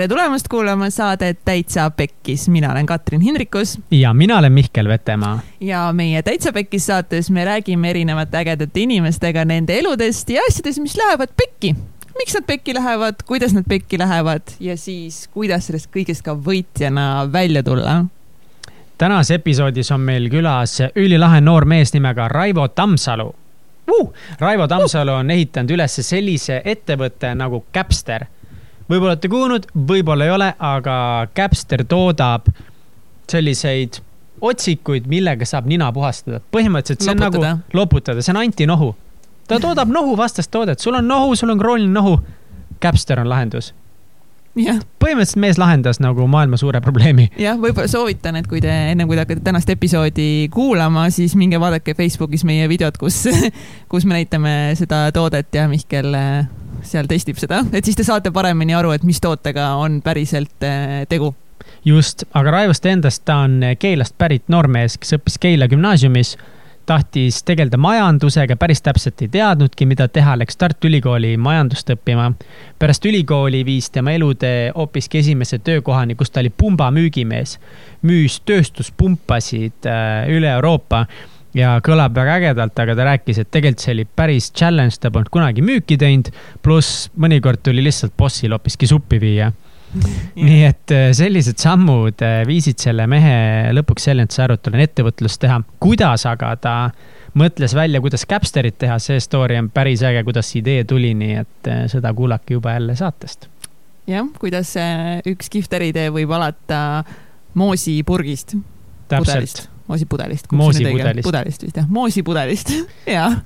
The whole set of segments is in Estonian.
tere tulemast kuulama saadet Täitsa Pekkis, mina olen Katrin Hindrikus. ja mina olen Mihkel Vetemaa. ja meie Täitsa Pekkis saates me räägime erinevate ägedate inimestega nende eludest ja asjadest, mis lähevad pekki. miks nad pekki lähevad, kuidas nad pekki lähevad ja siis, kuidas sellest kõigest ka võitjana välja tulla tänases episoodis on meil külas ülilahe noor mees nimega Raivo Tammsalu uh!. Raivo Tammsalu on ehitanud üles sellise ettevõtte nagu Capster võib-olla olete kuulnud, võib-olla ei ole, aga Capster toodab selliseid otsikuid, millega saab nina puhastada. põhimõtteliselt see loputada. on nagu loputada, see on antinohu. ta toodab nohu vastast toodet, sul on nohu, sul on krooniline nohu. Capster on lahendus jah. põhimõtteliselt mees lahendas nagu maailma suure probleemi. jah, võib-olla soovitan, et kui te ennem kui te hakkate tänast episoodi kuulama, siis minge vaadake Facebookis meie videot, kus, kus me näitame seda toodet ja Mihkel seal testib seda, et siis te saate paremini aru, et mis tootega on päriselt äh, tegu. just, aga Raivost endast, ta on Keilast pärit noormees, kes õppis Keila gümnaasiumis tahtis tegeleda majandusega, päris täpselt ei teadnudki, mida teha, läks Tartu Ülikooli majandust õppima. pärast ülikooli viis tema elutee hoopiski esimese töökohani, kus ta oli pumba müügimees. müüs tööstuspumpasid äh, üle Euroopa ja kõlab väga ägedalt, aga ta rääkis, et tegelikult see oli päris challenge, ta polnud kunagi müüki teinud. pluss mõnikord tuli lihtsalt bossil hoopiski suppi viia nii et äh, sellised sammud äh, viisid selle mehe lõpuks selleni, et sai aru, et tal on ettevõtlust teha. kuidas aga ta mõtles välja, kuidas Capsterit teha, see story on päris äge, kuidas see idee tuli, nii et äh, seda kuulake juba jälle saatest. jah, kuidas üks kihvt äriidee võib alata moosipurgist. täpselt moosipudelist. moosipudelist. pudelist vist jah, moosipudelist jah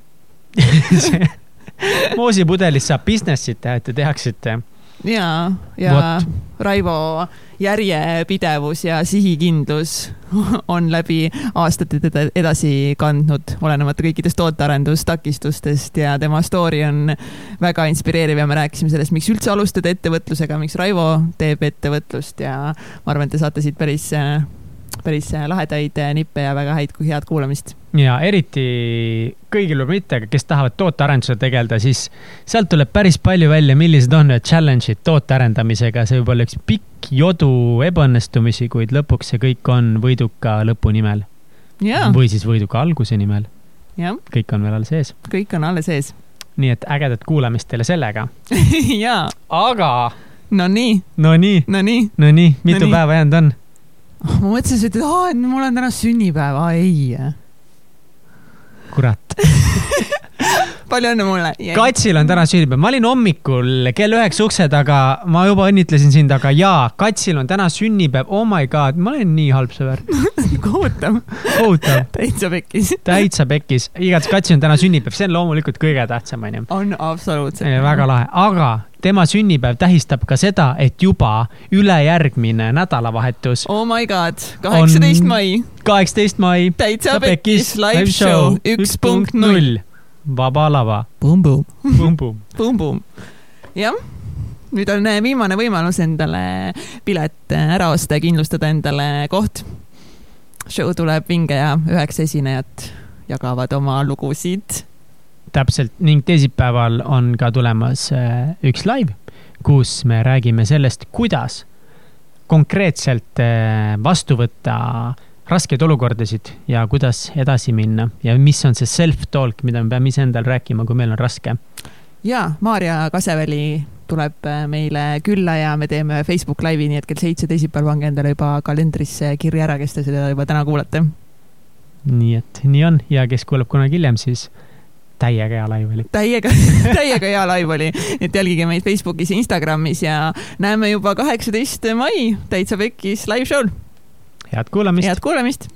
moosipudelist saab business'it teha, et te teaksite. ja, ja What? Raivo järjepidevus ja sihikindlus on läbi aastate teda edasi kandnud, olenemata kõikidest tootearendustakistustest ja tema story on väga inspireeriv ja me rääkisime sellest, miks üldse alustada ettevõtlusega, miks Raivo teeb ettevõtlust ja ma arvan, et te saate siit päris päris äh, lahedaid äh, nippe ja väga häid, head kuulamist. ja eriti kõigil võib mitte, aga kes tahavad tootearendusega tegeleda, siis sealt tuleb päris palju välja, millised on need challenge'id toote arendamisega, see võib olla üks pikk jodu ebaõnnestumisi, kuid lõpuks see kõik on võiduka lõpu nimel. või siis võiduka alguse nimel. kõik on veel alles ees. kõik on alles ees. nii et ägedat kuulamist teile sellega jaa. aga. Nonii. Nonii. Nonii. Nonii, mitu no nii. päeva jäänud on? ma mõtlesin, sa ütled, aa, et mul on täna sünnipäev, aa ei. kurat palju õnne mulle. Katsil on täna sünnipäev, ma olin hommikul kell üheksa ukse taga, ma juba õnnitlesin sind, aga jaa, Katsil on täna sünnipäev, oh my god, ma olen nii halb sõber kohutav. kohutav. täitsa pekkis. täitsa pekkis, igatahes Katsil on täna sünnipäev, see on loomulikult kõige tähtsam, onju. on absoluutselt. väga lahe, aga tema sünnipäev tähistab ka seda, et juba ülejärgmine nädalavahetus. Oh my god, kaheksateist mai. kaheksateist mai. täitsa pekkis live show üks punkt null Vaba lava. Bum-bum. Bum-bum. Bum-bum. jah, nüüd on äh, viimane võimalus endale pilet äh, ära osta ja kindlustada endale koht. show tuleb vinge ja üheksa esinejat jagavad oma lugusid. täpselt ning teisipäeval on ka tulemas äh, üks live, kus me räägime sellest, kuidas konkreetselt vastu võtta raskeid olukordasid ja kuidas edasi minna ja mis on see self-talk, mida me peame iseendale rääkima, kui meil on raske. ja Maarja Kaseväli tuleb äh, meile külla ja me teeme Facebook Live'i, nii et kell seitse teisipäeval pange endale juba kalendrisse kirja ära, kes te seda juba täna kuulate. nii et nii on ja kes kuuleb kunagi hiljem, siis täiega hea live oli. täiega, täiega hea live oli, et jälgige meid Facebookis ja Instagramis ja näeme juba kaheksateist mai täitsa pekkis live show'l head kuulamist. head kuulamist.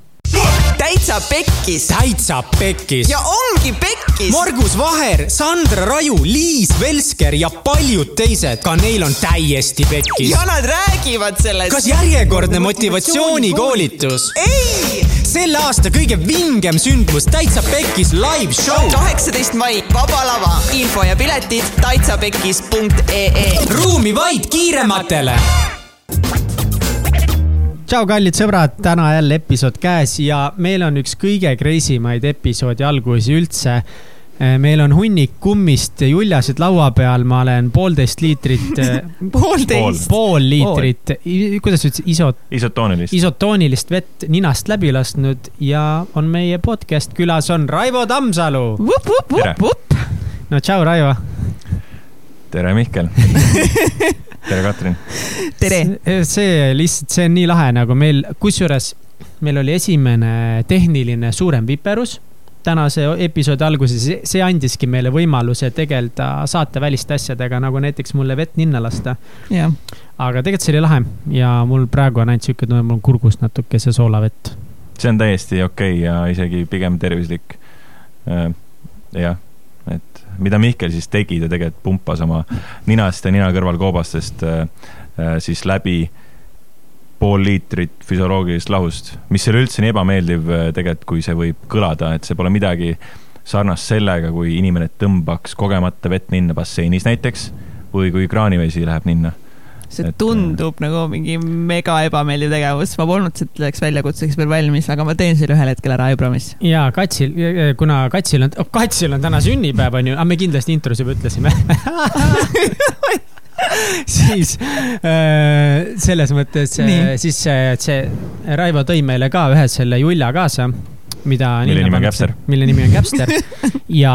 täitsa pekkis. täitsa pekkis. ja ongi pekkis. Margus Vaher, Sandra Raju, Liis Velsker ja paljud teised, ka neil on täiesti pekkis. ja nad räägivad sellest. kas järjekordne motivatsioonikoolitus? ei selle aasta kõige vingem sündmus Täitsa Pekkis live show. kaheksateist mai, Vaba Lava, info ja piletid täitsapekkis.ee. ruumi vaid kiirematele tšau, kallid sõbrad, täna jälle episood käes ja meil on üks kõige crazy maid episoodi algusi üldse. meil on hunnik kummist juljasid laua peal, ma olen poolteist liitrit poolteist? pool liitrit, kuidas sa ütlesid, isot-? isotoonilist. isotoonilist vett ninast läbi lasknud ja on meie podcast külas on Raivo Tammsalu. no tšau, Raivo. tere, Mihkel tere, Katrin. tere. see lihtsalt, see on nii lahe nagu meil, kusjuures meil oli esimene tehniline suurem viperus tänase episoodi alguses, see andiski meile võimaluse tegeleda saateväliste asjadega, nagu näiteks mulle vett ninna lasta yeah.. aga tegelikult see oli lahe ja mul praegu on ainult sihuke tunne, mul on kurgus natuke see soolavett. see on täiesti okei okay ja isegi pigem tervislik. Äh, jah, mida Mihkel siis tegi, ta tegelikult pumpas oma ninast ja nina kõrval koobastest äh, äh, siis läbi pool liitrit füsioloogilist lahust, mis ei ole üldse nii ebameeldiv äh, tegelikult, kui see võib kõlada, et see pole midagi sarnast sellega, kui inimene tõmbaks kogemata vett ninna basseinis näiteks või kui kraanivesi läheb ninna. See et, tundub äh, nagu mingi mega ebameeldiv tegevus, ma polnud selleks väljakutseks veel valmis, aga ma teen selle ühel hetkel ära, I promise. ja Katsil, kuna Katsil on oh,, Katsil on täna sünnipäev, onju, aga me kindlasti intros juba ütlesime. Siis äh, selles mõttes, äh, siis see, see Raivo tõi meile ka ühe selle Julja kaasa mida. mille nimi on Käpster. mille nimi on Käpster ja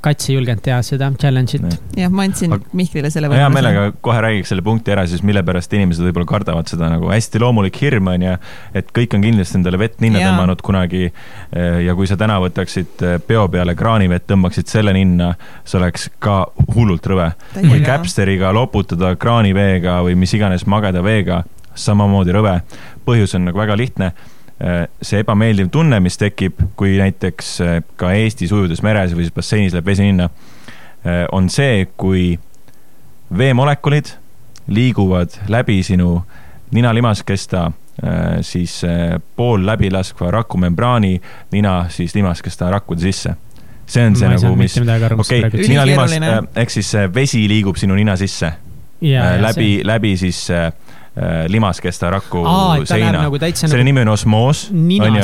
Kats ei julgenud teha seda challenge'it. jah, ma andsin Aga... Mihklile selle hea meelega kohe räägiks selle punkti ära siis, mille pärast inimesed võib-olla kardavad seda nagu hästi loomulik hirm on ju, et kõik on kindlasti endale vett ninna ja. tõmmanud kunagi. Eh, ja kui sa täna võtaksid eh, peo peale kraanivett, tõmbaksid selle ninna, see oleks ka hullult rõve. või Käpsteriga loputada kraaniveega või mis iganes mageda veega, samamoodi rõve. põhjus on nagu väga lihtne see ebameeldiv tunne, mis tekib, kui näiteks äh, ka Eestis ujudes meres või siis basseinis läheb vesi ninna, äh, on see, kui veemolekulid liiguvad läbi sinu nina-limaskesta siis pool läbilaskva rakumembraani nina siis limaskesta rakkude sisse. see on see nagu, mis, okei okay,, nina-limas, ehk siis vesi liigub sinu nina sisse. läbi, läbi siis äh, Äh, limaskesta raku Aa, seina. Nagu selle nagu... nimi on osmoos. Nagu,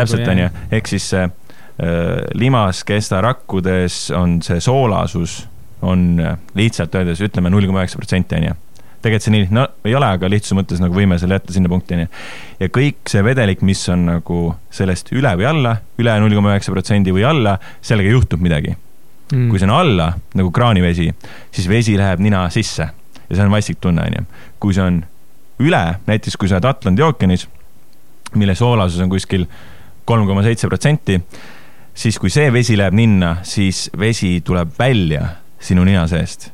täpselt, onju, ehk siis äh, limaskesta rakkudes on see soolasus on äh, lihtsalt öeldes ütleme null koma üheksa protsenti, onju tegelikult see nii lihtne no, ei ole, aga lihtsuse mõttes nagu võime selle jätta sinna punkti, onju. ja kõik see vedelik, mis on nagu sellest üle või alla, üle null koma üheksa protsendi või alla, sellega juhtub midagi mm.. kui see on alla nagu kraanivesi, siis vesi läheb nina sisse ja see on vastik tunne, onju. kui see on üle, näiteks kui sa oled Atlandi ookeanis, mille soolasus on kuskil kolm koma seitse protsenti, siis kui see vesi läheb ninna, siis vesi tuleb välja sinu nina seest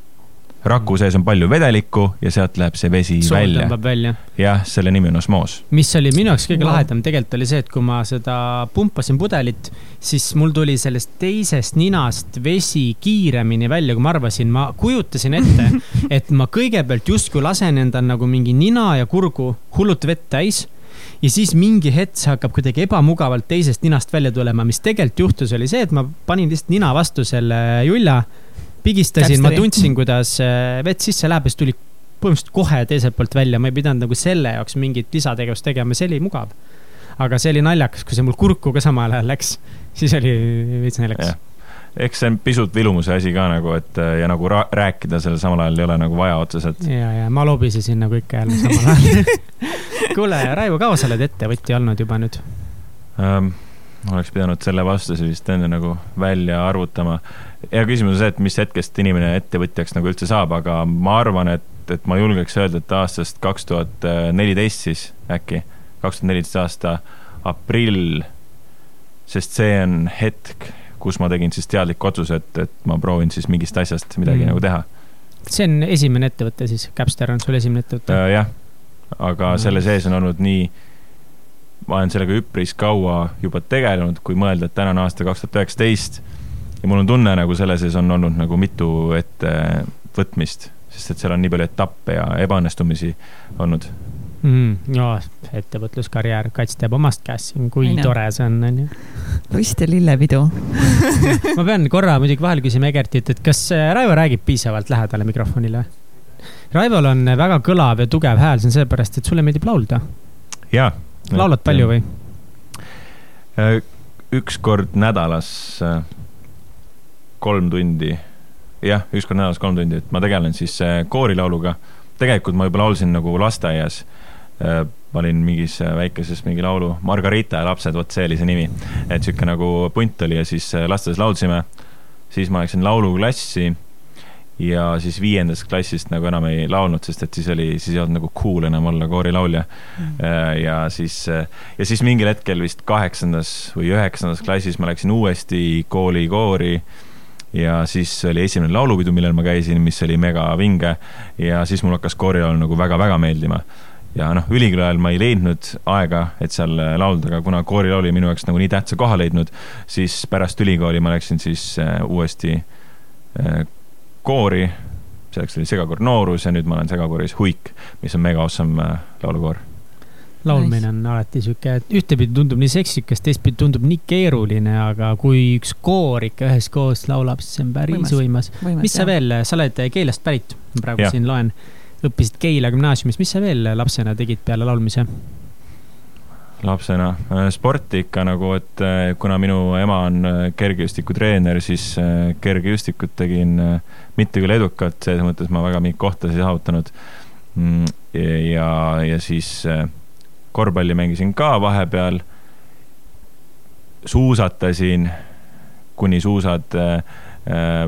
raku sees on palju vedelikku ja sealt läheb see vesi Sool välja. välja. jah, selle nimi on osmoos. mis oli minu jaoks kõige no. lahedam tegelikult oli see, et kui ma seda pumpasin pudelit, siis mul tuli sellest teisest ninast vesi kiiremini välja, kui ma arvasin. ma kujutasin ette, et ma kõigepealt justkui lasen endal nagu mingi nina ja kurgu hullult vett täis ja siis mingi hetk see hakkab kuidagi ebamugavalt teisest ninast välja tulema, mis tegelikult juhtus, oli see, et ma panin lihtsalt nina vastu selle julla pigistasin, ma tundsin, kuidas äh, vett sisse läheb ja siis tuli põhimõtteliselt kohe teiselt poolt välja, ma ei pidanud nagu selle jaoks mingit lisategevust tegema, see oli mugav. aga see oli naljakas, kui see mul kurku ka samal ajal läks, siis oli veits naljakas. Eks see on pisut vilumuse asi ka nagu, et äh, ja nagu rääkida sellel samal ajal ei ole nagu vaja otseselt. ja, ja ma lobisesin nagu ikka jälle samal ajal. Kuule, Raivo, kaua sa oled ettevõtja olnud juba nüüd? Um,? oleks pidanud selle vastuse vist enne nagu välja arvutama hea küsimus on see, et mis hetkest inimene ettevõtjaks nagu üldse saab, aga ma arvan, et, et ma julgeks öelda, et aastast kaks tuhat neliteist siis äkki, kaks tuhat neliteist aasta aprill, sest see on hetk, kus ma tegin siis teadliku otsuse, et, et ma proovin siis mingist asjast midagi mm. nagu teha. see on esimene ettevõte siis, Capster on sul esimene ettevõte äh,? jah, aga mm. selle sees on olnud nii, ma olen sellega üpris kaua juba tegelenud, kui mõelda, et täna on aasta kaks tuhat üheksateist ja mul on tunne, nagu selle sees on olnud nagu mitu ettevõtmist, sest et seal on nii palju etappe ja ebaõnnestumisi olnud mm,. no ettevõtluskarjäär, Kats teab omast käest siin, kui Aina. tore see on, onju. rust ja lillepidu ma pean korra muidugi vahel küsima Egertit, et kas äh, Raivo räägib piisavalt lähedale mikrofonile? Raivol on väga kõlav ja tugev hääl, see on sellepärast, et sulle meeldib laulda. jaa. laulad palju või? Äh, üks kord nädalas äh, kolm tundi, jah, üks kord nädalas kolm tundi, et ma tegelen siis koorilauluga. tegelikult ma juba laulsin nagu lasteaias. ma olin mingis väikeses mingi laulu, Margarita ja lapsed, vot see oli see nimi. et sihuke nagu punt oli ja siis lasteaias laulsime. siis ma läksin lauluklassi ja siis viiendast klassist nagu enam ei laulnud, sest et siis oli, siis ei olnud nagu cool enam olla koorilaulja mm.. ja siis, ja siis mingil hetkel vist kaheksandas või üheksandas klassis ma läksin uuesti kooli koori ja siis oli esimene laulupidu, millel ma käisin, mis oli mega vinge. Ja siis mul hakkas koorilaul nagu väga-väga meeldima. Ja noh, ülikooli ajal ma ei leidnud aega, et seal laulda, aga kuna koorilaul oli minu jaoks nagu nii tähtsa koha leidnud, siis pärast ülikooli ma läksin siis uh, uuesti uh, koori, selleks oli segakoor Noorus ja nüüd ma olen segakooris Huik, mis on mega awesome äh, laulukoor laulmine on alati sihuke, ühtepidi tundub nii seksikas, teistpidi tundub nii keeruline, aga kui üks koor ikka üheskoos laulab, siis see on päris võimas, võimas.. mis sa jah. veel, sa oled Keilast pärit, praegu ja. siin loen, õppisid Keila gümnaasiumis, mis sa veel lapsena tegid peale laulmise? lapsena. Äh, sporti ikka nagu, et äh, kuna minu ema on äh, kergejõustikutreener, siis kergejõustikut tegin mitte küll edukalt, selles mõttes ma väga mingeid kohtasid ei saavutanud. Mm, ja, ja siis korvpalli mängisin ka vahepeal. suusatasin, kuni suusad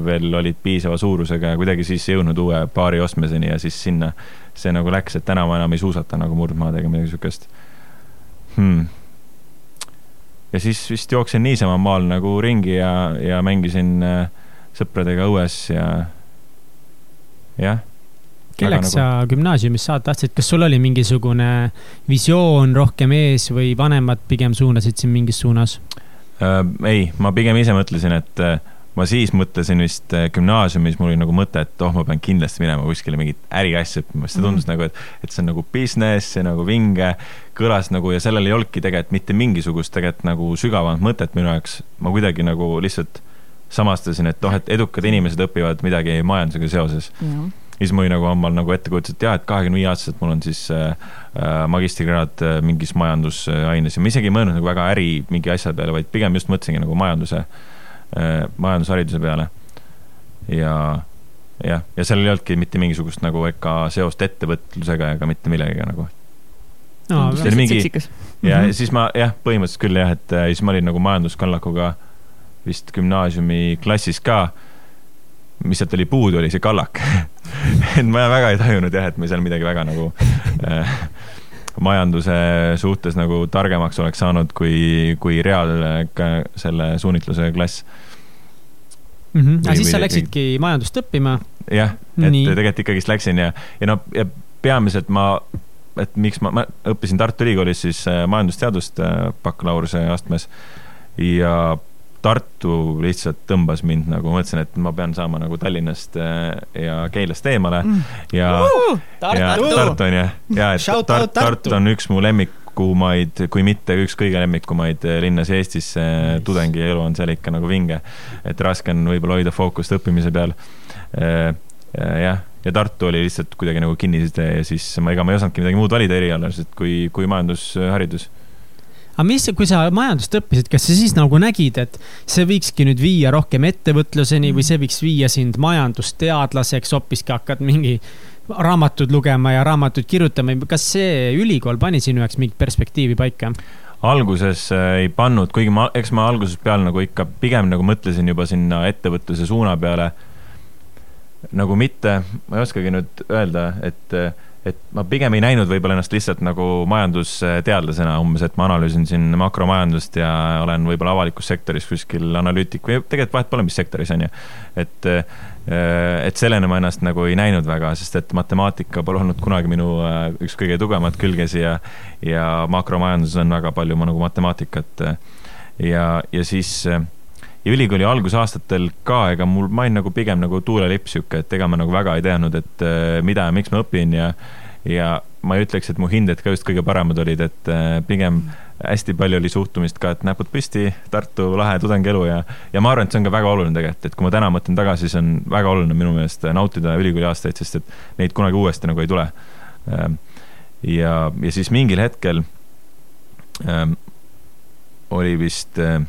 veel olid piisava suurusega ja kuidagi siis ei jõudnud uue paari ostmiseni ja siis sinna see nagu läks, et täna ma enam ei suusata nagu murdmaadega midagi siukest hmm.. ja siis vist jooksin niisama maal nagu ringi ja, ja mängisin äh, sõpradega õues ja jah. Kelleks nagu... sa gümnaasiumis saada tahtsid, kas sul oli mingisugune visioon rohkem ees või vanemad pigem suunasid sind mingis suunas äh,? ei, ma pigem ise mõtlesin, et äh, ma siis mõtlesin vist äh, gümnaasiumis, mul oli nagu mõte, et oh, ma pean kindlasti minema kuskile mingit äriasja õppima, sest see tundus mm nagu, et, et see on nagu business, see nagu vinge, kõlas nagu ja sellel ei olnudki tegelikult mitte mingisugust tegelikult nagu sügavamat mõtet minu jaoks. ma kuidagi nagu lihtsalt samastasin, et oh, et edukad inimesed õpivad midagi majandusega seoses mm. Siis mul oli nagu omal nagu ettekujutus, et jaa, et kahekümne viie aastaselt mul on siis äh, äh magistrikraad äh, mingis majandusaines ja ma isegi ei mõelnud nagu väga äri mingi asja peale, vaid pigem just mõtlesingi nagu majanduse äh, majandushariduse peale. ja jah, ja seal ei olnudki mitte mingisugust nagu ega seost ettevõtlusega ega mitte millegagi nagu no,. see oli mingi, ja mm -hmm. siis ma jah, põhimõtteliselt küll jah, et äh, siis ma olin nagu majanduskallakuga vist gümnaasiumi klassis ka. Mis sealt oli puudu, oli see kallak et ma väga ei tajunud jah, et me seal midagi väga nagu äh, majanduse suhtes nagu targemaks oleks saanud kui, kui reaal selle suunitluse klass mm. -hmm. aga siis sa läksidki majandust õppima? jah, et Nii. tegelikult ikkagist läksin ja, ja noh, ja peamiselt ma, et miks ma, ma õppisin Tartu Ülikoolis siis äh, majandusteadust äh, bakalaureuse astmes ja Tartu lihtsalt tõmbas mind nagu, mõtlesin, et ma pean saama nagu Tallinnast äh, ja Keilast eemale. Mm. ja uh,, ja Tartu! On ju, ja et Shout Tart, Tartu! On üks mu lemmikumaid, kui mitte üks kõige lemmikumaid äh, linnasid Eestis nice.. tudengi elu on seal ikka nagu vinge. et raske on võib-olla hoida fookust õppimise peal. Äh, jah, ja Tartu oli lihtsalt kuidagi nagu kinniside ja siis ma, ega ma ei osanudki midagi muud valida erialaselt kui, kui majandusharidus aga mis, kui sa majandust õppisid, kas sa siis nagu nägid, et see võikski nüüd viia rohkem ettevõtluseni või see võiks viia sind majandusteadlaseks, hoopiski hakkad mingi raamatud lugema ja raamatuid kirjutama, kas see ülikool pani sinu jaoks mingit perspektiivi paika? alguses äh, ei pannud, kuigi ma, eks ma algusest peale nagu ikka pigem nagu mõtlesin juba sinna ettevõtluse suuna peale. nagu mitte, ma ei oskagi nüüd öelda, et äh, et ma pigem ei näinud võib-olla ennast lihtsalt nagu majandusteadlasena umbes, et ma analüüsin siin makromajandust ja olen võib-olla avalikus sektoris kuskil analüütik või tegelikult vahet pole, mis sektoris on ju. et, äh, et sellena ma ennast nagu ei näinud väga, sest et matemaatika pole olnud kunagi minu äh, üks kõige tugevamat külgesi ja, ja makromajanduses on väga palju nagu matemaatikat. ja, ja siis ja ülikooli algusaastatel ka, ega mul, ma olin nagu pigem nagu tuulelipp sihuke, et ega ma nagu väga ei teadnud, et äh, mida ja miks ma õpin ja, ja ma ei ütleks, et mu hinded ka just kõige paremad olid, et äh, pigem hästi palju oli suhtumist ka, et näpud püsti, Tartu lahe tudengielu ja, ja ma arvan, et see on ka väga oluline tegelikult, et kui ma täna mõtlen tagasi, siis on väga oluline minu meelest nautida ülikooli aastaid, sest et neid kunagi uuesti nagu ei tule. Ähm, ja, ja siis mingil hetkel ähm, oli vist äh,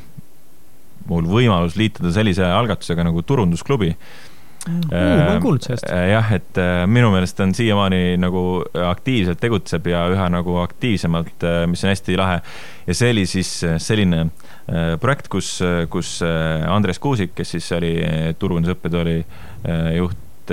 mul võimalus liituda sellise algatusega nagu turundusklubi uh,. ma olen kuulnud sellest. jah, et minu meelest on siiamaani nagu aktiivselt tegutseb ja üha nagu aktiivsemalt, mis on hästi lahe. ja see oli siis selline projekt, kus, kus Andres Kuusik, kes siis oli turundusõppetooli juht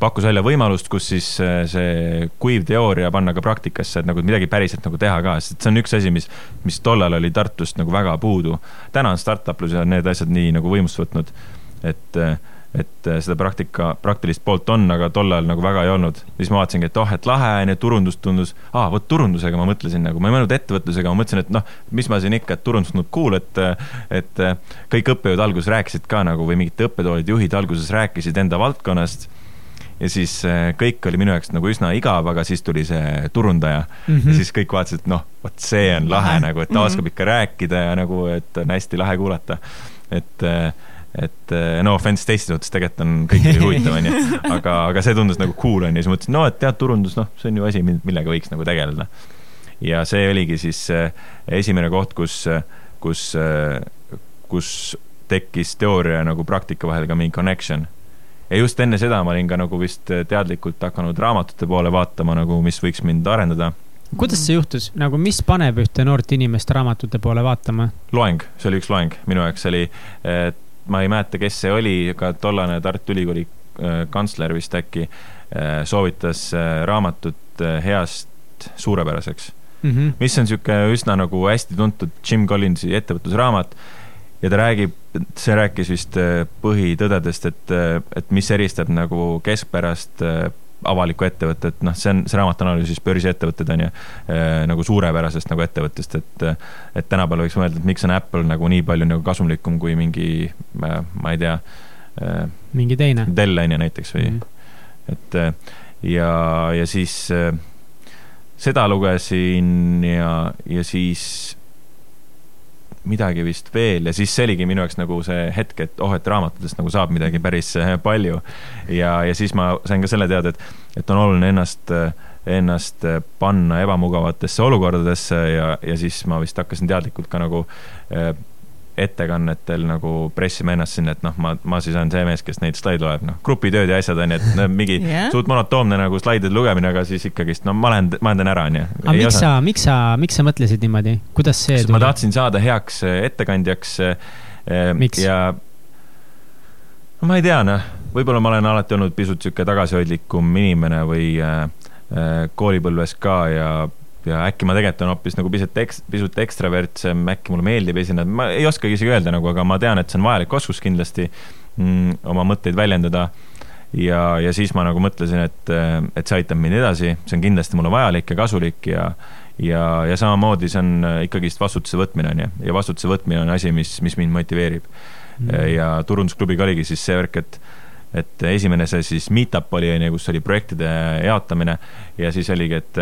pakkus välja võimalust, kus siis äh, see kuiv teooria panna ka praktikasse, et nagu midagi päriselt nagu teha ka, sest see on üks asi, mis, mis tollal oli Tartust nagu väga puudu. täna on startuplus ja need asjad nii nagu võimust võtnud, et, et seda praktika, praktilist poolt on, aga tollal nagu väga ei olnud. siis ma vaatasingi, et oh, et lahe on ju, turundus tundus, aa, vot turundusega ma mõtlesin nagu, ma ei mõelnud ettevõtlusega, ma mõtlesin, et noh, mis ma siin ikka, et turundus tundub cool, et, et kõik õppejõud alguses rääkisid ka nagu või mingid õppetoolide juhid alguses rääkisid enda valdkonnast ja siis äh, kõik oli minu jaoks nagu üsna igav, aga siis tuli see turundaja mm. -hmm. ja siis kõik vaatasid, et noh, vot see on lahe mm -hmm. nagu, et ta oskab ikka rääkida ja nagu, et on hästi lahe kuulata. et, äh, et äh, no offense teiste suhtes, tegelikult on kõik oli huvitav, onju. aga, aga see tundus nagu cool, onju, siis mõtlesin, no et tead, turundus, noh, see on ju asi, millega võiks nagu tegeleda. ja see oligi siis esimene koht, kus, kus, kus tekkis teooria nagu praktika vahel ka mingi connection ja just enne seda ma olin ka nagu vist teadlikult hakanud raamatute poole vaatama nagu, mis võiks mind arendada. kuidas see juhtus, nagu mis paneb ühte noort inimest raamatute poole vaatama? loeng, see oli üks loeng, minu jaoks oli, ma ei mäleta, kes see oli, aga tollane Tartu Ülikooli äh, kantsler vist äkki äh, soovitas raamatut heast suurepäraseks mm. -hmm. mis on niisugune üsna nagu hästi tuntud Jim Collinsi ettevõtlusraamat ja ta räägib, see rääkis vist äh, põhitõdedest, et, äh, et mis eristab nagu keskpärast äh, avalikku ettevõtet, noh, see on, see raamat analüüsis börsiettevõtted on ju, nagu suurepärasest nagu ettevõttest, et, et tänapäeval võiks mõelda, et miks on Apple nagu nii palju nagu kasumlikum kui mingi, ma ei tea. mingi teine. Dell on ju näiteks või mm, -hmm. et ja, ja siis seda lugesin ja, ja siis midagi vist veel ja siis see oligi minu jaoks nagu see hetk, et oh, et raamatutest nagu saab midagi päris eh, palju. ja, ja siis ma sain ka selle teada, et, et on oluline ennast, ennast panna ebamugavatesse olukordadesse ja, ja siis ma vist hakkasin teadlikult ka nagu eh, ettekannetel nagu pressima ennast sinna, et noh, ma, ma siis olen see mees, kes neid slaide loeb, noh, grupitööd ja asjad on ju, et no, mingi yeah. suht monotoomne nagu slaidide lugemine, aga siis ikkagist, no ma olen, ma teen ära, on ju. aga miks osa... sa, miks sa, miks sa mõtlesid niimoodi, kuidas see tuli? ma tahtsin saada heaks äh, ettekandjaks. Äh, miks? ja no ma ei tea, noh, võib-olla ma olen alati olnud pisut sihuke tagasihoidlikum inimene või äh, äh, koolipõlves ka ja ja äkki ma tegelikult olen hoopis nagu pisut eks-, pisut ekstravertsem, äkki mulle meeldib esineda, ma ei oskagi isegi öelda nagu, aga ma tean, et see on vajalik oskus kindlasti mm, oma mõtteid väljendada. ja, ja siis ma nagu mõtlesin, et, et see aitab mind edasi, see on kindlasti mulle vajalik ja kasulik ja ja, ja samamoodi see on ikkagist vastutuse võtmine, on ju, ja vastutuse võtmine on asi, mis, mis mind motiveerib. Mm.. ja turundusklubiga oligi siis see värk, et et esimene see siis meet-up oli, on ju, kus oli projektide jaotamine ja siis oligi, et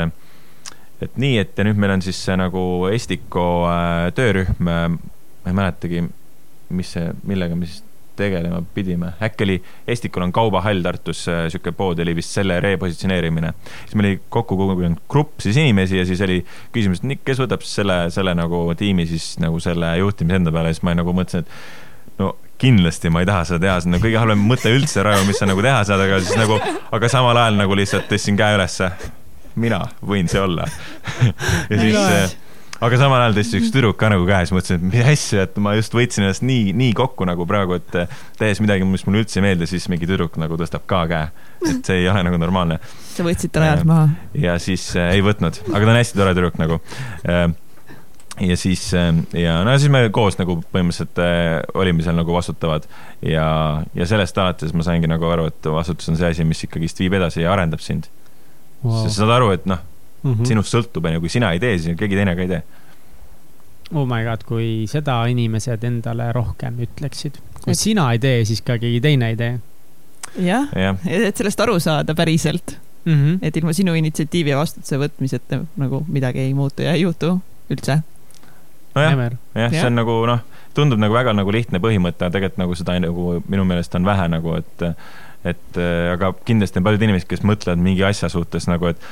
et nii, et ja nüüd meil on siis see nagu Estiko äh, töörühm äh,, ma ei mäletagi, mis see, millega me siis tegelema pidime, äkki oli, Estikul on kaubahall Tartus äh,, sihuke pood oli vist selle repositsioneerimine. siis meil oli kokku kogunenud grupp siis inimesi ja siis oli küsimus, et kes võtab selle, selle nagu tiimi siis nagu selle juhtimise enda peale. Siis ma nagu mõtlesin, et no kindlasti ma ei taha seda teha, see on nagu kõige halvem mõte üldse, Raivo, mis sa nagu teha saad, aga siis nagu, aga samal ajal nagu lihtsalt tõstsin käe ülesse mina võin see olla ja siis äh, aga samal ajal tõstis üks tüdruk ka nagu käes, mõtlesin, et mis asja, et ma just võtsin ennast nii, nii kokku nagu praegu, et äh, tehes midagi, mis mulle üldse ei meeldi, siis mingi tüdruk nagu tõstab ka käe. et see ei ole nagu normaalne. sa võtsid ta rajalt maha? ja siis äh, ei võtnud, aga ta on hästi tore tüdruk nagu äh, ja siis ja no siis me koos nagu põhimõtteliselt äh, olime seal nagu vastutavad ja, ja sellest alates ma saingi nagu aru, et vastutus on see asi, mis ikkagist viib edasi ja arendab sind wow.. sa saad aru, et noh mm -hmm., sinust sõltub, onju, kui sina ei tee, siis keegi teine ka ei tee. Oh my god, kui seda inimesed endale rohkem ütleksid, kui et... sina ei tee, siis ka keegi teine ei tee. jah ja., et sellest aru saada päriselt mm. -hmm. et ilma sinu initsiatiivi ja vastutuse võtmiseta nagu midagi ei muutu ja ei juhtu üldse. nojah, jah, see on nagu noh, tundub nagu väga nagu lihtne põhimõte, aga tegelikult nagu seda nagu minu meelest on vähe nagu, et et äh, aga kindlasti on paljud inimesed, kes mõtlevad mingi asja suhtes nagu, et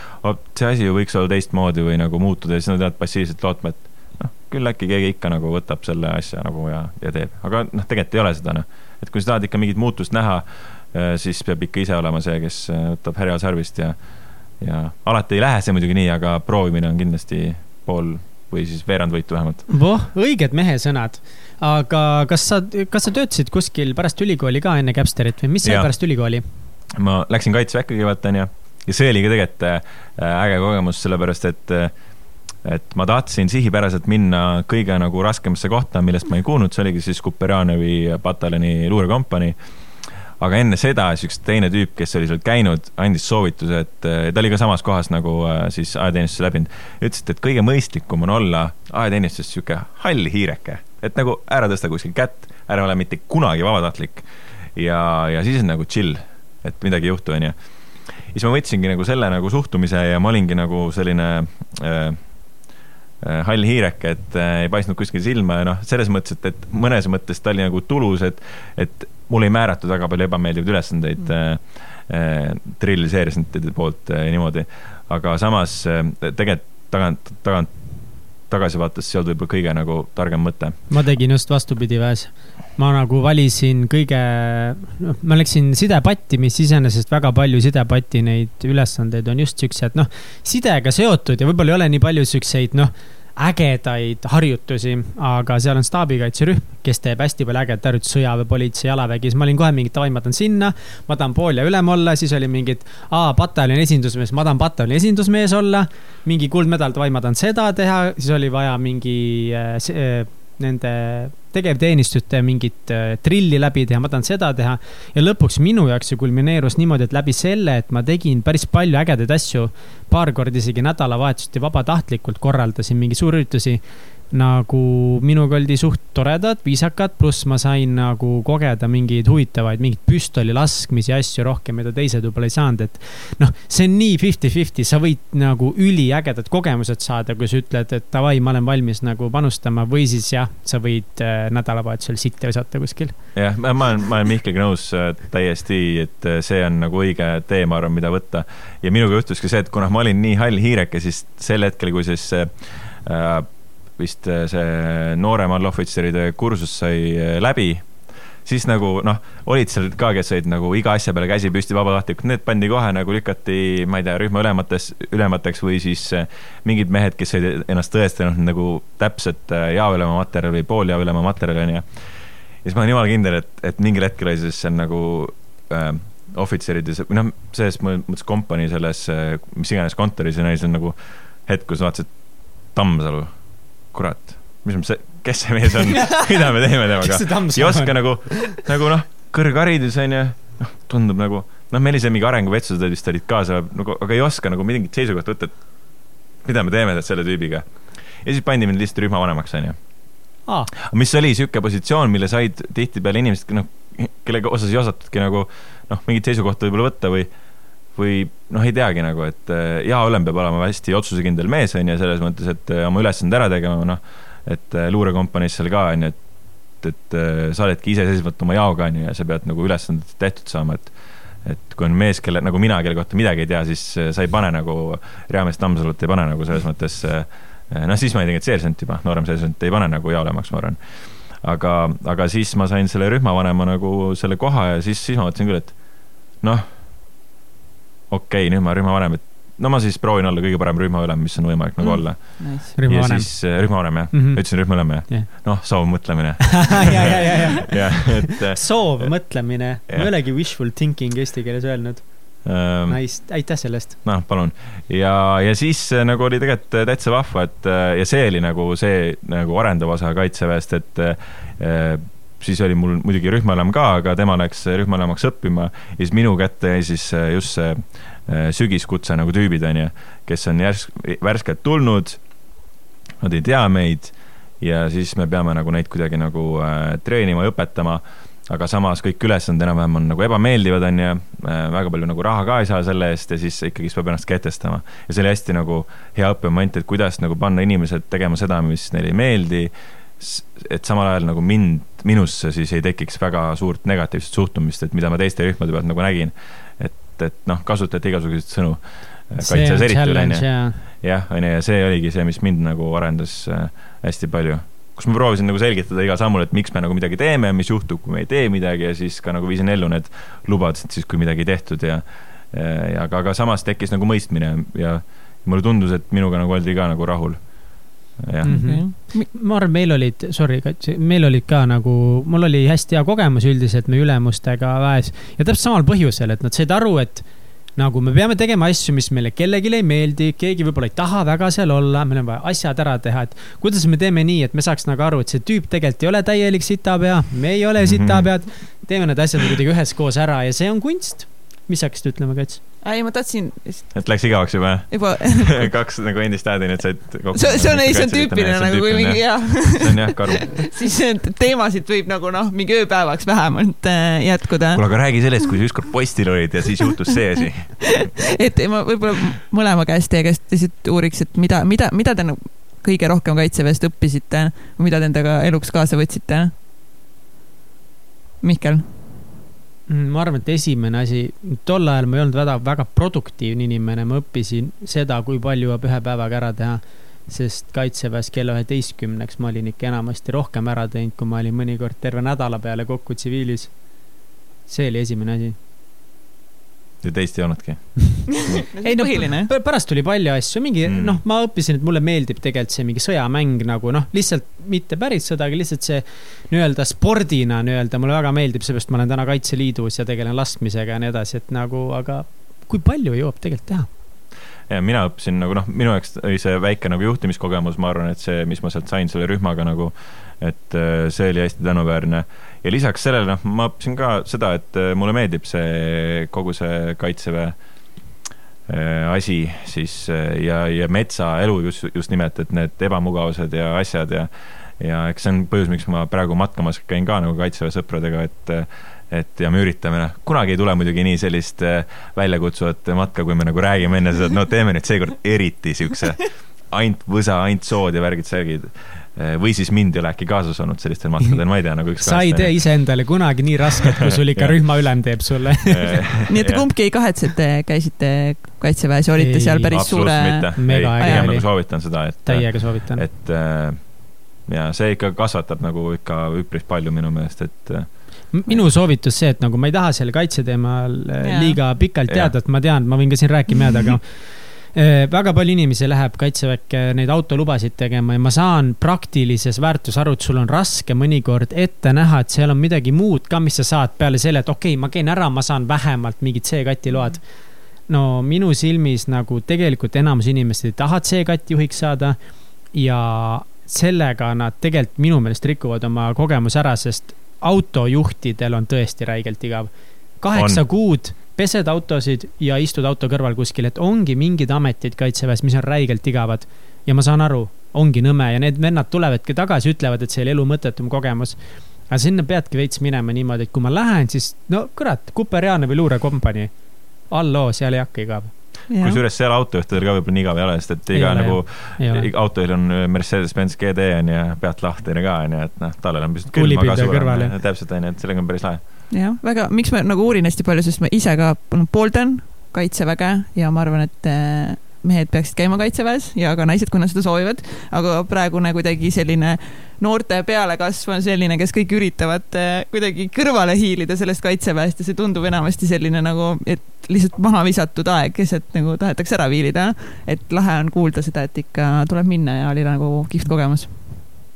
see asi ju võiks olla teistmoodi või nagu muutuda ja siis nad jäävad passiivselt lootma, et noh, küll äkki keegi ikka nagu võtab selle asja nagu ja, ja teeb, aga noh, tegelikult ei ole seda noh. et kui sa tahad ikka mingit muutust näha, siis peab ikka ise olema see, kes võtab härjal sarvist ja, ja alati ei lähe see muidugi nii, aga proovimine on kindlasti pool või siis veerand võitu vähemalt. voh, õiged mehesõnad. Aga kas sa, kas sa töötasid kuskil pärast ülikooli ka enne Capsterit või mis sai pärast ülikooli? ma läksin kaitseväkke kõigepealt onju. Ja see oli ka tegelikult äh, äge kogemus, sellepärast et äh, et ma tahtsin sihipäraselt minna kõige nagu raskemasse kohta, millest ma ei kuulnud, see oligi siis Kuperjanovi pataljoni luurekompanii. Aga enne seda siis üks teine tüüp, kes oli seal käinud, andis soovituse, et äh, ta oli ka samas kohas nagu siis ajateenistuse läbinud. ütles, et kõige mõistlikum on olla ajateenistuses sihuke hall hiireke, et nagu ära tõsta kuskil kätt, ära ole mitte kunagi vabatahtlik. ja, ja siis on nagu chill, et midagi ei juhtu, onju siis ma võtsingi nagu selle nagu suhtumise ja ma olingi nagu selline äh, äh hall hiireke, et äh, ei paistnud kuskil silma ja noh, selles mõttes, et, et mõnes mõttes ta oli nagu tulus, et, et mul ei määratud väga palju ebameeldivaid ülesandeid mm. äh, trilliseerisnite poolt äh, niimoodi. aga samas äh, tegelikult tagant, tagant tagasi vaadates see olnud võib-olla kõige nagu targem mõte. ma tegin just vastupidi väes. ma nagu valisin kõige, noh, ma läksin sidepatti, mis iseenesest väga palju sidepati neid ülesandeid on just siuksed, noh, sidega seotud ja võib-olla ei ole nii palju siukseid, noh ägedaid harjutusi, aga seal on staabikaitserühm, kes teeb hästi palju ägedat harjutusi, sõjaväe, politsei, jalavägi, siis ma olin kohe mingi, davai, ma tahan sinna. ma tahan pool ja ülem olla, siis oli mingid, aa, pataljoni esindusmees, ma tahan pataljoni esindusmees olla. mingi kuldmedal, davai, ma tahan seda teha, siis oli vaja mingi äh, äh, nende tegevteenistuste mingit äh, trilli läbi teha, ma tahan seda teha. ja lõpuks minu jaoks see kulmineerus niimoodi, et läbi selle, et ma tegin päris palju ägedaid asju, paar korda isegi nädalavahetuseti vabatahtlikult korraldasin mingi suurüritusi nagu minuga oldi suht toredad, viisakad, pluss ma sain nagu kogeda mingeid huvitavaid, mingeid püstoli laskmisi ja asju rohkem, mida teised võib-olla ei saanud, et noh, see on nii fifty-fifty, sa võid nagu üliägedad kogemused saada, kui sa ütled, et davai, ma olen valmis nagu panustama või siis jah, sa võid äh, nädalavahetusel sitte visata kuskil. jah, ma olen, ma olen Mihkliga nõus äh, täiesti, et äh, see on nagu õige tee, ma arvan, mida võtta. ja minuga juhtus ka see, et kuna ma olin nii hall hiireke, siis sel hetkel, kui siis äh, vist äh, see noorem allohvitseride kursus sai äh, läbi, siis nagu noh, olid seal ka, kes olid nagu iga asja peale käsi püsti vabatahtlikult, need pandi kohe nagu lükati, ma ei tea, rühma ülemates, ülemateks või siis äh, mingid mehed, kes olid ennast tõestanud nagu täpset jaoülema materjali või pooljaoülema materjali onju. ja siis ma olen jumala kindel, et, et mingil hetkel oli siis seal nagu äh, ohvitserides või noh, selles mõttes kompanii selles, mis iganes kontoris ja siis on nagu hetk, kus vaatasid Tammsalu kurat, mis see, kes see mees on, mida me teeme temaga. ei oska nagu, nagu noh, kõrgharidus on ju, noh, tundub nagu, noh, meil see mingi arenguvetsused vist olid kaasa, nagu, aga ei oska nagu mingit seisukohta võtta, et mida me teeme selle tüübiga. ja siis pandi mind lihtsalt rühmavanemaks, on ju. mis oli niisugune positsioon, mille said tihtipeale inimesed, noh, kellega osas ei osatudki nagu noh, mingit seisukohta võib-olla võtta või või noh, ei teagi nagu, et äh, jaoülem peab olema hästi otsusekindel mees, on ju, selles mõttes, et äh, oma ülesanded ära tegema, noh, et äh, luurekompaniis seal ka, on ju, et, et sa oledki iseseisvalt oma jaoga, on ju, ja sa pead nagu ülesanded tehtud saama, et et kui on mees, kelle, nagu mina, kelle kohta midagi ei tea, siis sa ei pane nagu, reamees Tammsalut ei pane nagu selles mõttes, noh, siis ma olin tegelikult seersant juba, noorem seersant ei pane nagu jaolemaks, ma arvan. aga, aga siis ma sain selle rühmavanema nagu selle koha ja siis, siis ma mõtlesin küll, et noh okei okay,, nüüd ma rühmavanem, et no ma siis proovin olla kõige parem rühmaülem, mis on võimalik nagu mm. olla nice.. ja siis äh, rühmavanem jah mm, -hmm. ütlesin rühmaülem jah yeah.? noh, soovmõtlemine ja, ja, ja, ja. et äh, soovmõtlemine, ma ei olegi wishful thinking eesti keeles öelnud um,. Nice, aitäh sellest. noh, palun. ja, ja siis äh, nagu oli tegelikult täitsa vahva, et ja see oli nagu see nagu arendav osa kaitseväest, et äh, siis oli mul muidugi rühmaülem ka, aga tema läks rühmaülemaks õppima ja siis minu kätte jäi siis äh, just see äh, sügiskutse nagu tüübid, onju, kes on järsk, värskelt tulnud, nad ei tea meid ja siis me peame nagu neid kuidagi nagu äh, treenima õpetama, aga samas kõik ülesanded enam-vähem on nagu ebameeldivad, onju, väga palju nagu raha ka ei saa selle eest ja siis ikkagist peab ennast kehtestama. ja see oli hästi nagu hea õppemoment, et kuidas nagu panna inimesed tegema seda, mis neile ei meeldi et samal ajal nagu mind, minusse siis ei tekiks väga suurt negatiivset suhtumist, et mida ma teiste rühmade pealt nagu nägin. et, et noh, kasutati igasuguseid sõnu. kaitses eriti veel onju. jah, onju, ja see oligi see, mis mind nagu arendas äh, hästi palju. kus ma proovisin nagu selgitada igal sammul, et miks me nagu midagi teeme, mis juhtub, kui me ei tee midagi ja siis ka nagu viisin ellu need lubadused siis, kui midagi ei tehtud ja ja aga, aga samas tekkis nagu mõistmine ja mulle tundus, et minuga nagu oldi ka nagu rahul jah mm -hmm. ma arvan, meil olid, sorry, meil olid ka nagu, mul oli hästi hea kogemus üldiselt meie ülemustega väes ja täpselt samal põhjusel, et nad said aru, et nagu me peame tegema asju, mis meile kellelegi ei meeldi, keegi võib-olla ei taha väga seal olla, meil on vaja asjad ära teha, et kuidas me teeme nii, et me saaks nagu aru, et see tüüp tegelikult ei ole täielik sitapea, me ei ole mhm. sitapead. teeme need asjad kuidagi üheskoos ära ja see on kunst. Mis sa hakkasid ütlema, Kats? ei, ma tahtsin. et läks igavaks juba, juba kaks nagu endist häädi nüüd said kokku. see, see on, ei, see on tüüpiline nagu kui mingi jah. see on jah, karu siis teemasid võib nagu noh, mingi ööpäevaks vähemalt äh, jätkuda. kuule, aga räägi sellest, kui sa ükskord postil olid ja siis juhtus see asi et ma võib-olla mõlema käest teie käest lihtsalt uuriks, et mida, mida, mida te nagu kõige rohkem kaitseväest õppisite või mida te endaga eluks kaasa võtsite? Mihkel ma arvan, et esimene asi, tol ajal ma ei olnud väga, väga produktiivne inimene, ma õppisin seda, kui palju jõuab ühe päevaga ära teha. sest kaitseväes kella üheteistkümneks ma olin ikka enamasti rohkem ära teinud, kui ma olin mõnikord terve nädala peale kokku tsiviilis. see oli esimene asi ja teist ei olnudki ei noh, pärast tuli palju asju, mingi mm. noh, ma õppisin, et mulle meeldib tegelikult see mingi sõjamäng nagu noh, lihtsalt mitte päris sõda, aga lihtsalt see nii-öelda spordina nii-öelda mulle väga meeldib, seepärast ma olen täna Kaitseliidus ja tegelen laskmisega ja nii edasi, et nagu, aga kui palju jõuab tegelikult teha? Ja mina õppisin nagu noh, minu jaoks oli see väike nagu juhtimiskogemus, ma arvan, et see, mis ma sealt sain selle rühmaga nagu, et äh, see oli hästi tänuväärne. Ja lisaks sellele, noh, ma õppisin ka seda, et äh, mulle meeldib see kogu see kaitseväe äh, asi siis ja, ja metsaelu just, just nimelt, et need ebamugavused ja asjad ja ja eks see on põhjus, miks ma praegu matkamas käin ka nagu kaitseväe sõpradega, et et ja me üritame, noh, kunagi ei tule muidugi nii sellist väljakutsuvat matka, kui me nagu räägime enne seda, et no teeme nüüd seekord eriti siukse ainult võsa, ainult sood ja värgid-särgid Eh, või siis mind ei ole äkki kaasas olnud sellistel matkadel, ma ei tea, nagu üks. sa ei tee iseendale kunagi nii rasket, kui sul ikka rühmaülem teeb sulle nii et kumbki ei kahetse, et te käisite kaitseväes ja olite ei, seal päris suure. oli. nagu soovitan seda, et. täiega soovitan. et äh, ja see ikka kasvatab nagu ikka üpris palju minu meelest, et äh, minu soovitus see, et nagu ma ei taha selle kaitse teemal liiga pikalt teada, et ma tean, ma võin ka siin rääkima jääda, aga Äh, väga palju inimesi läheb kaitseväkke neid autolubasid tegema ja ma saan praktilises väärtus aru, et sul on raske mõnikord ette näha, et seal on midagi muud ka, mis sa saad peale selle, et okei okay,, ma käin ära, ma saan vähemalt mingid C-kati load. no minu silmis nagu tegelikult enamus inimesed ei taha C-kati juhiks saada ja sellega nad tegelikult minu meelest rikuvad oma kogemuse ära, sest autojuhtidel on tõesti räigelt igav. kaheksa kuud pesed autosid ja istud auto kõrval kuskil, et ongi mingid ametid kaitseväes, mis on räigelt igavad. ja ma saan aru, ongi nõme ja need vennad tulevadki tagasi, ütlevad, et see oli elu mõttetum kogemus. aga sinna peadki veits minema niimoodi, et kui ma lähen, siis no kurat, Kuperjane või luurekompanii. halloo, seal ei hakka igav kusjuures seal autojuhtidel ka võib-olla nii igav ei ole, sest et iga ei nagu autojuhil on Mercedes-Benz GD on ju, pealt lahtine ka on ju, et noh, talvel on pisut külm, aga on täpselt on ju, et sellega on päris lahe. Jah, väga, miks ma nagu uurin hästi palju, sest ma ise ka pooldan kaitseväge ja ma arvan, et eh, mehed peaksid käima kaitseväes ja ka naised, kui nad seda soovivad. aga praegune kuidagi selline noorte pealekasv on selline, kes kõik üritavad eh, kuidagi kõrvale hiilida sellest kaitseväest ja see tundub enamasti selline nagu, et lihtsalt maha visatud aeg, keset nagu tahetakse ära viilida. et lahe on kuulda seda, et ikka tuleb minna ja oli nagu kihvt kogemus,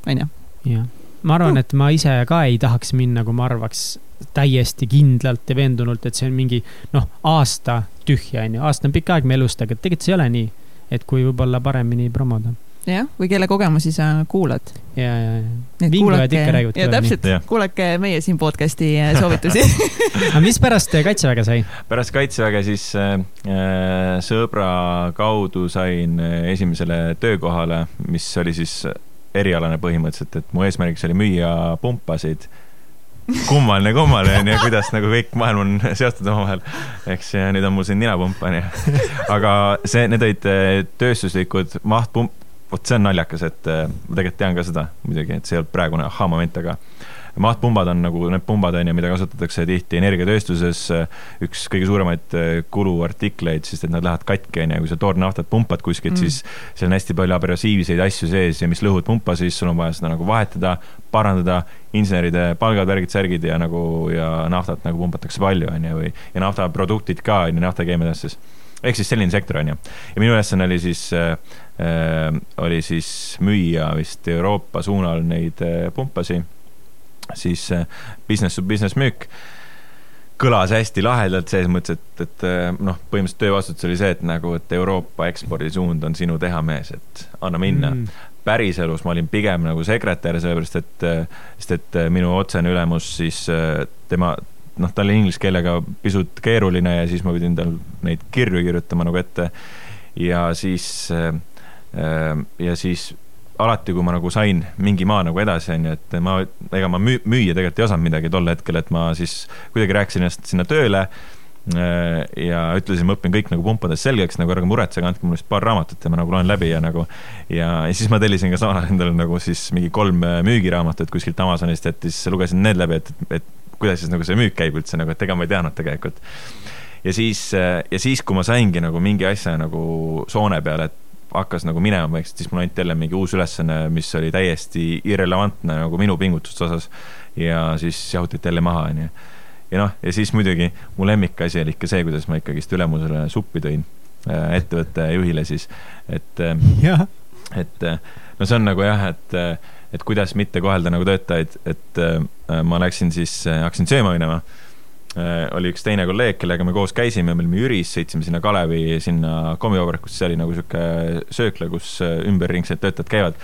onju. jah, ma arvan, et ma ise ka ei tahaks minna, kui ma arvaks täiesti kindlalt ja veendunult, et see on mingi noh, aasta tühja, onju, aasta on pikk aeg, me elustame, aga tegelikult see ei ole nii. et kui võib-olla paremini promoda. jah, või kelle kogemusi sa kuulad. ja, ja, ja. vinglejad ikka räägivad. ja täpselt, kuulake meie siin podcast'i äh, soovitusi aga mis pärast kaitseväge sai? pärast kaitseväge siis äh, äh, sõbra kaudu sain äh, esimesele töökohale, mis oli siis erialane põhimõtteliselt, et mu eesmärgiks oli müüa pumpasid kummaline, kummaline onju, kuidas nagu kõik maailm on seotud omavahel. eks ja nüüd on mul siin ninapump onju. aga see, need olid eh, tööstuslikud mahtpump, vot see on naljakas, et eh, ma tegelikult tean ka seda muidugi, et see ei olnud praegune ahhaa-moment, aga mahtpumbad on nagu need pumbad on ju, mida kasutatakse tihti energiatööstuses. üks kõige suuremaid äh, kuluartikleid, sest et nad lähevad katki on ju, kui sa toornaftat pumpad kuskilt mm., siis seal on hästi palju abrasiivseid asju sees ja mis lõhuvad pumpa, siis sul on vaja seda nagu vahetada, parandada. inseneride palgad, värgid, särgid ja nagu ja naftat nagu pumpatakse palju on ju, või ja naftaproduktid ka on ju, naftakeemiatööstuses ehk siis selline sektor on ju. ja minu ülesanne oli siis äh, äh, oli siis müüa vist Euroopa suunal neid äh, pumpasi siis äh, business to business müük kõlas hästi lahedalt selles mõttes, et, et äh, noh, põhimõtteliselt töövastutus oli see, et nagu, et Euroopa ekspordisuund on sinu teha mees, et anna minna mm. päriselus ma olin pigem nagu sekretär, sellepärast et, äh, sest et minu otsene ülemus siis tema, noh, tal oli inglise keelega pisut keeruline ja siis ma pidin tal neid kirju kirjutama nagu ette. ja siis, ja siis alati, kui ma nagu sain mingi maa nagu edasi, onju, et ma, ega ma müü-, müüa tegelikult ei osanud midagi tol hetkel, et ma siis kuidagi rääkisin ennast sinna tööle äh, ja ütlesin, ma õpin kõik nagu pumpades selgeks, nagu ärge muretsege, andke mulle vist paar raamatut ja ma nagu loen läbi ja nagu. ja, ja siis ma tellisin ka samal ajal endale nagu siis mingi kolm äh, müügiraamatut kuskilt Amazonist, et siis lugesin need läbi, et, et kuidas siis nagu see müük käib üldse nagu, et ega ma ei teadnud tegelikult. ja siis, äh, ja siis, kui ma saingi nagu mingi asja nagu soone peale, et hakkas nagu minema vaikselt, siis mulle anti jälle mingi uus ülesanne, mis oli täiesti irrelevantne nagu minu pingutuste osas. ja siis jahutati jälle maha, onju. ja noh, ja siis muidugi mu lemmikasi oli ikka see, kuidas ma ikkagist ülemusele suppi tõin äh, ettevõtte juhile siis, et ja. et äh, no see on nagu jah, et, et kuidas mitte kohelda nagu töötajaid, et äh, ma läksin siis, hakkasin sööma minema Äh, oli üks teine kolleeg, kellega me koos käisime, me olime Jüris, sõitsime sinna Kalevi, sinna kommivabarikus, see oli nagu sihuke söökla, kus äh, ümberringsed töötajad käivad.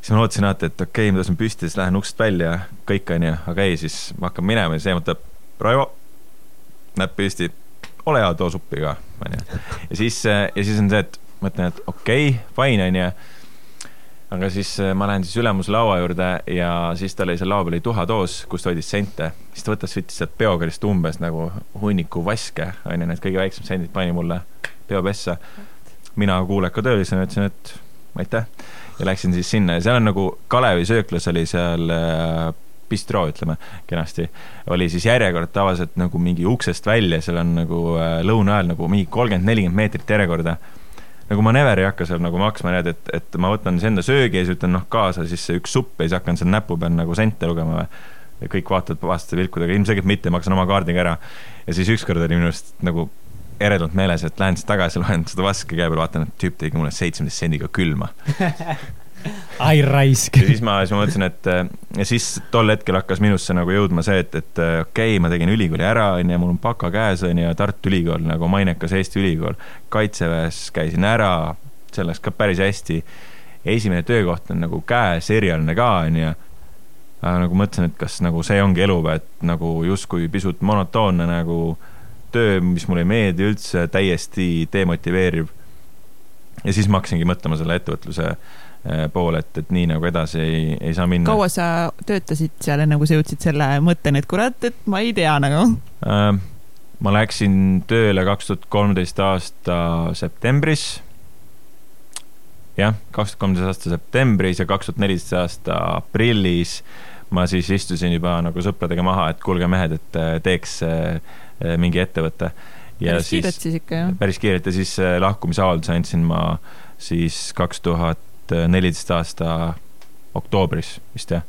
siis ma lootsin alati, et okei okay,, ma tõusen püsti, siis lähen uksest välja, kõik onju, aga ei, siis ma hakkan minema ja siis eemutab, Raivo, näpp püsti, ole hea, too suppi ka, onju. ja siis, äh, ja siis on see, et mõtlen, et okei okay,, fine onju aga siis äh, ma lähen siis ülemuse laua juurde ja siis tal oli seal laua peal oli tuhatoos, kus hoidis sente. siis ta võtas, võttis sealt peokarist umbes nagu hunniku vaske, onju, need kõige väiksemad sendid pani mulle peopessa. mina kuuleka töölisena ütlesin, et aitäh ja läksin siis sinna ja seal on nagu Kalevi sööklas oli seal äh, bistroo, ütleme kenasti, oli siis järjekord tavaliselt nagu mingi uksest välja, seal on nagu äh, lõuna ajal nagu mingi kolmkümmend, nelikümmend meetrit järjekorda nagu ma never ei hakka seal nagu maksma need, et, et ma võtan siis enda söögi ja siis ütlen noh, kaasa siis see üks supp ja siis hakkan seal näpu peal nagu sente lugema või. ja kõik vaatavad vastaste pilkudega, ilmselgelt mitte, maksan oma kaardiga ära. ja siis ükskord oli minu arust nagu eredalt meeles, et lähen siis tagasi, loen seda vaske käe peal, vaatan, et tüüp tegi mulle seitsmeteist sendiga külma ai raisk. ja siis ma, siis ma mõtlesin, et äh, ja siis tol hetkel hakkas minusse nagu jõudma see, et, et äh, okei okay,, ma tegin ülikooli ära, onju, mul on baka käes, onju, Tartu Ülikool nagu mainekas Eesti ülikool. kaitseväes käisin ära, see läks ka päris hästi. esimene töökoht on nagu käes, erialane ka, onju. nagu mõtlesin, et kas nagu see ongi elu või, et nagu justkui pisut monotoonne nagu töö, mis mulle ei meeldi üldse, täiesti demotiveeriv. ja siis ma hakkasingi mõtlema selle ettevõtluse pool, et, et nii nagu edasi ei, ei saa minna. kaua sa töötasid seal, enne kui sa jõudsid selle mõtteni, et kurat, et ma ei tea nagu äh,? ma läksin tööle kaks tuhat kolmteist aasta septembris. jah, kaks tuhat kolmteist aasta septembris ja kaks tuhat neliteist aasta aprillis ma siis istusin juba nagu sõpradega maha, et kuulge mehed, et äh, teeks äh, mingi ettevõte. päris siis, kiirelt siis ikka, jah? päris kiirelt ja siis lahkumisavalduse andsin ma siis kaks tuhat tuhat neliteist aasta oktoobris vist jah.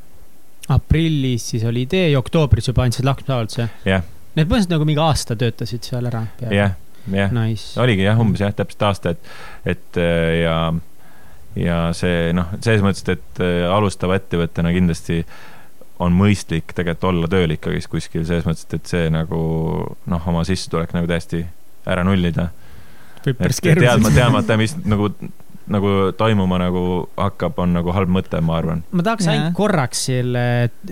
aprillis siis oli idee ja oktoobris juba andsid lahkumisavalduse? jah yeah.. Need põhimõtteliselt nagu mingi aasta töötasid seal ära? jah, jah nice., oligi jah, umbes jah, täpselt aasta, et, et äh, ja, ja see noh, selles mõttes, et äh, alustava ettevõttena kindlasti on mõistlik tegelikult olla tööl ikkagist kuskil selles mõttes, et see nagu noh, oma sissetulek nagu täiesti ära nullida. võib päris keeruline. teadmata, mis nagu nagu toimuma nagu hakkab, on nagu halb mõte, ma arvan. ma tahaks yeah. ainult korraks selle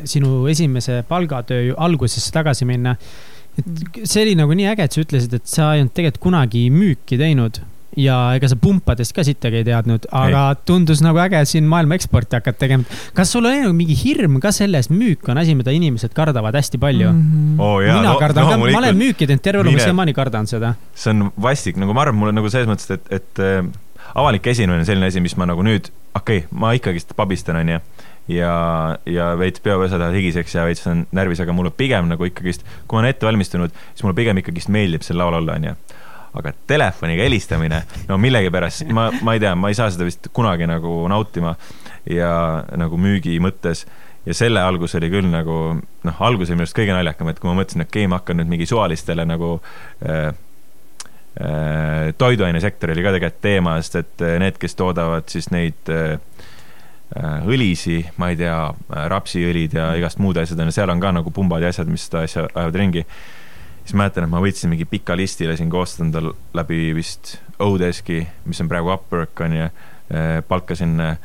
sinu esimese palgatöö algusesse tagasi minna. et see oli nagu nii äge, et sa ütlesid, et sa ei olnud tegelikult kunagi müüki teinud ja ega sa pumpadest ka sittagi ei teadnud, aga ei. tundus nagu äge siin maailma eksporti hakata tegema. kas sul oli nagu mingi hirm ka selles, müük on asi, mida inimesed kardavad hästi palju mm? -hmm. Oh, jaa, mina no, kardan no, ka, ma olen müüki teinud terve elu, ma siiamaani kardan seda. see on vastik, nagu ma arvan, mul on nagu selles mõttes, et, et avalik esinemine on selline asi, mis ma nagu nüüd, okei okay,, ma ikkagist pabistan, onju. ja, ja veits peopesad lähevad higiseks ja veits on närvis, aga mulle pigem nagu ikkagist, kui ma olen ette valmistunud, siis mulle pigem ikkagist meeldib seal laval olla, onju aga telefoniga helistamine, no millegipärast ma, ma ei tea, ma ei saa seda vist kunagi nagu nautima ja nagu müügi mõttes ja selle algus oli küll nagu noh, algus oli minu arust kõige naljakam, et kui ma mõtlesin, et okei okay,, ma hakkan nüüd mingi suvalistele nagu äh, toiduainesektor oli ka tegelikult teema, sest et äh, need, kes toodavad siis neid äh, äh õlisi, ma ei tea, rapsiõlid ja igast muud asjad on, seal on ka nagu pumbad ja asjad, mis seda asja ajavad ringi. Siis mäletan, et ma võtsin mingi pika listi, lasin koostada läbi vist Odeski, mis on praegu Upwork on ju, palkasin, eh,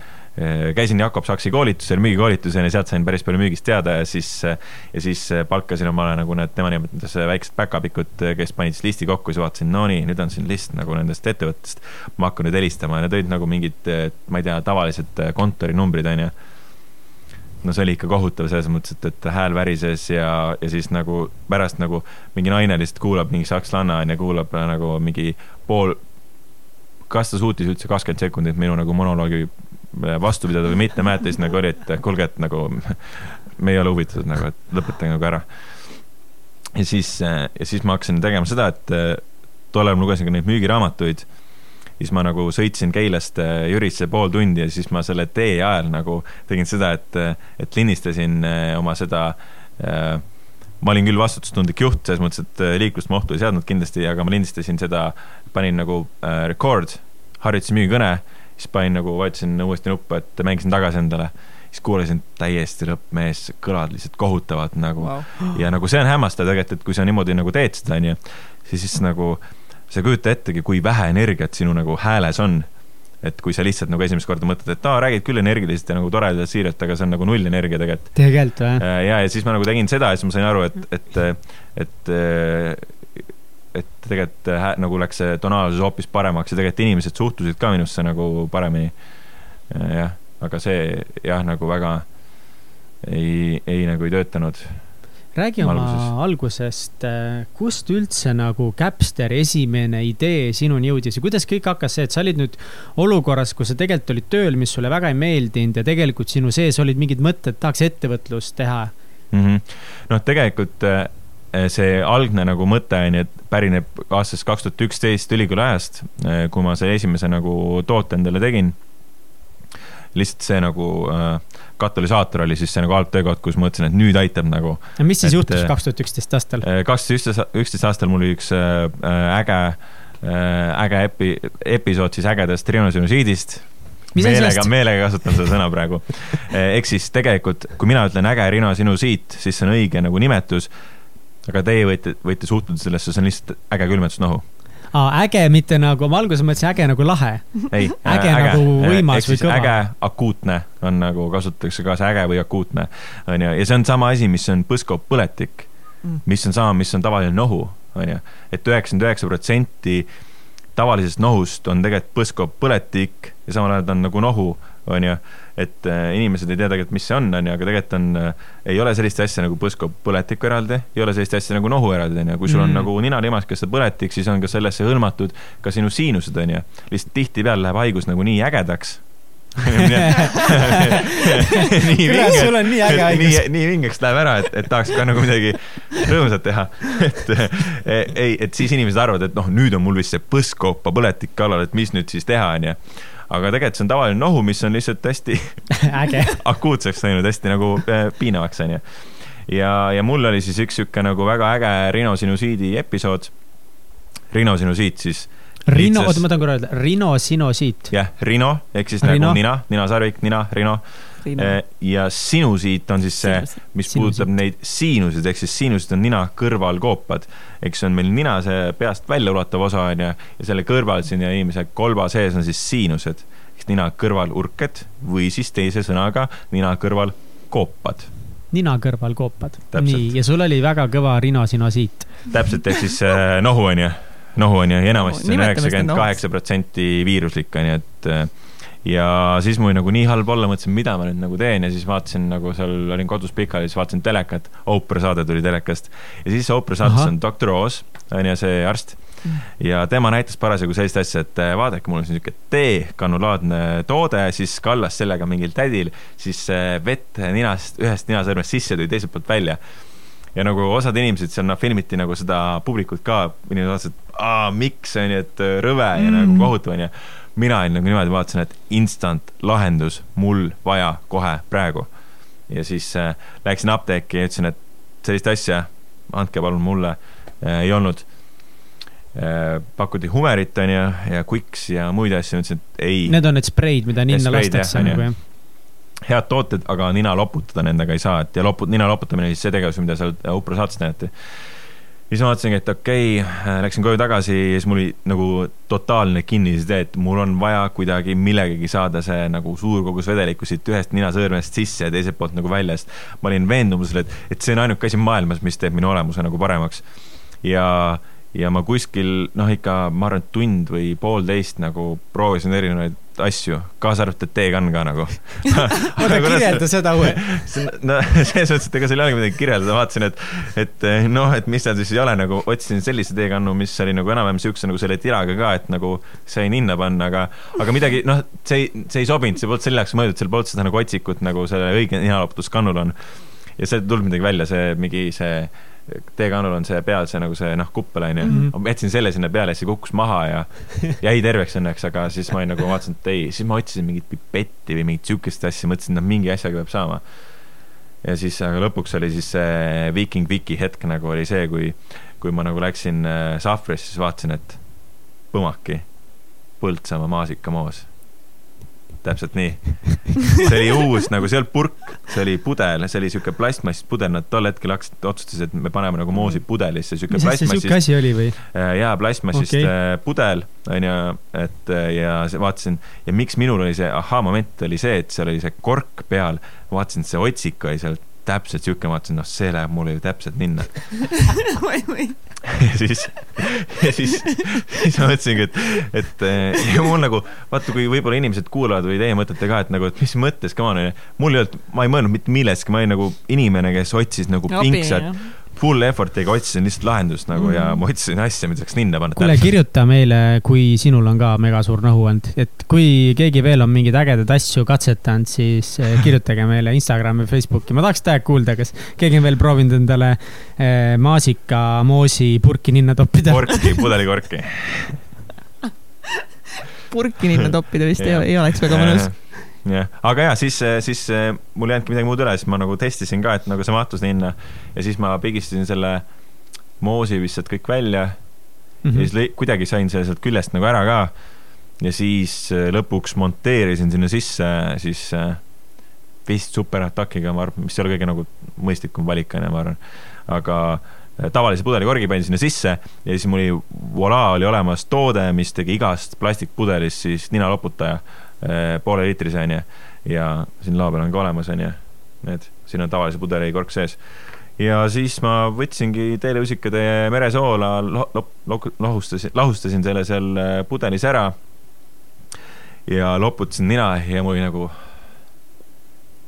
käisin Jakob Saksi koolitusel, müügikoolitusel ja sealt sain päris palju müügist teada ja siis, ja siis palkasin omale nagu need, tema nimetas väiksed päkapikud, kes panid siis listi kokku, siis vaatasin, no nii, nüüd on siin list nagu nendest ettevõttest. ma hakkan nüüd helistama ja need olid nagu mingid, ma ei tea, tavalised kontorinumbrid on ju no see oli ikka kohutav selles mõttes, et, et hääl värises ja, ja siis nagu pärast nagu mingi naine lihtsalt kuulab mingi sakslanna onju, kuulab nagu mingi pool, kas ta suutis üldse kakskümmend sekundit minu nagu monoloogi vastu pidada või mitte, mäletan siis nagu oli, et kuulge, et nagu me ei ole huvitatud nagu, et lõpetage nagu ära. ja siis, ja siis ma hakkasin tegema seda, et tollal ma lugesin ka neid müügiraamatuid siis ma nagu sõitsin Keilast äh, Jürisse pool tundi ja siis ma selle tee ajal nagu tegin seda, et, et lindistasin äh, oma seda äh, ma olin küll vastutustundlik juht, selles mõttes, et liiklust ma ohtu ei seadnud kindlasti, aga ma lindistasin seda, panin nagu äh, record, harjutasin müügikõne, siis panin nagu, vajutasin uuesti nuppu, et mängisin tagasi endale. siis kuulasin täiesti lõppmees, kõlad lihtsalt kohutavad nagu wow. ja nagu see on hämmastav tegelikult, et kui sa niimoodi nagu teed seda, onju, siis, siis nagu äh, sa ei kujuta ettegi, kui vähe energiat sinu nagu hääles on. et kui sa lihtsalt nagu esimest korda mõtled, et aa, räägid küll energiliselt ja nagu toredalt, siiralt, aga see on nagu null energia tegelikult. tegelikult või? Äh, ja, ja siis ma nagu tegin seda ja siis ma sain aru, et, et, et et tegelikult hää, nagu läks see tonaalsus hoopis paremaks ja tegelikult inimesed suhtusid ka minusse nagu paremini. jah, aga see jah, nagu väga ei, ei nagu ei töötanud räägi oma alguses. algusest, äh, kust üldse nagu Capster esimene idee sinuni jõudis ja kuidas kõik hakkas see, et sa olid nüüd olukorras, kus sa tegelikult olid tööl, mis sulle väga ei meeldinud ja tegelikult sinu sees olid mingid mõtted, tahaks ettevõtlust teha mm -hmm.? noh, tegelikult äh, see algne nagu mõte on ju, et pärineb aastast kaks tuhat üksteist ülikooli ajast, äh, kui ma selle esimese nagu toote endale tegin lihtsalt see nagu äh, katalüsaator oli siis see nagu algtöökoht, kus ma mõtlesin, et nüüd aitab nagu. no mis siis et, juhtus kaks tuhat üksteist aastal? Kaks tuhat üksteist, üksteist aastal mul oli üks äge äge epi-, episood siis ägedast rinosinosiidist meelega, meelega kasutan seda sõna praegu. Ehk siis tegelikult, kui mina ütlen äge rinosinosiit, siis see on õige nagu nimetus. Aga teie võite, võite suhtuda sellesse, see on lihtsalt äge külmetusnohu aa, äge, mitte nagu, ma alguses mõtlesin äge nagu lahe. ei, äge, äge nagu võimas või kõva. äge, akuutne on nagu kasutatakse ka see äge või akuutne, onju, ja see on sama asi, mis on põskopõletik, mm. mis on sama, mis on tavaline nohu, onju, et üheksakümmend üheksa protsenti tavalisest nohust on tegelikult põskopõletik ja samal ajal ta on nagu nohu, onju et äh, inimesed ei tea tegelikult, mis see on, onju, aga tegelikult on, äh, ei ole sellist asja nagu põskopõletikku eraldi, ei ole sellist asja nagu nohu eraldi, onju. kui sul on mm. nagu ninalimaskesse põletik, siis on ka sellesse hõlmatud ka sinu siinused, onju. lihtsalt tihtipeale läheb haigus nagu nii ägedaks nii vinge, sul on nii äge haigus. nii, nii vingeks läheb ära, et, et tahaks ka nagu midagi rõõmsat teha. et ei, et siis inimesed arvavad, et noh, nüüd on mul vist see põskoopa põletik kallal, et mis nüüd siis teha, onju aga tegelikult see on tavaline nohu, mis on lihtsalt hästi akuutseks läinud, hästi nagu äh, piinavaks, onju. ja, ja mul oli siis üks sihuke nagu väga äge rinosinusiidi episood. rinosinusiit siis. Rino, oota, ma tahan korra öelda, rinosinosiit. jah, rino ehk siis rino. nagu nina, ninasarvik, nina, rino Äh, ja sinusiit on siis see, mis puudutab neid siinuseid, ehk siis siinusid on nina kõrvalkoopad. eks see on meil nina see peast välja ulatav osa on ju, ja selle kõrval siin ja inimese kolba sees on siis siinused. ehk nina kõrvalurked või siis teise sõnaga nina kõrvalkoopad nina kõrval koopad. nii, ja sul oli väga kõva rinosinosiit. täpselt, ehk siis äh, nohu on ju, nohu on ju, ja enamasti see on üheksakümmend kaheksa protsenti viiruslik on ju, et äh, ja siis mul nagu nii halb olla, mõtlesin, mida ma nüüd nagu teen ja siis vaatasin nagu seal olin kodus pikali, siis vaatasin telekat, Oprah saade tuli telekast ja siis Oprah saates on doktor Oz, on ju see arst ja tema näitas parasjagu sellist asja, et äh, vaadake, mul on siin niisugune teekanulaadne toode, siis kallas sellega mingil tädil siis äh, vett ninast, ühest ninasõrmest sisse, tuli teiselt poolt välja. ja nagu osad inimesed seal noh, filmiti nagu seda publikut ka, inimesed vaatasid, aa, miks, on ju, et äh, rõve ja mm. nagu kohutav, on ju. mina olin nagu niimoodi vaatasin, et instant lahendus mul vaja kohe praegu. ja siis äh, läksin apteeki ja ütlesin, et sellist asja andke palun mulle äh,, ei olnud äh,. pakuti Humerit, onju, ja Quicks ja muid asju, ütlesin, et ei. Need on need spreid, mida ninna lastakse nagu jah? head tooted, aga nina loputada nendega ei saa, et ja loput-, nina loputamine oli see tegevus, mida seal Upro saates näidati siis ma mõtlesingi, et okei okay,, läksin koju tagasi ja siis mul oli nagu totaalne kinnisidee, et mul on vaja kuidagi millegagi saada see nagu suur kogus vedelikku siit ühest ninasõõrmest sisse ja teiselt poolt nagu välja, sest ma olin veendumusel, et, et see on ainuke asi maailmas, mis teeb minu olemuse nagu paremaks. ja, ja ma kuskil noh, ikka ma arvan, et tund või poolteist nagu proovisin erinevaid asju, kaasa arvatud teekann ka nagu oota, kirjelda seda uue. no selles mõttes, et ega seal ei olegi midagi kirjeldada, vaatasin, et, et noh, et mis seal siis ei ole, nagu otsisin sellise teekannu, mis oli nagu enam-vähem siukse nagu selle tiraga ka, et nagu sai ninna panna, aga, aga midagi, noh, see ei, see ei sobinud, see polnud selle jaoks mõeldud, seal polnud seda nagu otsikut, nagu selle õige ninaloputuskannul on. ja sealt ei tulnud midagi välja, see mingi see teekannul on see peal see nagu see noh, kuppel onju mm. -hmm. ma jätsin selle sinna peale, siis see kukkus maha ja jäi terveks õnneks, aga siis ma olin nagu vaatasin, et ei, siis ma otsisin mingit pipetti või mingit siukest asja, mõtlesin, et noh, mingi asjaga peab saama. ja siis, aga lõpuks oli siis see Viking Viki hetk nagu oli see, kui, kui ma nagu läksin äh, sahvrisse, siis vaatasin, et põmaki, Põltsamaa maasikamoos täpselt nii. see oli uus nagu, see ei olnud purk, see oli pudel, see oli siuke plastmassist pudel, nad tol hetkel hakkasid, otsustasid, et me paneme nagu moosi pudelisse, siuke plastmassist. siuke asi oli või? Äh, jaa, plastmassist okay. Äh, pudel, onju, et äh, ja vaatasin ja miks minul oli see ahhaa-moment oli see, et seal oli see kork peal, vaatasin, et see otsik oli seal täpselt siuke, ma mõtlesin, noh, see läheb mulle ju täpselt ninna ja siis, ja siis, siis ma mõtlesingi, et, et ja mul nagu, vaata, kui võib-olla inimesed kuulavad või teie mõtlete ka, et nagu, et mis mõttes, come on, mul ei olnud, ma ei mõelnud mitte millestki, ma olin nagu inimene, kes otsis nagu pingsat full effort'iga otsisin lihtsalt lahendust nagu mm. ja ma otsisin asja, mida saaks ninna panna. kuule, kirjuta meile, kui sinul on ka mega suur nohuand, et kui keegi veel on mingeid ägedaid asju katsetanud, siis eh, kirjutage meile Instagrami, Facebooki, ma tahaks täiega kuulda, kas keegi on veel proovinud endale eh, maasika, moosi purki ninna toppida. korki, pudelikorki. Purki ninna toppida vist ei, ei oleks väga mõnus jah, aga ja siis, siis mul ei jäänudki midagi muud üle, siis ma nagu testisin ka, et nagu see mahtus ninna ja siis ma pigistasin selle moosi vist kõik välja mm. -hmm. ja siis kuidagi sain selle sealt küljest nagu ära ka. ja siis äh, lõpuks monteerisin sinna sisse siis äh, vist superatakiga, ma arvan, mis ei ole kõige nagu mõistlikum valik, onju, ma arvan. aga tavalise pudelikorgi panin sinna sisse ja siis mul oli, voilà, oli olemas toode, mis tegi igast plastikpudelist siis ninaloputaja pooleliitrise onju ja siin laua peal on ka olemas onju, need, siin on tavalise pudeli kork sees. ja siis ma võtsingi teelusikade meresoola lo, lo, lo, lohustasin, lahustasin selle seal äh, pudelis ära. ja loputasin nina ja mul oli nagu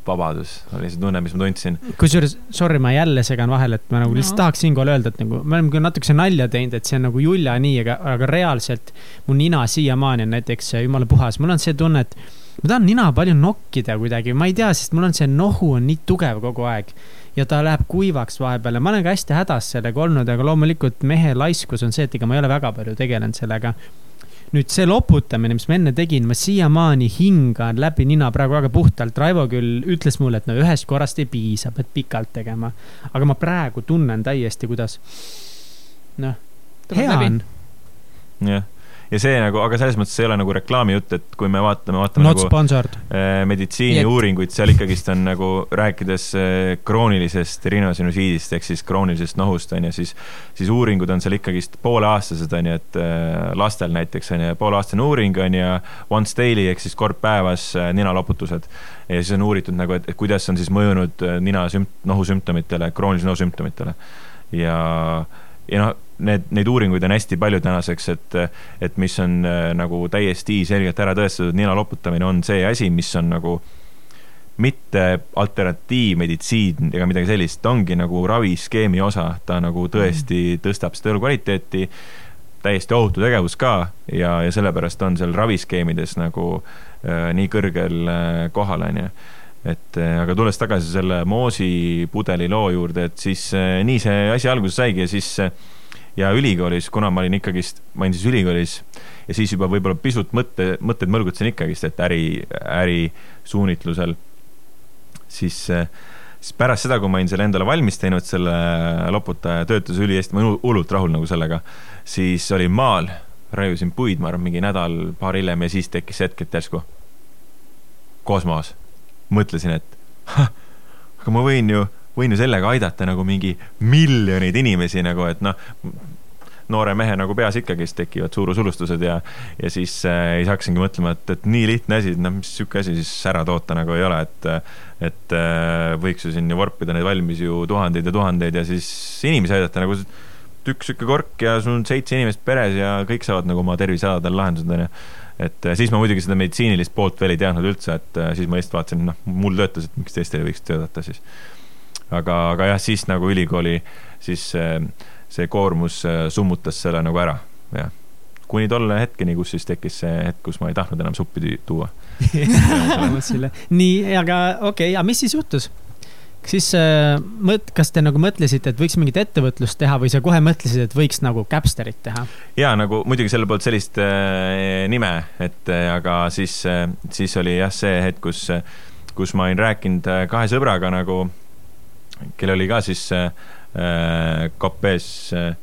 vabadus. Oli see tunne, mis ma tundsin. kusjuures, sorry, ma jälle segan vahele, et ma nagu no. lihtsalt tahaks siinkohal öelda, et nagu me oleme küll natukese nalja teinud, et see on nagu Julia nii, aga, aga reaalselt mu nina siiamaani on näiteks jumala puhas, mul on see tunne, et ma tahan nina palju nokkida kuidagi, ma ei tea, sest mul on see nohu on nii tugev kogu aeg ja ta läheb kuivaks vahepeal. Ja ma olen ka hästi hädas sellega olnud, aga loomulikult mehe laiskus on see, et ega ma ei ole väga palju tegelenud sellega nüüd see loputamine, mis ma enne tegin, ma siiamaani hingan läbi nina praegu väga puhtalt. Raivo küll ütles mulle, et no ühest korrast ei piisa, pead pikalt tegema. aga ma praegu tunnen täiesti, kuidas noh, hea on. jah ja see nagu, aga selles mõttes ei ole nagu reklaamijutt, et kui me vaatame, vaatame Not nagu sponsored. Äh, meditsiiniuuringuid, seal ikkagist on nagu rääkides äh, kroonilisest rinosinusiidist ehk siis kroonilisest nohust on ju, siis, siis uuringud on seal ikkagist pooleaastased on ju, et äh, lastel näiteks on ju, pooleaastane uuring on ju, once daily ehk siis kord päevas ninaloputused. ja siis on uuritud nagu, et, kuidas on siis mõjunud nina sümpt-, nohusümptomitele, kroonilise nohu sümptomitele ja, ja noh need, neid uuringuid on hästi palju tänaseks, et, et mis on äh, nagu täiesti selgelt ära tõestatud, nina loputamine on see asi, mis on nagu mitte alternatiivmeditsiin ega midagi sellist, ta ongi nagu raviskeemi osa, ta nagu tõesti mm. tõstab seda elukvaliteeti täiesti ohutu tegevus ka ja, ja sellepärast on seal raviskeemides nagu äh, nii kõrgel äh, kohal, on ju et äh, aga tulles tagasi selle moosipudeli loo juurde, et siis äh, nii see asi alguse saigi ja siis äh, ja ülikoolis, kuna ma olin ikkagist, ma olin siis ülikoolis ja siis juba võib-olla pisut mõtte, mõtteid mõlgutasin ikkagist, et äri, ärisuunitlusel, siis, siis pärast seda, kui ma olin selle endale valmis teinud, selle loputaja töötas ülihästi, ma olin hullult rahul nagu sellega, siis olin maal, raiusin puid, ma arvan, mingi nädal-paar hiljem ja siis tekkis hetk, et järsku kosmos. mõtlesin, et aga ma võin ju võin ju sellega aidata nagu mingi miljoneid inimesi nagu, et noh, noore mehe nagu peas ikkagist tekivad suurusulustused ja, ja siis äh, siis hakkasingi mõtlema, et, et nii lihtne asi, et noh, mis sihuke asi siis ära toota nagu ei ole, et, et äh, võiks ju siin ju vorpida neid valmis ju tuhandeid ja tuhandeid ja siis inimesi aidata nagu üks sihuke kork ja sul on seitse inimest peres ja kõik saavad nagu oma tervisehädadel lahendused, onju. Et äh, siis ma muidugi seda meditsiinilist poolt veel ei teadnud üldse, et äh, siis ma lihtsalt vaatasin, noh, mul töötas, et miks teistel ei võiks töötada siis aga, aga jah, siis nagu ülikooli, siis see, see koormus äh, summutas selle nagu ära, jah. kuni tolle hetkeni, kus siis tekkis see hetk, kus ma ei tahtnud enam suppi tuua nii, aga okei okay,, aga mis siis juhtus? siis äh, mõt-, kas te nagu mõtlesite, et võiks mingit ettevõtlust teha või sa kohe mõtlesid, et võiks nagu Capsterit teha? ja nagu muidugi selle poolt sellist äh, nime, et äh, aga siis äh,, siis oli jah, see hetk, kus, kus ma olin rääkinud äh, kahe sõbraga nagu kellel oli ka siis äh, KP-s äh,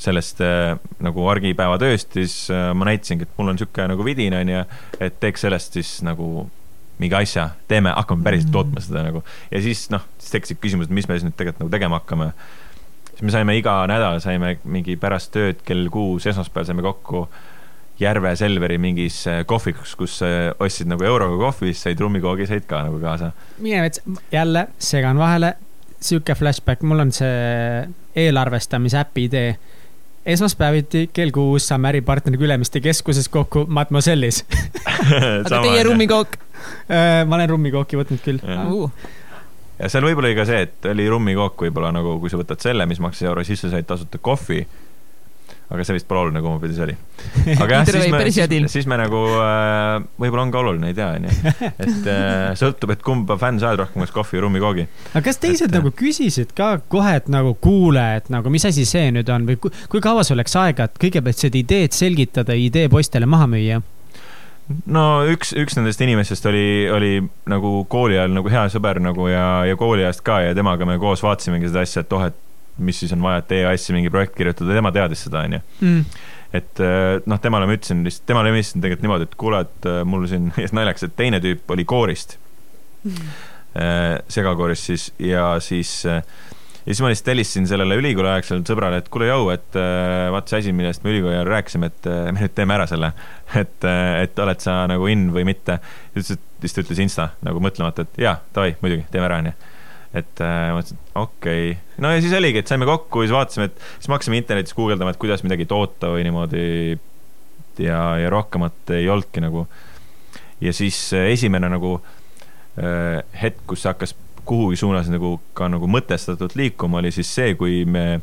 sellest äh, nagu argipäeva tööst, siis äh, ma näitasingi, et mul on niisugune nagu vidin, on ju, et teeks sellest siis nagu mingi asja, teeme, hakkame päriselt mm tootma seda nagu. ja siis noh, siis tekkisid küsimused, mis me siis nüüd tegelikult nagu tegema hakkame. siis me saime iga nädal, saime mingi pärast tööd kell kuus esmaspäeval saime kokku Järve Selveri mingis äh, kohvikus, kus äh, ostsid nagu euroga kohvi, siis said rummikoogi, said ka nagu kaasa. mine mets, jälle segan vahele, sihuke flashback, mul on see eelarvestamise äpi idee. esmaspäeviti kell kuus saame äripartneriga Ülemiste keskuses kokku Mademoiselle'is aga teie rummikook? Äh, ma olen rummikooki võtnud küll. ja seal võib-olla oli ka see, et oli rummikook võib-olla nagu, kui sa võtad selle, mis maksis euro, siis sa said tasuta kohvi aga see vist pole oluline, kumma pidi see oli. aga jah, siis me, siis, siis me nagu äh, võib-olla on ka oluline, ei tea, onju. et äh, sõltub, et kumba fänn sa oled rohkem, kas kohvi või rummikoogi. aga kas teised et, nagu küsisid ka kohe, et nagu kuule, et nagu mis asi see nüüd on või kui, kui kaua sul läks aega, et kõigepealt seda ideed selgitada, idee poistele maha müüa? no üks, üks nendest inimestest oli, oli nagu kooli ajal nagu hea sõber nagu ja, ja kooli ajast ka ja temaga me koos vaatasimegi seda asja, et oh, et mis siis on vaja, et EAS-i mingi projekt kirjutada, tema teadis seda, onju mm. et äh, noh, temale ma ütlesin lihtsalt, temale ma ütlesin tegelikult niimoodi, et kuule, et äh, mul siin, naljakas, et teine tüüp oli koorist mm., segakoorist siis ja siis ja siis ma lihtsalt helistasin sellele ülikooliaegsele sõbrale, et kuule, jõu, et vaata see asi, millest me ülikooli ajal rääkisime, et me nüüd teeme ära selle. et, et oled sa nagu in või mitte. ütles, et siis ta ütles insta nagu mõtlemata, et jaa, davai, muidugi, teeme ära, onju et äh, mõtlesin, et okei okay., no ja siis oligi, et saime kokku ja siis vaatasime, et siis me hakkasime internetis guugeldama, et kuidas midagi toota või niimoodi. ja, ja rohkemat ei olnudki nagu. ja siis äh, esimene nagu äh, hetk, kus hakkas kuhugi suunas nagu ka nagu mõtestatult liikuma, oli siis see, kui me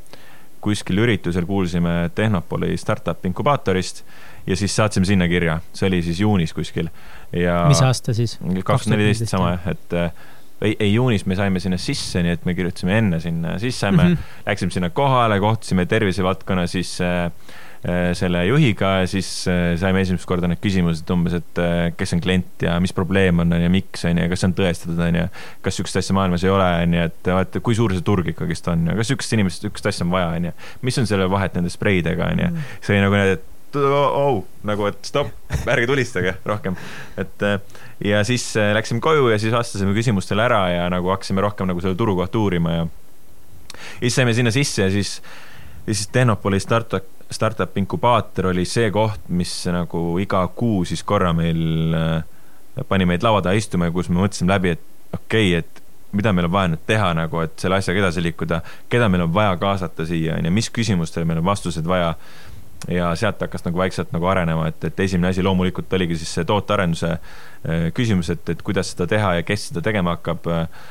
kuskil üritusel kuulsime Tehnopoli startup inkubaatorist ja siis saatsime sinna kirja, see oli siis juunis kuskil ja. mis aasta siis? kaks tuhat neliteist sama jah, et ei, ei juunis me saime sinna sisse, nii et me kirjutasime enne sinna sisse, me mm -hmm. läksime sinna kohale, kohtusime tervisevaldkonna siis äh, äh, selle juhiga ja siis äh, saime esimest korda need küsimused umbes, et äh, kes on klient ja mis probleem on, on ju, miks on ju, kas see on tõestatud, on ju. kas sihukest asja maailmas ei ole, on ju, et vaata, kui suur see turg ikkagist on ja kas sihukest inimest, sihukest asja on vaja, on ju. mis on selle vahet nende spreidega, on ju. Mhm. see oli nagu need, et oh, nagu, et stopp, ärge tulistage rohkem. et äh, ja siis äh, läksime koju ja siis vastasime küsimustele ära ja nagu hakkasime rohkem nagu selle turu kohta uurima ja. siis saime sinna sisse ja siis, ja siis Tehnopoli startup, startup inkubaator oli see koht, mis nagu iga kuu siis korra meil äh, pani meid laua taha istuma ja kus me mõtlesime läbi, et okei okay,, et mida meil on vaja nüüd teha nagu, et selle asjaga edasi liikuda, keda meil on vaja kaasata siia, on ju, mis küsimustele meil on vastused vaja ja sealt hakkas nagu vaikselt nagu arenema, et, et esimene asi loomulikult oligi siis see tootearenduse äh, küsimus, et, et kuidas seda teha ja kes seda tegema hakkab. Äh,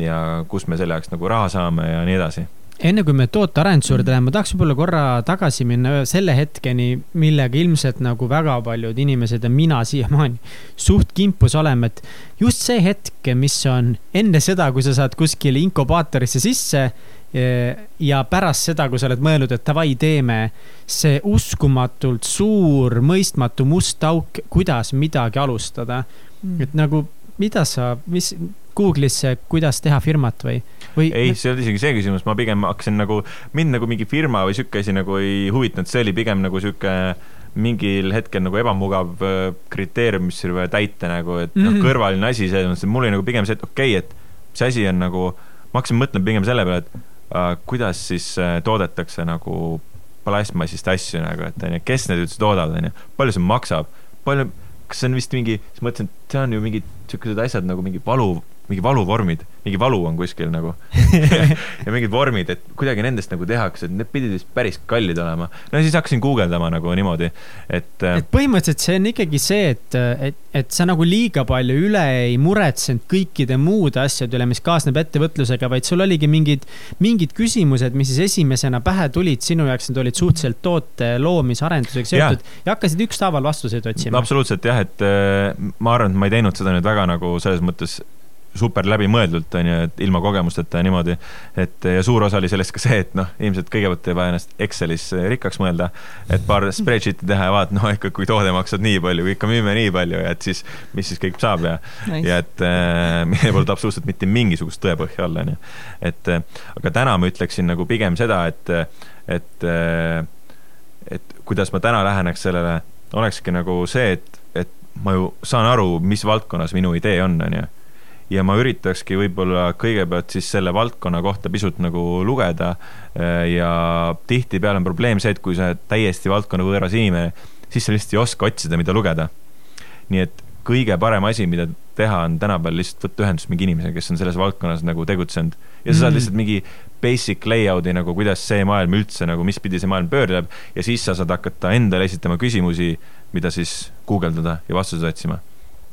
ja kus me selle jaoks nagu raha saame ja nii edasi. enne kui me tootearenduse juurde läheme, ma tahaks võib-olla korra tagasi minna selle hetkeni, millega ilmselt nagu väga paljud inimesed ja mina siiamaani suht kimpus oleme, et just see hetk, mis on enne seda, kui sa saad kuskile inkubaatorisse sisse ja pärast seda, kui sa oled mõelnud, et davai, teeme see uskumatult suur, mõistmatu must auk, kuidas midagi alustada mm.. et nagu, mida sa, mis, Google'isse, kuidas teha firmat või, või? ei, see ei olnud isegi see küsimus, ma pigem hakkasin nagu, mind nagu mingi firma või sihuke asi nagu ei huvitanud, see oli pigem nagu sihuke mingil hetkel nagu ebamugav äh, kriteerium, mis oli vaja täita nagu, et mm -hmm. noh, mhm. kõrvaline asi selles mõttes, et mul oli nagu pigem see, et okei okay,, et see asi on nagu, ma hakkasin mõtlema pigem selle peale, et kuidas siis äh, toodetakse nagu plastmassist asju nagu, et onju, kes need üldse toodavad, onju, palju see maksab, palju, kas see on vist mingi, siis mõtlesin, et see on ju mingid siukesed asjad nagu mingi valu mingi valuvormid, mingi valu on kuskil nagu ja mingid vormid, et kuidagi nendest nagu tehakse, et need pidid vist päris kallid olema. no siis hakkasin guugeldama nagu niimoodi, et. Äh, et põhimõtteliselt see on ikkagi see, et, et, et sa nagu liiga palju üle ei muretsenud kõikide muude asjade üle, mis kaasneb ettevõtlusega, vaid sul oligi mingid, mingid küsimused, mis siis esimesena pähe tulid sinu jaoks, need olid suhteliselt toote loomisarendusega seotud ja. ja hakkasid ükshaaval vastuseid otsima. absoluutselt jah, et äh, ma arvan, et ma ei teinud seda nüüd väga nagu selles mõttes super läbimõeldult, on ju, et ilma kogemusteta ja niimoodi. et ja suur osa oli sellest ka see, et noh, ilmselt kõigepealt ei vaja ennast Excelis rikkaks mõelda, et paar spreadsheet'i teha ja vaadata, noh, ikka kui toode maksab nii palju, ikka müüme nii palju ja et siis, mis siis kõik saab ja nice., ja et äh, meil polnud absoluutselt mitte mingisugust tõepõhja all, on ju. et äh, aga täna ma ütleksin nagu pigem seda, et, et äh,, et kuidas ma täna läheneks sellele, olekski nagu see, et, et ma ju saan aru, mis valdkonnas minu idee on, on ju ja ma üritakski võib-olla kõigepealt siis selle valdkonna kohta pisut nagu lugeda. Äh, ja tihtipeale on probleem see, et kui sa oled täiesti valdkonna võõras inimene, siis sa lihtsalt ei oska otsida, mida lugeda. nii et kõige parem asi, mida teha, on tänapäeval lihtsalt võtta ühendust mingi inimesega, kes on selles valdkonnas nagu tegutsenud. ja sa saad mm. lihtsalt mingi basic layout'i nagu, kuidas see maailm üldse nagu, mis pidi see maailm pöörleb ja siis sa saad hakata endale esitama küsimusi, mida siis guugeldada ja vastuseid otsima.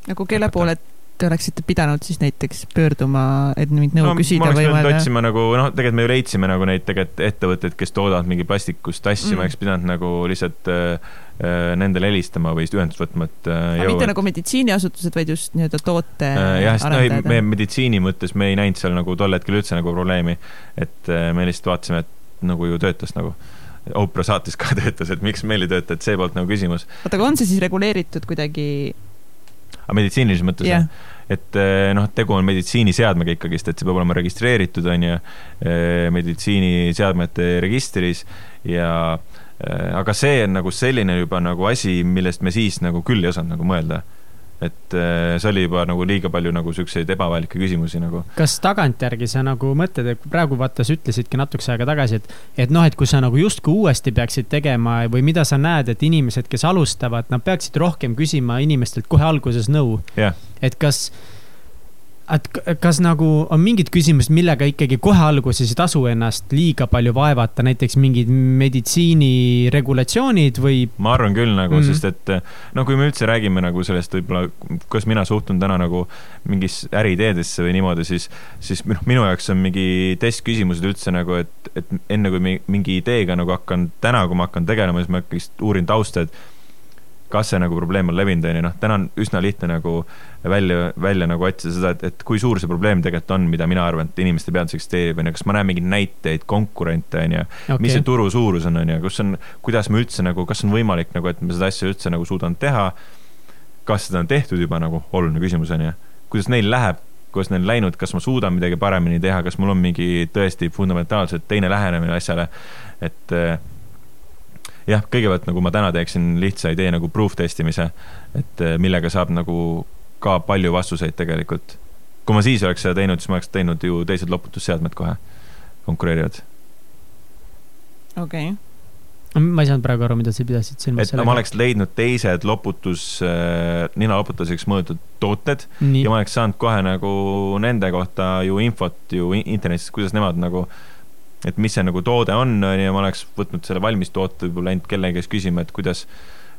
nagu kelle poole te oleksite pidanud siis näiteks pöörduma, et mingit nõu no, küsida või? otsima nagu noh, tegelikult me ju leidsime nagu neid tegelikult ettevõtteid, kes toodavad mingi plastikust asju mm., ma oleks pidanud nagu lihtsalt äh, äh, nendele helistama või ühendust võtma, et äh,. aga mitte nagu meditsiiniasutused, vaid just nii-öelda toote äh, jah, sest no, me meditsiini mõttes me ei näinud seal nagu tol hetkel üldse nagu probleemi. et me lihtsalt vaatasime, et nagu ju töötas nagu Oprah saates ka töötas, et miks meil ei tööta, et see poolt nagu küsimus. oota, aga on see siis reguleeritud kuidagi aga meditsiinilises mõttes yeah. et eh, noh, tegu on meditsiiniseadmega ikkagist, et see peab olema registreeritud, on ju, eh, meditsiiniseadmete registris. Ja eh, aga see on nagu selline juba nagu asi, millest me siis nagu küll ei osanud nagu mõelda et äh, see oli juba nagu liiga palju nagu siukseid ebavajalikke küsimusi nagu. kas tagantjärgi sa nagu mõtled, et praegu vaata, sa ütlesidki natukese aega tagasi, et, et noh, et kui sa nagu justkui uuesti peaksid tegema või mida sa näed, et inimesed, kes alustavad, nad peaksid rohkem küsima inimestelt kohe alguses nõu yeah.. et kas et kas nagu on mingid küsimused, millega ikkagi kohe alguses ei tasu ennast liiga palju vaevata, näiteks mingid meditsiiniregulatsioonid või? ma arvan küll nagu mm, -hmm. sest et no kui me üldse räägime nagu sellest võib-olla, kuidas mina suhtun täna nagu mingis äriteedesse või niimoodi, siis, siis noh, minu jaoks on mingi testküsimused üldse nagu, et, et enne kui mingi ideega nagu hakkan, täna, kui ma hakkan tegelema, siis ma ikkagist uurin tausta, et kas see nagu probleem on levinud, on ju, noh, täna on üsna lihtne nagu välja, välja nagu otsida seda, et, et kui suur see probleem tegelikult on, mida mina arvan, et inimeste peades eksisteerib, on ju, kas ma näen mingeid näiteid, konkurente, on ju, mis see turu suurus on, on ju, kus on, kuidas me üldse nagu, kas on võimalik nagu, et me seda asja üldse nagu suudame teha, kas seda on tehtud juba nagu, oluline küsimus, on ju, kuidas neil läheb, kuidas neil läinud, kas ma suudan midagi paremini teha, kas mul on mingi tõesti fundamentaalselt teine lähenemine asjale, et äh, jah, kõigepealt nagu ma täna teeksin lihtsa idee nagu proof testimise, et äh, millega saab nagu ka palju vastuseid tegelikult. kui ma siis oleks seda teinud, siis ma oleks teinud ju teised loputusseadmed kohe, konkureerivad. okei okay ma ei saanud praegu aru, mida sa pidasid silmas. et ma oleks leidnud teised loputus äh,, ninaloputuseks mõeldud tooted Nii. ja ma oleks saanud kohe nagu nende kohta ju infot ju internetist, kuidas nemad nagu, et mis see nagu toode on, on ju, ma oleks võtnud selle valmis toote, võib-olla läinud kellegi käest küsima, et kuidas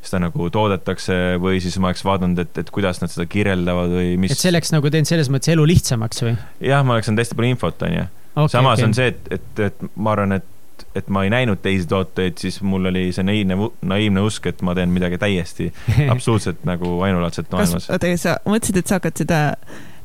seda nagu toodetakse või siis ma oleks vaadanud, et, et kuidas nad seda kirjeldavad või mis. et see oleks nagu teinud selles mõttes elu lihtsamaks või? jah, ma oleks saanud hästi palju infot, onju okay,. samas okay. on see, et, et, et ma arvan, et et ma ei näinud teisi tooteid, siis mul oli see naiivne, naiivne usk, et ma teen midagi täiesti absoluutselt nagu ainulaadset maailmas. oota, kas sa mõtlesid, et sa hakkad seda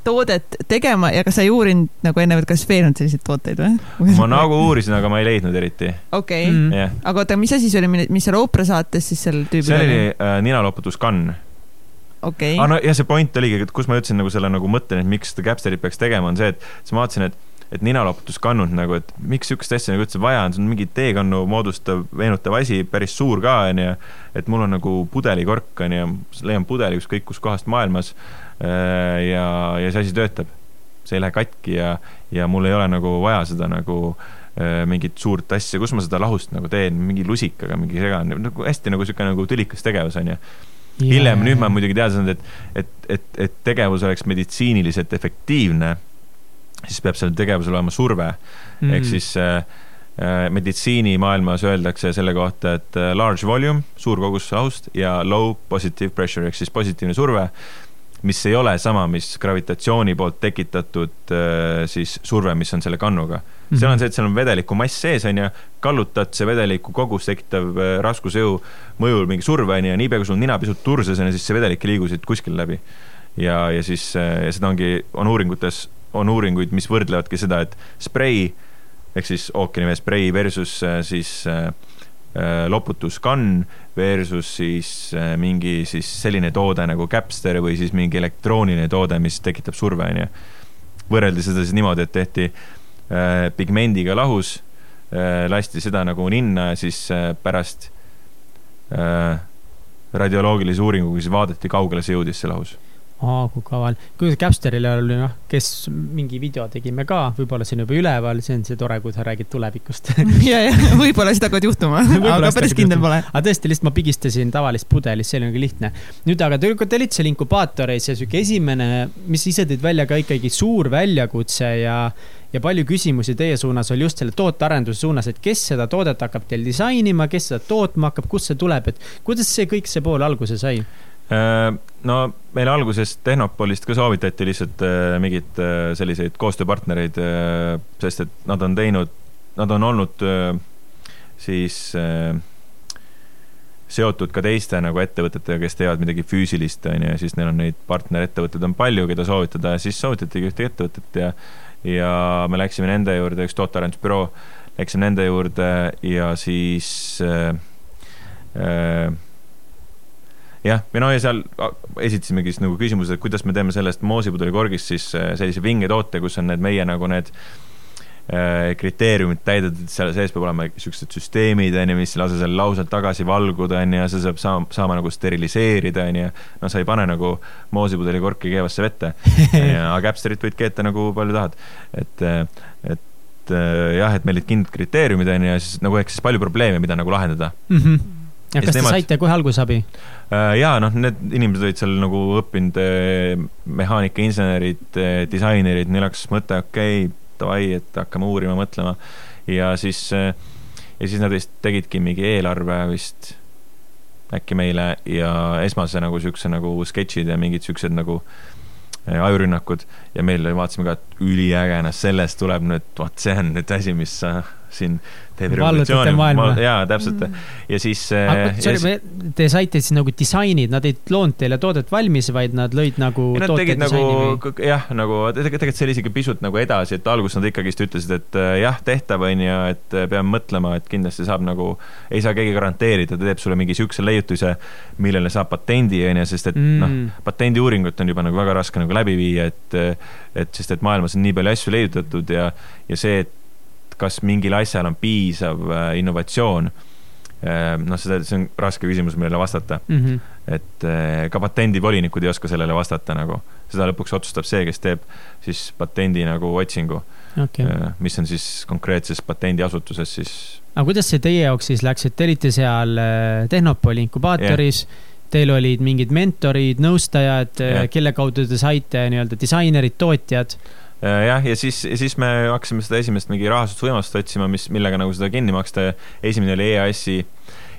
toodet tegema ja kas sa ei uurinud nagu enne, et kas veel on selliseid tooteid või? ma nagu uurisin, aga ma ei leidnud eriti. okei mm., aga oota, mis asi see oli, mis seal Oprah saates siis sel tüübil oli? see oli äh, ninaloputuskann okei okay.. aga no ja see point oligi, et kus ma ütlesin nagu selle nagu mõtteni, et miks seda Capsterit peaks tegema, on see, et siis ma vaatasin, et et ninaloputuskannud nagu, et miks sihukest asja nagu üldse vaja on, see on mingi teekannu moodustav, meenutav asi, päris suur ka, onju. et mul on nagu pudelikork, onju, leian pudeli ükskõik kuskohast maailmas ja, ja see asi töötab. see ei lähe katki ja, ja mul ei ole nagu vaja seda nagu äh, mingit suurt asja, kus ma seda lahust nagu teen, mingi lusikaga, mingi segane, nagu hästi nagu sihuke nagu tülikas tegevus onju. Yeah.. hiljem, nüüd ma muidugi teada saanud, et, et, et, et tegevus oleks meditsiiniliselt efektiivne, siis peab sellel tegevusel olema surve. Mm.. ehk siis äh, äh, meditsiinimaailmas öeldakse selle kohta, et large volume, suur kogus lahust ja low positive pressure ehk siis positiivne surve mis ei ole sama, mis gravitatsiooni poolt tekitatud äh, siis surve, mis on selle kannuga mm. -hmm. seal on see, et seal on vedeliku mass sees, on ju, kallutad, see vedeliku kogus tekitav äh, raskusjõu mõjul mingi surve, on ju, ja niipea kui sul nina pisut turses on, siis see vedelik ei liigu siit kuskil läbi. ja, ja siis, äh, ja seda ongi, on uuringutes, on uuringuid, mis võrdlevadki seda, et sprei ehk siis ookeanivee sprei versus siis Äh, loputuskann versus siis äh, mingi siis selline toode nagu Capster või siis mingi elektrooniline toode, mis tekitab surve, onju. võrreldi seda siis niimoodi, et tehti äh, pigmendiga lahus, lasti seda nagu ninna ja siis pärast radioloogilise uuringuga siis vaadati, kaugele see jõudis, see lahus aa, kui kaval. kui Capsterile oli noh, kes mingi video tegime ka, võib-olla see on juba üleval, see on see tore, kui sa räägid tulevikust ja, ja võib-olla seda hakkavad juhtuma aga päris kindel pole. aga tõesti, lihtsalt ma pigistasin tavalist pudelist, see oli nagu lihtne. nüüd aga te olite seal inkubaatoris ja sihuke esimene, mis ise tõid välja ka ikkagi suur väljakutse ja ja palju küsimusi teie suunas oli just selle tootearenduse suunas, et kes seda toodet hakkab teil disainima, kes seda tootma hakkab, kust see tuleb, et kuidas see kõik see pool alguse sai? Äh, no meile alguses Tehnopolist ka soovitati lihtsalt äh, mingeid äh, selliseid koostööpartnereid, sest et nad on teinud, nad on olnud siis seotud ka teiste nagu ettevõtetega, kes teevad midagi füüsilist, on ju, ja siis neil on neid partnerettevõtteid on palju, keda soovitada ja siis soovitatigi ühte ettevõtet ja ja me läksime nende juurde, üks tootearendusbüroo, läksime nende juurde ja siis äh, äh, jah, või noh, ja seal esitasimegi siis nagu küsimuse, et kuidas me teeme sellest moosipudeli korgist siis äh, sellise vinge toote, kus on need meie nagu need äh, kriteeriumid täidetud, seal sees peab olema siuksed süsteemid, on ju, mis ei lase seal lausalt tagasi valguda, on ju, ja see saab saama, saama nagu steriliseerida, on ju. no sa ei pane nagu moosipudeli korki keevasse vette, aga Capsterit võid keeta nagu palju tahad. et, et jah, et meil olid kindlad kriteeriumid, on ju, ja siis nagu ehk siis palju probleeme, mida nagu lahendada mm. -hmm ja kas te nemad... saite kohe algusabi? Äh, ja noh, need inimesed olid seal nagu õppinud äh, mehaanikainsenerid, äh, disainerid, neil hakkas mõte, okei okay,, davai, et hakkame uurima, mõtlema. ja siis, ja siis nad vist tegidki mingi eelarve vist äkki meile ja esmase nagu siukse nagu sketšid ja mingid siuksed nagu ajurünnakud ja meil vaatasime ka, et üliäge, noh sellest tuleb nüüd, vot see on nüüd asi, mis siin teeb revolutsiooni. jaa, täpselt mm. ja siis. Äh, sorry, te saite siis nagu disainid, nad ei loonud teile toodet valmis, vaid nad lõid nagu. Nad tegid nagu jah, nagu tegelikult see oli isegi pisut nagu edasi, et alguses nad ikkagist ütlesid, et äh, jah, tehtav on ju, et äh, peame mõtlema, et kindlasti saab nagu, ei saa keegi garanteerida, ta teeb sulle mingi siukse leiutuse, millele saab patendi on ju, sest et mm. noh, patendiuuringut on juba nagu väga raske nagu läbi viia, et, et sest, et maailmas on nii palju asju leiutatud ja, ja see, et kas mingil asjal on piisav äh, innovatsioon äh, noh, seda, see on raske küsimus, millele vastata mm. -hmm. et äh, ka patendivolinikud ei oska sellele vastata nagu, seda lõpuks otsustab see, kes teeb siis patendi nagu otsingu okay.. mis on siis konkreetses patendiasutuses siis. aga kuidas see teie jaoks siis läks, et te olite seal Tehnopoli inkubaatoris yeah teil olid mingid mentorid, nõustajad yeah., kelle kaudu te saite nii-öelda disainerid, tootjad jah, ja siis, siis me hakkasime seda esimest mingi rahastusvõimalust otsima, mis, millega nagu seda kinni maksta. esimene oli EAS-i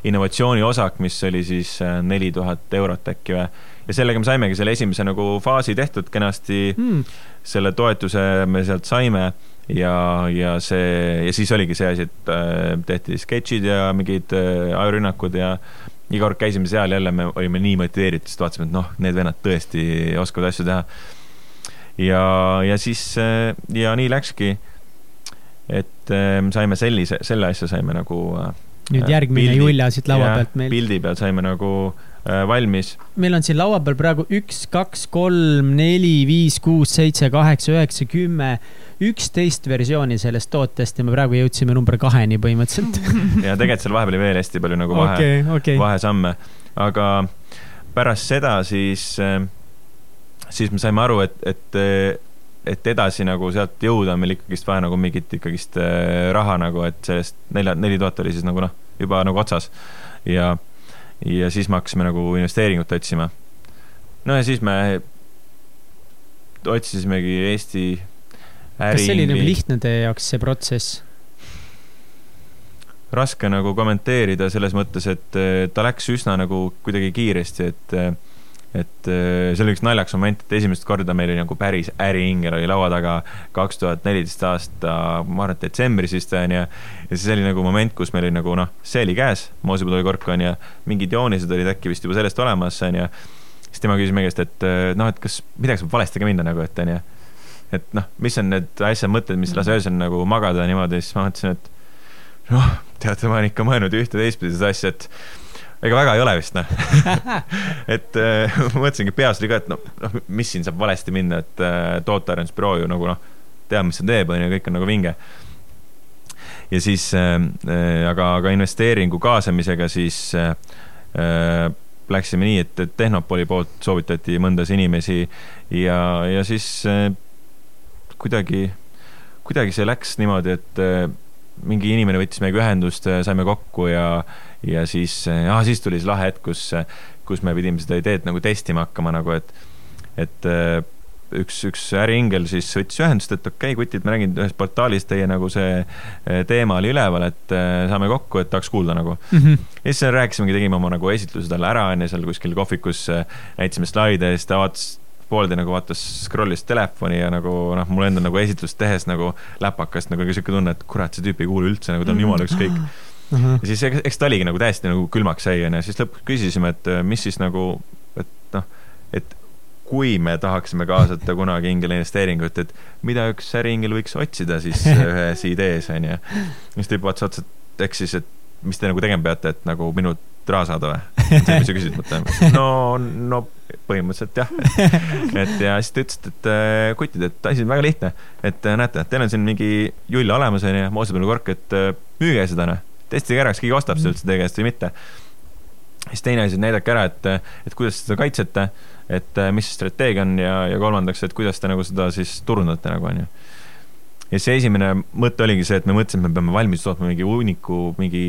innovatsiooniosak, mis oli siis äh, neli tuhat eurot äkki või. ja sellega me saimegi selle esimese nagu faasi tehtud kenasti mm.. selle toetuse me sealt saime ja, ja see ja siis oligi see asi, et äh, tehti sketšid ja mingid äh, ajurünnakud ja iga kord käisime seal jälle, me olime nii motiveeritud, sest vaatasime, et noh, need vennad tõesti oskavad asju teha. Ja, ja siis äh, ja nii läkski. et äh, saime sellise, selle asja saime nagu. Äh, nüüd järgmine pildi, Julja siit laua pealt meil. pildi peal saime nagu valmis. meil on siin laua peal praegu üks, kaks, kolm, neli, viis, kuus, seitse, kaheksa, üheksa, kümme üksteist versiooni sellest tootest ja me praegu jõudsime number kaheni põhimõtteliselt ja tegelikult seal vahepeal oli veel hästi palju nagu vahe okay,, okay. vahesamme, aga pärast seda siis, äh, siis me saime aru, et, et, et edasi nagu sealt jõuda on meil ikkagist vaja nagu mingit ikkagist äh, raha nagu, et sellest nelja, neli tuhat oli siis nagu noh, juba nagu otsas ja, ja siis me hakkasime nagu investeeringut otsima. no ja siis me otsisimegi Eesti kas see oli nagu lihtne teie jaoks, see protsess? raske nagu kommenteerida selles mõttes, et ta läks üsna nagu kuidagi kiiresti, et et see oli üks naljakas moment, et esimest korda meil oli nagu päris äriingel oli laua taga kaks tuhat neliteist aasta, ma arvan, et detsembris vist on ju. ja siis oli nagu moment, kus meil oli nagu noh, see oli käes, moosipudeli kork on ju, mingid joonised olid äkki vist juba sellest olemas on ju. siis tema küsis meie käest, et noh, et kas midagi saab valesti ka minna nagu, et on ju et noh, mis on need asja mõtted, mis lase öösel nagu magada niimoodi, siis ma mõtlesin, et noh, teate, ma olen ikka mõelnud ühte teistpidi seda asja, et ega väga ei ole vist noh et äh, mõtlesingi peas oli ka, et noh, noh, mis siin saab valesti minna, et äh, tootearendusbüroo ju nagu noh, teab, mis ta teeb, on ju, kõik on nagu vinge. ja siis äh, äh, aga, aga investeeringu kaasamisega siis äh, äh, läksime nii, et, et Tehnopoli poolt soovitati mõndas inimesi ja, ja siis äh, kuidagi, kuidagi see läks niimoodi, et äh, mingi inimene võttis meiega ühendust, äh, saime kokku ja, ja siis ah,, siis tuli see lahe hetk, kus, kus me pidime seda ideed nagu testima hakkama nagu, et, et üks, üks äriingel siis võttis ühendust, et okei okay,, kutid, ma nägin ühest portaalist teie nagu see teema oli üleval, et saame kokku, et tahaks kuulda nagu mm. -hmm. ja siis rääkisimegi, tegime oma nagu esitluse talle ära, onju, seal kuskil kohvikus näitasime slaide ja siis ta vaatas pooldi nagu vaatas, scroll'is telefoni ja nagu noh, mul endal nagu esitlust tehes nagu läpakast nagu sihuke tunne, et kurat, see tüüp ei kuule üldse nagu ta on mm. jumala ükskõik mm. -hmm. ja siis eks ta oligi nagu täiesti nagu külmaks jäi onju, siis lõpuks küsisime, et mis siis nagu, et noh, et kui me tahaksime kaasata kunagi ingeli investeeringut, et mida üks äriingel võiks otsida siis ühes idees onju. siis tüüp vaatas otsa, et eks siis, et mis te nagu tegema peate, et nagu minult raha saada või? see, mis sa küsid, mõtlen. no, no põhimõtteliselt jah. et ja siis ta ütles, et äh, kutid, et asi on väga lihtne. et äh, näete, teil on siin mingi jull olemas onju, moosipõlve kork, et äh, müüge seda noh. Testige ära, kas keegi ostab seda üldse teie käest või mitte. siis teine asi, näidake ära, et, et kuidas seda kaitsete, et mis see strateegia on ja, ja kolmandaks, et kuidas te nagu seda siis turundate nagu onju ja see esimene mõte oligi see, et me mõtlesime, et me peame valmis tootma mingi hunniku mingi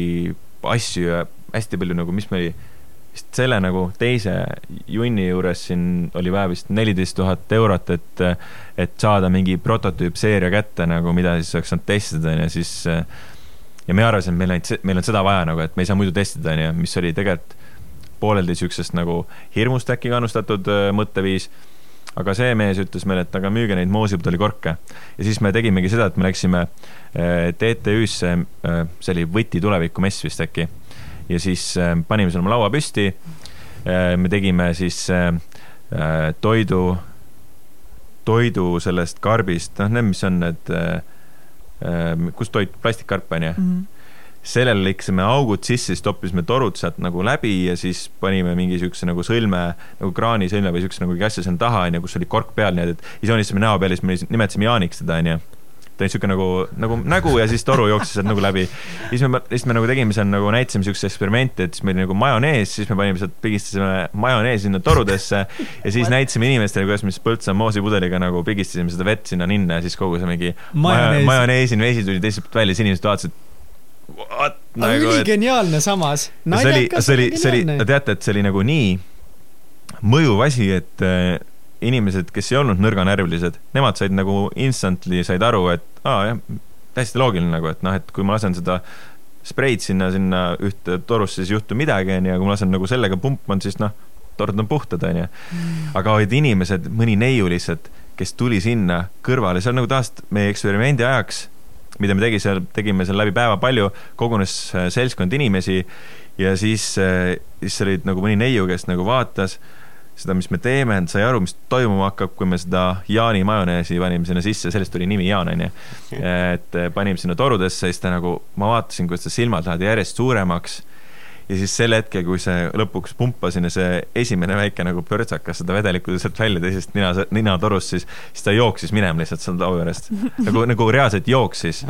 asju ja hästi palju nagu, mis me oli vist selle nagu teise junni juures siin oli vaja vist neliteist tuhat eurot, et, et saada mingi prototüüpseeria kätte nagu, mida siis oleks saanud testida, onju, siis ja me arvasime, et meil on, meil on seda vaja nagu, et me ei saa muidu testida, onju, mis oli tegelikult pooleldi siuksest nagu hirmust äkki kannustatud äh, mõtteviis. aga see mees ütles meile, et aga müüge neid moosipudelikorke. ja siis me tegimegi seda, et me läksime äh, TTÜ-sse, äh, see oli Võti tulevikumess vist äkki ja siis panime selle oma laua püsti. Me tegime siis toidu, toidu sellest karbist, noh, need, mis on need, kus toit, plastikkarp on ju mm. -hmm sellele lõikasime augud sisse, siis toppisime torud sealt nagu läbi ja siis panime mingi siukse nagu sõlme, nagu kraanisõlme või siukse nagu asja sinna taha onju, kus oli kork peal, nii et, et siis joonistasime näo peale, siis me nimetasime Jaaniks teda onju ta oli siuke nagu, nagu nägu ja siis toru jooksis sealt nagu läbi. siis me, siis me nagu tegime seal nagu näitasime siukest eksperimenti, et siis meil oli nagu majonees, siis me panime sealt, pigistasime majoneesi sinna torudesse ja siis näitasime inimestele, kuidas me siis Põltsamaa moosipudeliga nagu pigistasime seda vett sinna ninna ja siis kogu see mingi majonees. majoneesine vesi tuli teiselt poolt välja, siis inimesed vaatasid What? Nagu, üligeniaalne samas. see oli, see oli, see oli, teate, et see oli nagu nii mõjuv asi, et inimesed, kes ei olnud nõrganärvilised, nemad said nagu instantly said aru, et aa jah, täiesti loogiline nagu, et noh, et kui ma lasen seda spreid sinna, sinna ühte torusse, siis ei juhtu midagi, onju, ja kui ma lasen nagu sellega pumpama, siis noh, tord on puhtad, onju. Mm. aga olid inimesed, mõni neiu lihtsalt, kes tuli sinna kõrvale, see on nagu tavaliselt meie eksperimendi ajaks, mida me tegi seal, tegime seal läbi päeva palju, kogunes äh, seltskond inimesi ja siis, äh, siis olid nagu mõni neiu, kes nagu vaatas seda, mis me teeme, sai aru, mis toimuma hakkab, kui me seda Jaani majoneesi panime sinna sisse, sellest tuli nimi Jaan, onju. et äh, panime sinna torudesse, siis ta nagu, ma vaatasin, kuidas ta silmad lähevad järjest suuremaks ja siis sel hetkel, kui see lõpuks pumpasin ja see esimene väike nagu pörtsakas seda vedelikku sealt välja teisest nina, ninatorust, siis, siis ta jooksis minema lihtsalt sealt laua juurest. nagu, nagu reaalselt jooksis.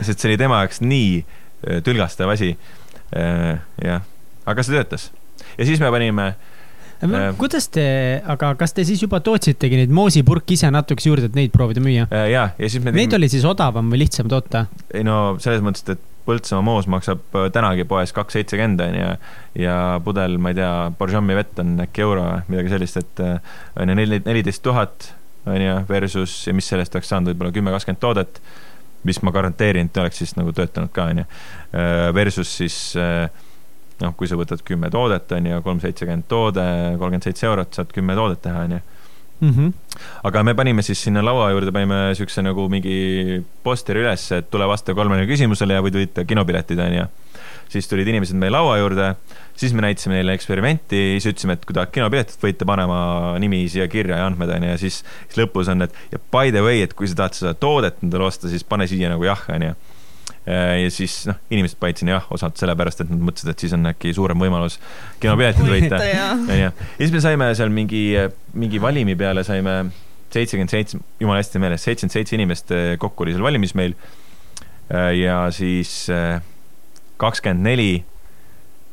sest see oli tema jaoks nii äh, tülgastav asi. Äh, jah, aga see töötas. ja siis me panime äh, kuidas te, aga kas te siis juba tootsitegi neid moosipurke ise natukese juurde, et neid proovida müüa? ja, ja siis me tegime... Neid oli siis odavam või lihtsam toota? ei no selles mõttes, et Põltsamaa moos maksab äh, tänagi poes kaks seitsekümmend onju ja pudel, ma ei tea, Borjomi vett on äkki euro või midagi sellist, et äh, on ju neli, neliteist tuhat onju versus ja mis sellest oleks saanud, võib-olla kümme, kakskümmend toodet, mis ma garanteerin, et oleks siis nagu töötanud ka onju. Äh, versus siis noh, kui sa võtad kümme toodet onju, kolm seitsekümmend toode, kolmkümmend seitse eurot, saad kümme toodet teha onju mm. -hmm. aga me panime siis sinna laua juurde, panime siukse nagu mingi posteri üles, et tule vasta kolmele küsimusele ja võid võita kinopiletid, onju. siis tulid inimesed meie laua juurde, siis me näitasime neile eksperimenti, siis ütlesime, et kui tahad kinopiletit, võite panema nimi siia kirja ja andmed, onju, ja siis, siis lõpus on, et ja by the way, et kui sa tahad seda toodet endale osta, siis pane siia nagu jah, onju Äh, ja siis noh, inimesed panid sinna jah, osalt sellepärast, et nad mõtlesid, et siis on äkki suurem võimalus kinopiletid võita. ja siis me saime seal mingi, mingi valimi peale saime seitsekümmend seitse, jumala hästi meeles, seitsekümmend seitse inimest äh, kokku oli seal valimis meil. Äh, ja siis kakskümmend neli,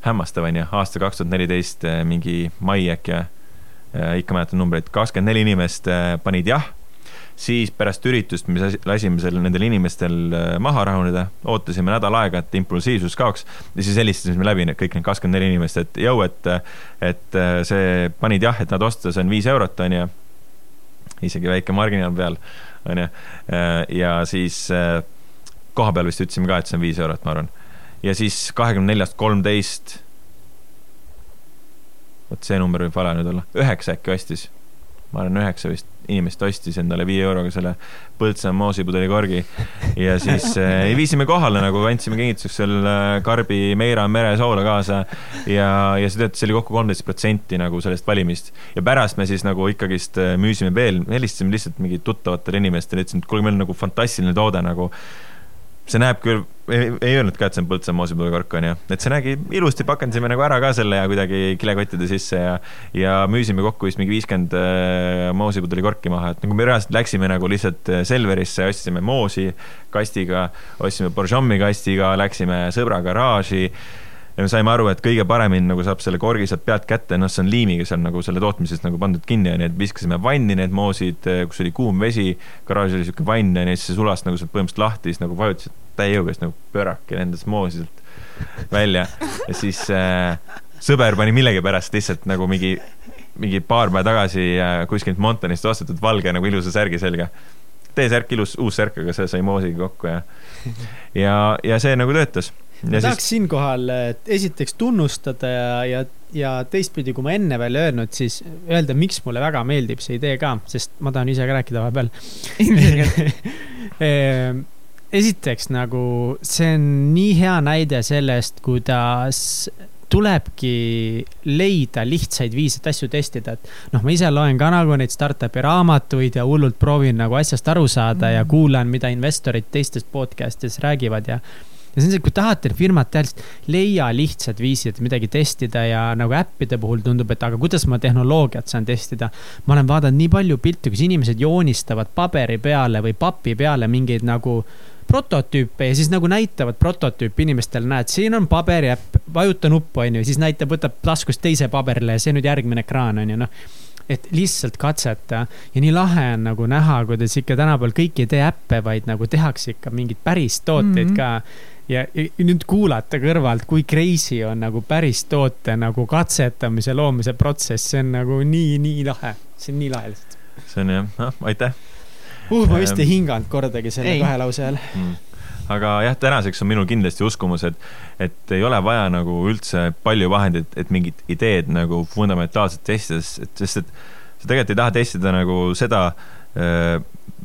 hämmastav onju, aasta kaks tuhat neliteist, mingi mai äkki, ikka mäletan numbreid, kakskümmend neli inimest panid jah siis pärast üritust me lasime seal nendel inimestel äh, maha rahuneda, ootasime nädal aega, et impulsiivsus kaoks ja siis helistasime läbi need kõik need kakskümmend neli inimest, et jõu, et, et äh, see panid jah, et nad osta, see on viis eurot, onju. isegi väike marginaal peal, onju. Äh, ja siis koha peal vist ütlesime ka, et see on viis eurot, ma arvan. ja siis kahekümne neljast kolmteist vot see number võib vale nüüd olla, üheksa äkki ostis ma arvan, üheksa vist inimest ostis endale viie euroga selle Põltsamaa moosipudeli korgi. ja siis äh, viisime kohale nagu, andsime kingituseks seal äh, karbi Meira meresoola kaasa. ja, ja see töötas, see oli kokku kolmteist protsenti nagu sellest valimist. ja pärast me siis nagu ikkagist äh, müüsime veel, helistasime lihtsalt mingi tuttavatele inimestele, ütlesime, et kuule, meil on nagu fantastiline toode nagu see näeb küll, ei öelnud ka, et see on Põltsamaa moosipudelikork onju, et see nägi ilusti, pakendasime nagu ära ka selle ja kuidagi kilekottide sisse ja ja müüsime kokku vist mingi viiskümmend äh, moosipudelikorki maha, et nagu me reaalselt läksime nagu lihtsalt äh, Selverisse, ostsime moosi kastiga, ostsime Borjomi kastiga, läksime sõbra garaaži ja me saime aru, et kõige paremini nagu saab selle korgi sealt pealt kätte, noh, see on liimiga seal nagu selle tootmisest nagu pandud kinni, onju, et viskasime vanni need moosid, kus oli kuum vesi, garaažis oli siuke vann, onju, siis see sulas nagu sealt põhimõtteliselt lahti, siis nagu vajutasid täie jõuga, siis nagu pöörake lendas moosi sealt välja. Ja siis äh, sõber pani millegipärast lihtsalt nagu mingi, mingi paar päeva tagasi äh, kuskilt Montanist ostetud valge nagu ilusa särgi selga. T-särk, ilus uus särk, aga see sai moosiga kokku ja, ja, ja see nagu töötas ma siis... tahaks siinkohal esiteks tunnustada ja, ja, ja teistpidi, kui ma enne veel öelnud, siis öelda, miks mulle väga meeldib see idee ka, sest ma tahan ise ka rääkida vahepeal. Esiteks nagu see on nii hea näide sellest, kuidas tulebki leida lihtsaid viise, et asju testida, et noh, ma ise loen ka nagu neid startup'i raamatuid ja hullult proovin nagu asjast aru saada mm. -hmm. ja kuulan, mida investorid teistes podcast ides räägivad ja ja see on see, kui tahate firmat teha, lihtsalt leia lihtsad viisid, midagi testida ja nagu äppide puhul tundub, et aga kuidas ma tehnoloogiat saan testida. ma olen vaadanud nii palju pilte, kus inimesed joonistavad paberi peale või papi peale mingeid nagu prototüüpe ja siis nagu näitavad prototüüpi inimestele, näed, siin on paberiäpp, vajuta nuppu, onju, siis näitab, võtab taskust teise paberile ja see nüüd järgmine ekraan, onju, noh et lihtsalt katseta ja nii lahe on nagu näha, kuidas ikka tänapäeval kõik ei tee äppe, vaid nagu tehakse ikka mingeid päris tooteid mm -hmm. ka ja, nüüd kuulata kõrvalt, kui crazy on nagu päris toote nagu katsetamise, loomise protsess, see on nagu nii, nii lahe, see on nii lahe lihtsalt. see on jah, noh, aitäh uh,. ma vist ei hinganud kordagi selle ei. kahe lause all mm aga jah, tänaseks on minul kindlasti uskumus, et, et ei ole vaja nagu üldse palju vahendeid, et mingit ideed nagu fundamentaalselt testida, sest et sa tegelikult ei taha testida nagu seda,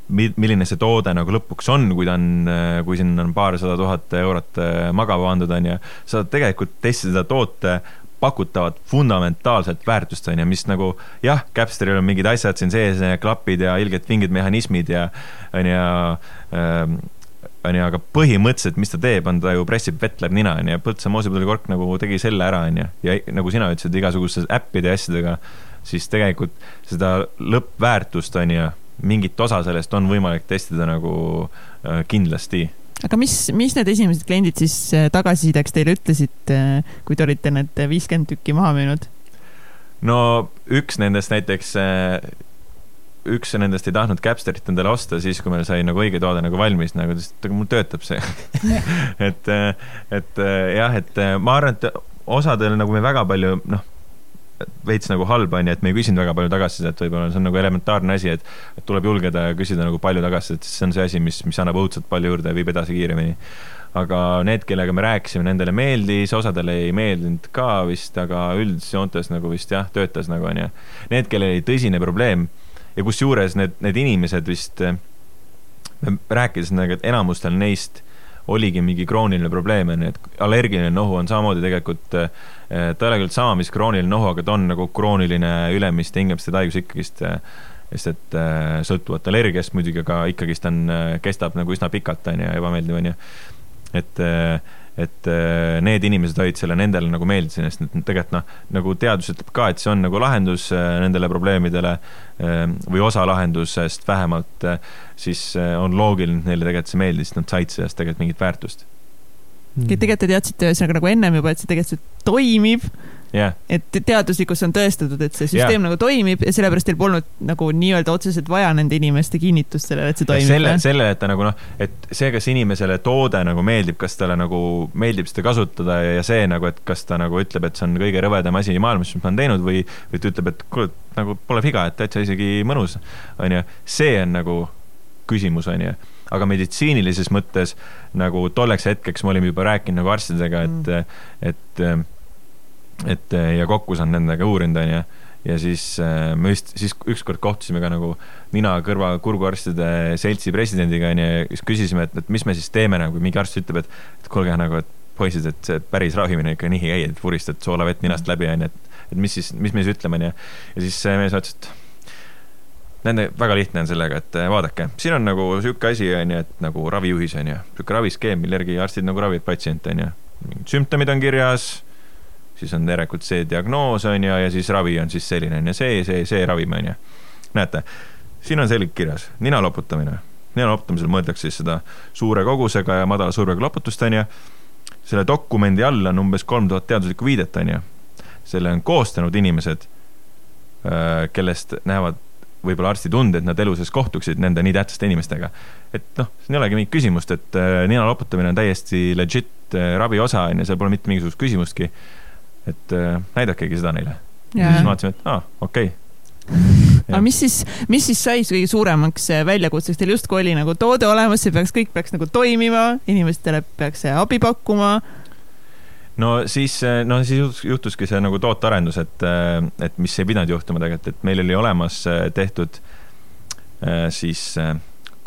milline see toode nagu lõpuks on, kui ta on, kui sinna on paarsada tuhat eurot magama pandud, on ju, saad tegelikult testida seda toote pakutavat fundamentaalset väärtust, on ju, mis nagu jah, Capsteril on mingid asjad siin sees, klapid ja ilgelt vingid mehhanismid ja on ju ähm, on ju, aga põhimõtteliselt, mis ta teeb, on ta ju pressib vett läbi nina, on ju, Põltsa moosipudelikork nagu tegi selle ära, on ju, ja nagu sina ütlesid, igasuguste äppide ja asjadega, siis tegelikult seda lõppväärtust, on ju, mingit osa sellest on võimalik testida nagu äh, kindlasti aga mis, mis need esimesed kliendid siis äh, tagasisideks teile ütlesid, äh, kui te olite need viiskümmend tükki maha müünud? no üks nendest näiteks üks nendest ei tahtnud Capsterit endale osta siis, kui meil sai nagu õige toode nagu valmis, nagu ta ütles, et aga mul töötab see et, et jah, et ma arvan, et osadel nagu me väga palju, noh, veits nagu halb on ju, et me ei küsinud väga palju tagasisidet, võib-olla see on nagu elementaarne asi, et, tuleb julgeda ja küsida nagu palju tagasisidet, sest see on see asi, mis, mis annab õudselt palju juurde ja viib edasi kiiremini. aga need, kellega me rääkisime, nendele meeldis, osadele ei meeldinud ka vist, aga üldjoontes nagu vist jah, töötas nagu onju. Need, kellel oli tõsine probleem ja kusjuures need, need inimesed vist, rääkisime nagu, et enamustel neist oligi mingi krooniline probleem, onju, et allergiline nohu on samamoodi tegelikult, ta ei ole küll sama, mis krooniline nohu, aga ta on nagu krooniline ülemiste hingamiste haigus ikkagist, sest et sõltuvalt allergiast muidugi, aga ikkagist on, kestab nagu üsna pikalt, onju, ebameeldiv, onju. et et äh, need inimesed olid selle nendele nagu meeldis, sest tegelikult noh, nagu teadus ütleb ka, et see on nagu lahendus äh, nendele probleemidele äh, või osa lahendusest vähemalt, siis on loogiline, et neile tegelikult see meeldis, nad said sellest tegelikult mingit väärtust. Mm.. tegelikult te teadsite ühesõnaga nagu ennem juba, et see tegelikult toimib yeah.. et teaduslikkus on tõestatud, et see süsteem yeah. nagu toimib ja sellepärast teil polnud nagu nii-öelda otseselt vaja nende inimeste kinnitust sellele, et see toimib. selle, selle, et ta nagu noh, et see, kas inimesele toode nagu meeldib, kas talle nagu meeldib seda kasutada ja, ja see nagu, et kas ta nagu ütleb, et see on kõige rõvedam asi maailmas, mis ma olen teinud või, või ta ütleb, et kuule, nagu pole viga, et täitsa isegi mõnus, on ju, see on nagu küsimus, on ju aga meditsiinilises mõttes nagu tolleks hetkeks me olime juba rääkinud nagu arstidega, et mm., et et eh, ja kokku saan nendega uurinud, onju. ja siis eh, me just, siis ükskord kohtusime ka nagu nina-kõrva-kurguarstide seltsi presidendiga, onju, ja siis küsisime, et, et mis me siis teeme nagu, mingi arst ütleb, et, et kuulge nagu, et poisid, et see päris ravimine ikka nii ei käi, et vuristad soolavett ninast läbi, onju, et, et mis siis, mis me siis ütleme, onju. ja siis mees ütles, et nende, väga lihtne on sellega, et vaadake, siin on nagu sihuke asi, onju, et nagu ravijuhis, onju, sihuke raviskeem, mille järgi arstid nagu ravivad patsiente, onju. sümptomid on kirjas siis on järelikult see diagnoos, on ju, ja siis ravi on siis selline, on ju, see, see, see ravim, on ju. näete, siin on selgelt kirjas, nina loputamine. nina loputamisel mõeldakse siis seda suure kogusega ja madala survega loputust, on ju. selle dokumendi all on umbes kolm tuhat teaduslikku viidet, on ju. selle on koostanud inimesed, äh, kellest näevad võib-olla arstid und, et nad elu sees kohtuksid nende nii tähtsate inimestega. et noh, siin ei olegi mingit küsimust, et äh, nina loputamine on täiesti legit äh, ravi osa, on ju, seal pole mitte mingisugust küsimustki et äh, näidakegi seda neile. ja siis vaatasime, et aa ah,, okei okay. aga mis siis, mis siis sai kõige suuremaks äh, väljakutseks, teil justkui oli nagu toode olemas, see peaks, kõik peaks nagu toimima, inimestele peaks abi pakkuma. no siis, äh, no siis juhtuski see nagu tootearendus, et, et mis ei pidanud juhtuma tegelikult, et meil oli olemas tehtud siis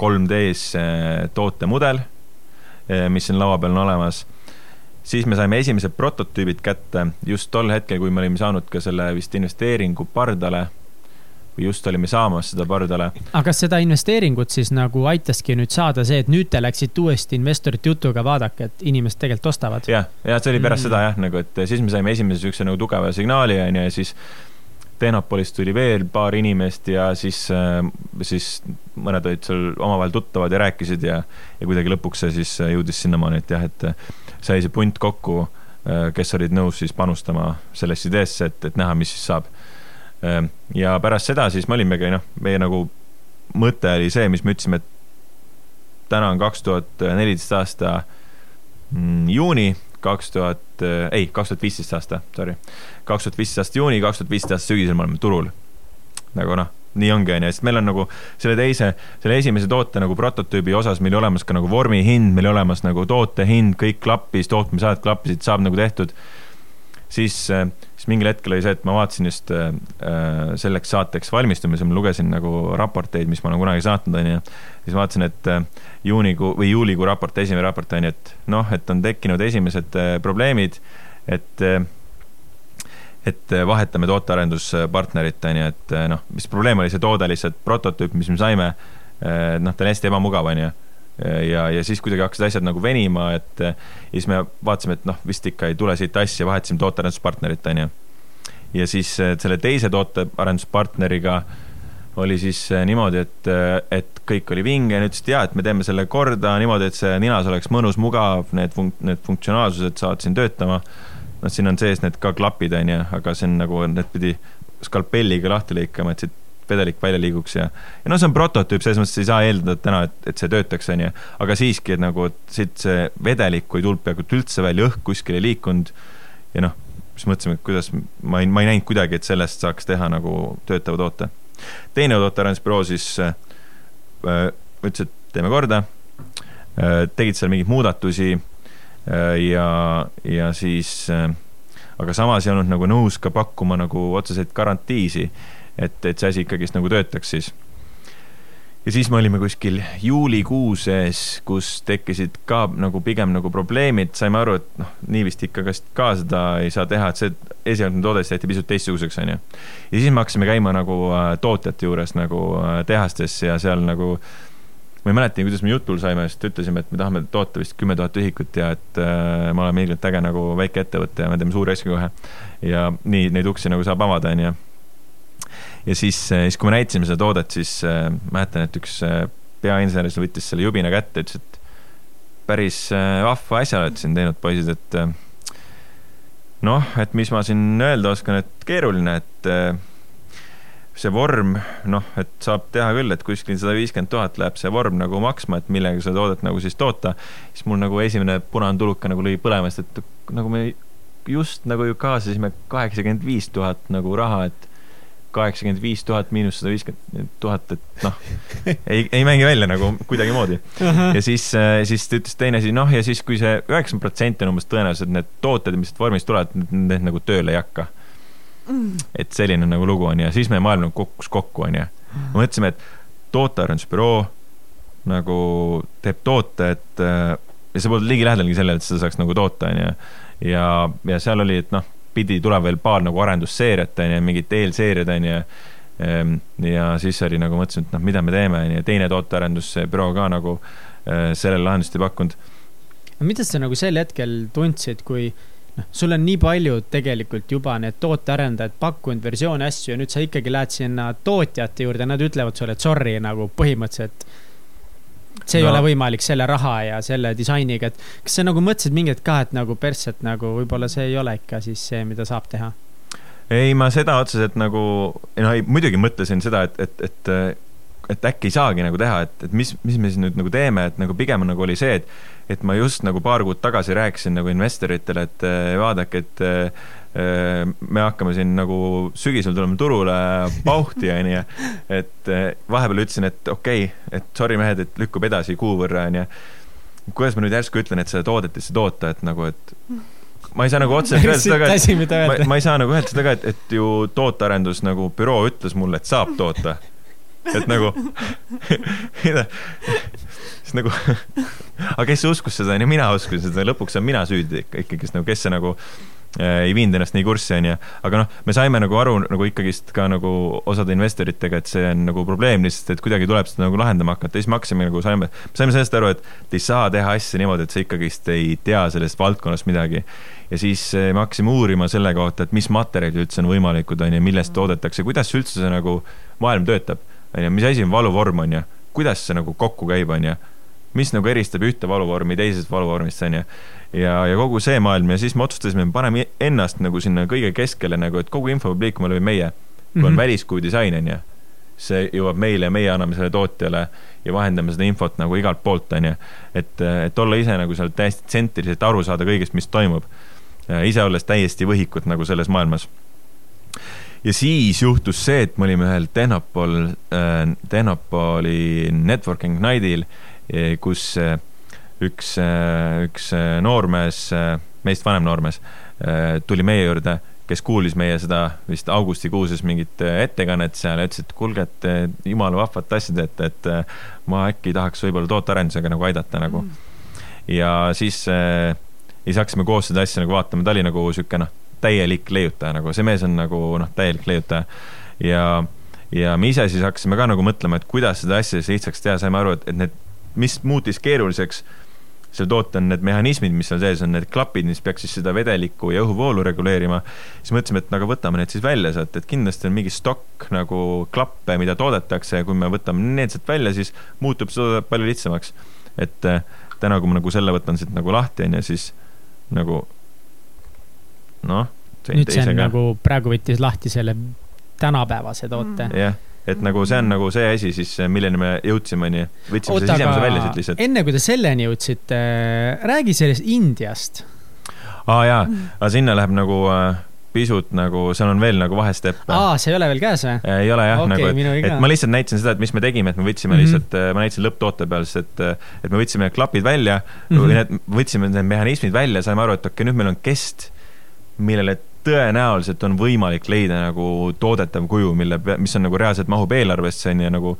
3D-s tootemudel, mis siin laua peal on olemas siis me saime esimesed prototüübid kätte just tol hetkel, kui me olime saanud ka selle vist investeeringu pardale või just olime saamas seda pardale. aga kas seda investeeringut siis nagu aitaski nüüd saada see, et nüüd te läksite uuesti investorite jutuga, vaadake, et inimesed tegelikult ostavad? jah, ja see oli pärast mm. seda jah, nagu, et siis me saime esimese siukse nagu tugeva signaali, onju, ja siis Tehnopolist tuli veel paar inimest ja siis, äh, siis mõned olid seal omavahel tuttavad ja rääkisid ja, ja kuidagi lõpuks see siis jõudis sinnamaani, et jah, et sai see punt kokku, äh, kes olid nõus siis panustama sellesse ideesse, et, et näha, mis siis saab. Äh, ja pärast seda siis me olimegi, noh, meie nagu mõte oli see, mis me ütlesime, et täna on kaks tuhat neliteist aasta mm, juuni, kaks tuhat, äh, ei, kaks tuhat viisteist aasta, sorry. kaks tuhat viisteist aasta juuni, kaks tuhat viisteist aasta sügisel me oleme turul. nagu noh nii ongi, onju, sest meil on nagu selle teise, selle esimese toote nagu prototüübi osas meil olemas ka nagu vormi hind, meil olemas nagu toote hind, kõik klappis, tootmisajad klappisid, saab nagu tehtud. siis, siis mingil hetkel oli see, et ma vaatasin just äh, selleks saateks valmistumisel, ma lugesin nagu raporteid, mis ma olen kunagi saatnud, onju. siis vaatasin, et äh, juunikuu või juulikuu raport, esimene raport on ju, et noh, et on tekkinud esimesed äh, probleemid, et äh, et vahetame tootearenduspartnerit, on ju, et noh, mis probleem oli, see toode lihtsalt prototüüp, mis me saime, noh, ta on hästi ebamugav, on ju ja, ja siis kuidagi hakkasid asjad nagu venima, et ja siis me vaatasime, et noh, vist ikka ei tule siit asja, vahetasime tootearenduspartnerit, on ju. ja siis selle teise tootearenduspartneriga oli siis niimoodi, et, et kõik oli vinge ja nad ütlesid jaa, et me teeme selle korda niimoodi, et see ninas oleks mõnus, mugav, need funk-, need funktsionaalsused saavad siin töötama. noh, siin on sees need ka klapid, on ju, aga see on nagu, need pidi skalpelliga lahti lõikama, et siit vedelik välja liiguks ja, ja noh, see on prototüüp, selles mõttes ei saa eeldada täna, et, et see töötaks, on ju. aga siiski, et nagu, et siit see vedelikku ei tulnud peaaegu üldse välja, õhk kuskil ei liikunud. ja noh, siis mõtlesime, et kuidas, ma ei, ma ei näinud kuidagi, et sellest saaks teha nagu töötava toote. teine tootearendusbüroo siis äh, ütles, et teeme korda äh,, tegid seal mingeid muudatusi äh, ja, ja siis äh, aga samas ei olnud nagu nõus ka pakkuma nagu otseseid garantiisi et, et see asi ikkagist nagu töötaks siis. ja siis me olime kuskil juulikuu sees, kus tekkisid ka nagu pigem nagu probleemid, saime aru, et noh, nii vist ikka kas ka seda ei saa teha, et see esialgne toode siis tehti pisut teistsuguseks, onju. ja siis me hakkasime käima nagu äh, tootjate juures nagu äh, tehastes ja seal nagu ma ei mäletagi, kuidas me jutul saime, sest ütlesime, et me tahame toota vist kümme tuhat ühikut ja et äh, me oleme ilgelt äge nagu väikeettevõte ja me teeme suuri asju kohe. ja nii neid uksi nagu saab avada, onju ja siis, äh, siis kui me näitasime seda toodet, siis äh, mäletan, et üks äh, peainsener võttis selle jubina kätte, ütles, et päris vahva asja olete siin teinud, poisid, et noh, et mis ma siin öelda oskan, et keeruline, et see vorm, noh, et saab teha küll, et kuskil sada viiskümmend tuhat läheb see vorm nagu maksma, et millega seda toodet nagu siis toota. siis mul nagu esimene punane tuluka nagu lõi põlema, sest et nagu me just nagu ju kaasasime kaheksakümmend viis tuhat nagu raha, et kaheksakümmend viis tuhat miinus sada viiskümmend tuhat, et noh, ei, ei mängi välja nagu kuidagimoodi uh. -huh. ja siis, äh, siis ta ütles teine asi, noh, ja siis, kui see üheksakümmend protsenti on umbes tõenäoliselt need tooted, mis vormist tulevad, need nagu tööle ei hakka mm.. et selline nagu lugu on ja siis meie maailm nagu kukkus kokku, onju. mõtlesime, et tootearendusbüroo nagu teeb toote, et äh, ja sa polnud ligilähedalgi sellele, et seda saaks nagu toota, onju. ja, ja seal oli, et noh pidi tulema veel paar nagu arendusseeriat, on ju, mingid eelseeriad, on ju. Ehm, ja siis oli nagu mõtlesin, et noh, mida me teeme, on ju, teine tootearendusbüroo ka nagu äh, sellele lahendust ei pakkunud. mida sa nagu sel hetkel tundsid, kui noh, sul on nii palju tegelikult juba need tootearendajad pakkunud versioone asju ja nüüd sa ikkagi lähed sinna tootjate juurde, nad ütlevad sulle, sorry nagu põhimõtteliselt see no. ei ole võimalik selle raha ja selle disainiga, et kas sa nagu mõtlesid mingi hetk ka, et nagu persset nagu võib-olla see ei ole ikka siis see, mida saab teha? ei, ma seda otseselt nagu, no ei, muidugi mõtlesin seda, et, et, et et äkki ei saagi nagu teha, et, et mis, mis me siis nüüd nagu teeme, et nagu pigem nagu oli see, et et ma just nagu paar kuud tagasi rääkisin nagu investoritele, et vaadake, et Äh, me hakkame siin nagu sügisel tulema turule pauhti, onju. et äh, vahepeal ütlesin, et okei okay,, et sorry mehed, et lükkub edasi kuu võrra, onju. kuidas ma nüüd järsku ütlen, et seda toodet ei saa toota, et nagu, et ma ei saa nagu otseselt öelda seda ka, et ma, ma ei saa nagu öelda seda ka, et, et ju tootearendus nagu büroo ütles mulle, et saab toota. et nagu siis nagu aga kes uskus seda, onju, mina uskusin seda, lõpuks olen mina süüdi ikka, ikkagist nagu, kes see nagu ei viinud ennast nii kurssi, onju. aga noh, me saime nagu aru nagu ikkagist ka nagu osade investoritega, et see on nagu probleem lihtsalt, et kuidagi tuleb seda nagu lahendama hakata. Siis me hakkasime nagu saime, saime sellest aru, et ei saa teha asja niimoodi, et sa ikkagist ei tea sellest valdkonnast midagi. ja siis äh, me hakkasime uurima selle kohta, et mis materjalid üldse on võimalikud, onju, millest toodetakse, kuidas üldse see nagu maailm töötab, onju, mis asi on valuvorm, onju, kuidas see nagu kokku käib, onju? Mis nagu eristab ühte valuvormi teisest valuvormist, onju ja, ja kogu see maailm ja siis me otsustasime, paneme ennast nagu sinna kõige keskele nagu, et kogu info peab liikuma läbi meie. kui mm -hmm. on mhm. väliskuu disain, on ju, see jõuab meile ja meie anname selle tootjale ja vahendame seda infot nagu igalt poolt, on ju. et, et olla ise nagu seal täiesti tsentriliselt aru saada kõigest, mis toimub. ise olles täiesti võhikud nagu selles maailmas ja siis juhtus see, et me olime ühel Tehnopol äh,, Tehnopoli networking night'il, kus äh, üks, äh, üks äh, noormees, äh, meist vanem noormees, tuli meie juurde, kes kuulis meie seda vist augustikuuses mingit ettekannet seal ja ütles, et kuulge, et jumala vahvat asja teete, et ma äkki tahaks võib-olla tootearendusega nagu aidata nagu. Mm.. ja siis, ja siis hakkasime koos seda asja nagu vaatama, ta oli nagu sihuke noh, täielik leiutaja nagu, see mees on nagu noh, täielik leiutaja. Ja ja me ise siis hakkasime ka nagu mõtlema, et kuidas seda asja siis lihtsaks teha, saime aru, et, et need, mis muutis keeruliseks selle toote on need mehhanismid, mis seal sees on, need klapid, mis peaks siis seda vedelikku ja õhuvoolu reguleerima. siis mõtlesime, et aga võtame need siis välja sealt, et kindlasti on mingi stokk nagu klappe, mida toodetakse ja kui me võtame need sealt välja, siis muutub see palju lihtsamaks. et äh, täna, kui ma nagu selle võtan siit nagu lahti, on ju, siis nagu noh. nüüd see on nagu, praegu võttis lahti selle tänapäevase toote mm.. jah et nagu see on nagu see asi siis, milleni me jõudsime, onju. võtsime Oota, selle sisemuse välja siit lihtsalt. enne kui te selleni jõudsite, räägi sellest Indiast. aa jaa, aga sinna läheb nagu äh, pisut nagu, seal on veel nagu vahesteppe. aa, see ei ole veel käes või? ei ole jah okay,, nagu, et, et ma lihtsalt näitasin seda, et mis me tegime, et me võtsime mm -hmm. lihtsalt, äh, ma näitasin lõpptoote peal, sest et, äh, et me võtsime klapid välja mm, -hmm. võtsime need mehhanismid välja, saime aru, et okei okay,, nüüd meil on kest, millele tõenäoliselt on võimalik leida nagu toodetav kuju, mille, mis on nagu reaalselt mahub eelarvesse, on ju, nagu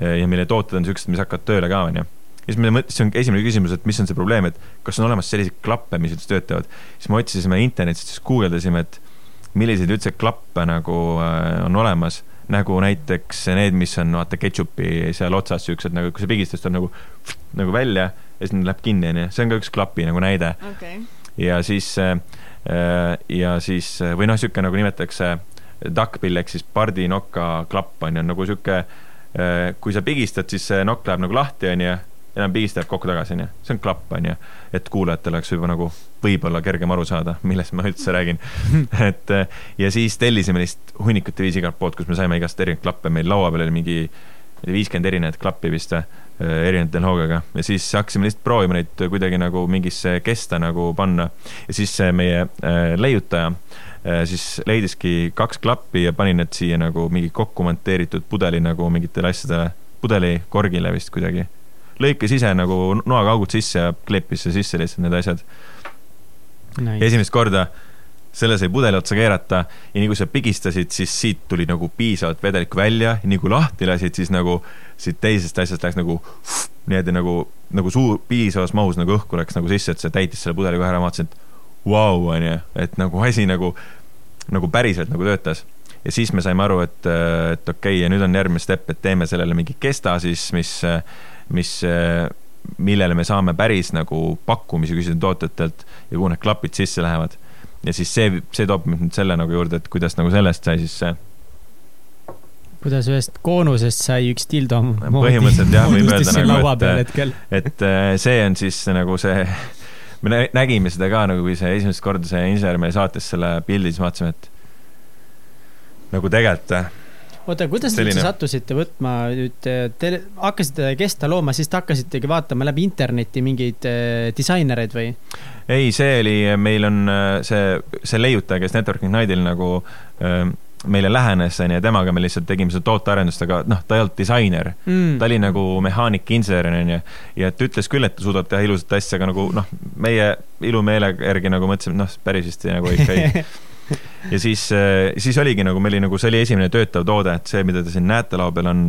ja mille tooted on siuksed, mis hakkavad tööle ka, on ju. ja siis me mõtlesime, on esimene küsimus, et mis on see probleem, et kas on olemas selliseid klappe, mis üldse töötavad. siis me otsisime internetist, siis guugeldasime, et milliseid üldse klappe nagu äh, on olemas, nagu näiteks need, mis on vaata ketšupi seal otsas siuksed nagu, kui sa pigistad, tuleb nagu, nagu välja ja siis läheb kinni, onju. see on ka üks klapi nagu näide okay.. ja siis Äh, ja siis, äh, või noh, niisugune nagu nimetatakse duckbill ehk siis pardinoka klapp on ju, nagu niisugune, äh, kui sa pigistad, siis see nokk läheb nagu lahti, on ju, enam pigistab kokku tagasi, on ju, see on klapp, on ju, et kuulajatel oleks juba nagu võib-olla kergem aru saada, millest ma üldse räägin. Et ja siis tellisime lihtsalt hunnikute viisi igalt poolt, kus me saime igast erinevaid klappe, meil laua peal oli mingi viiskümmend erinevat klappi vist või Äh, erinevate tehnoloogiaga ja siis hakkasime lihtsalt proovima neid kuidagi nagu mingisse kesta nagu panna. ja siis meie äh, leiutaja äh, siis leidiski kaks klappi ja pani need siia nagu mingi kokku monteeritud pudeli nagu mingitele asjadele, pudelikorgile vist kuidagi. lõikas ise nagu noaga augud sisse ja kleepis sisse lihtsalt need asjad nice.. esimest korda selle sai pudeli otsa keerata. Ja nii kui sa pigistasid, siis siit tuli nagu piisavalt vedelikku välja. Ja nii kui lahti lasid, siis nagu siit teisest asjast läks nagu niimoodi nagu, nagu suur, piisavas mahus nagu õhku läks nagu sisse, et see täitis selle pudeli kohe ära, ma vaatasin, et vau, onju, et nagu asi nagu, nagu päriselt nagu töötas. ja siis me saime aru, et, et okei okay,, ja nüüd on järgmine step, et teeme sellele mingi kesta siis, mis, mis millele me saame päris nagu pakkumisi küsida tootjatelt ja kuhu need klapid sisse lähevad ja siis see, see toob mind nüüd selle nagu juurde, et kuidas nagu sellest sai siis see. kuidas ühest koonusest sai üks dildo. põhimõtteliselt jah, võib öelda nagu, et, et äh, see on siis nagu see, me nägime seda ka nagu, kui see esimest korda see insener meile saatis selle pildi, siis vaatasime, et nagu tegelikult äh, oota, kuidas te üldse sattusite võtma nüüd, te hakkasite Kesta looma, siis te hakkasitegi vaatama läbi interneti mingeid äh, disainereid või? Ei, see oli, meil on äh, see, see leiutaja, kes Networking Nightil nagu äh, meile lähenes, onju, ja temaga me lihtsalt tegime seda tootearendust, aga noh, ta ei olnud disainer mm.. ta oli nagu mehaanik, insener, onju. ja et ütles küll, et ta suudab teha ilusat asja, aga nagu noh, meie ilumeele järgi nagu mõtlesime, et noh, päris vist nagu ei ja siis, äh, siis oligi nagu, meil oli nagu, see oli esimene töötav toode, et see, mida te siin näete laua peal, on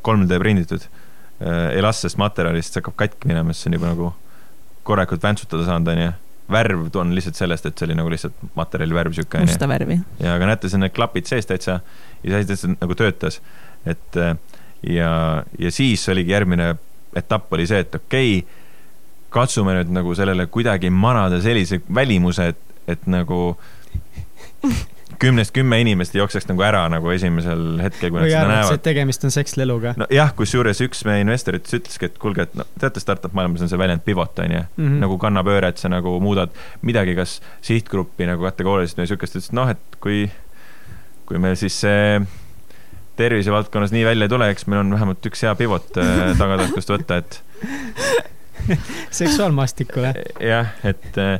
3D prinditud elastsest materjalist, see hakkab katki minema, sest see on juba nagu korralikult väntsutada saanud, onju värv on lihtsalt sellest, et see oli nagu lihtsalt materjali värv sihuke. musta värvi. ja aga näete, see on need klapid sees täitsa ja see asi täitsa nagu töötas. et ja, ja siis oligi järgmine etapp oli see, et okei okay,, katsume nüüd nagu sellele kuidagi manada sellise välimuse, et, et nagu kümnest kümme inimest jookseks nagu ära nagu esimesel hetkel, kui nad seda näevad. tegemist on seksleluga. nojah, kusjuures üks meie investoritest ütleski, et kuulge, et no teate, startup maailmas on see väljend pivot on ju mm, -hmm. nagu kannapööre, et sa nagu muudad midagi, kas sihtgruppi nagu kategooriliselt või siukest, ütles, et noh, et kui, kui meil siis see tervisevaldkonnas nii välja ei tule, eks meil on vähemalt üks hea pivot äh, tagataskust võtta, et seksuaalmaastikule. jah, et äh,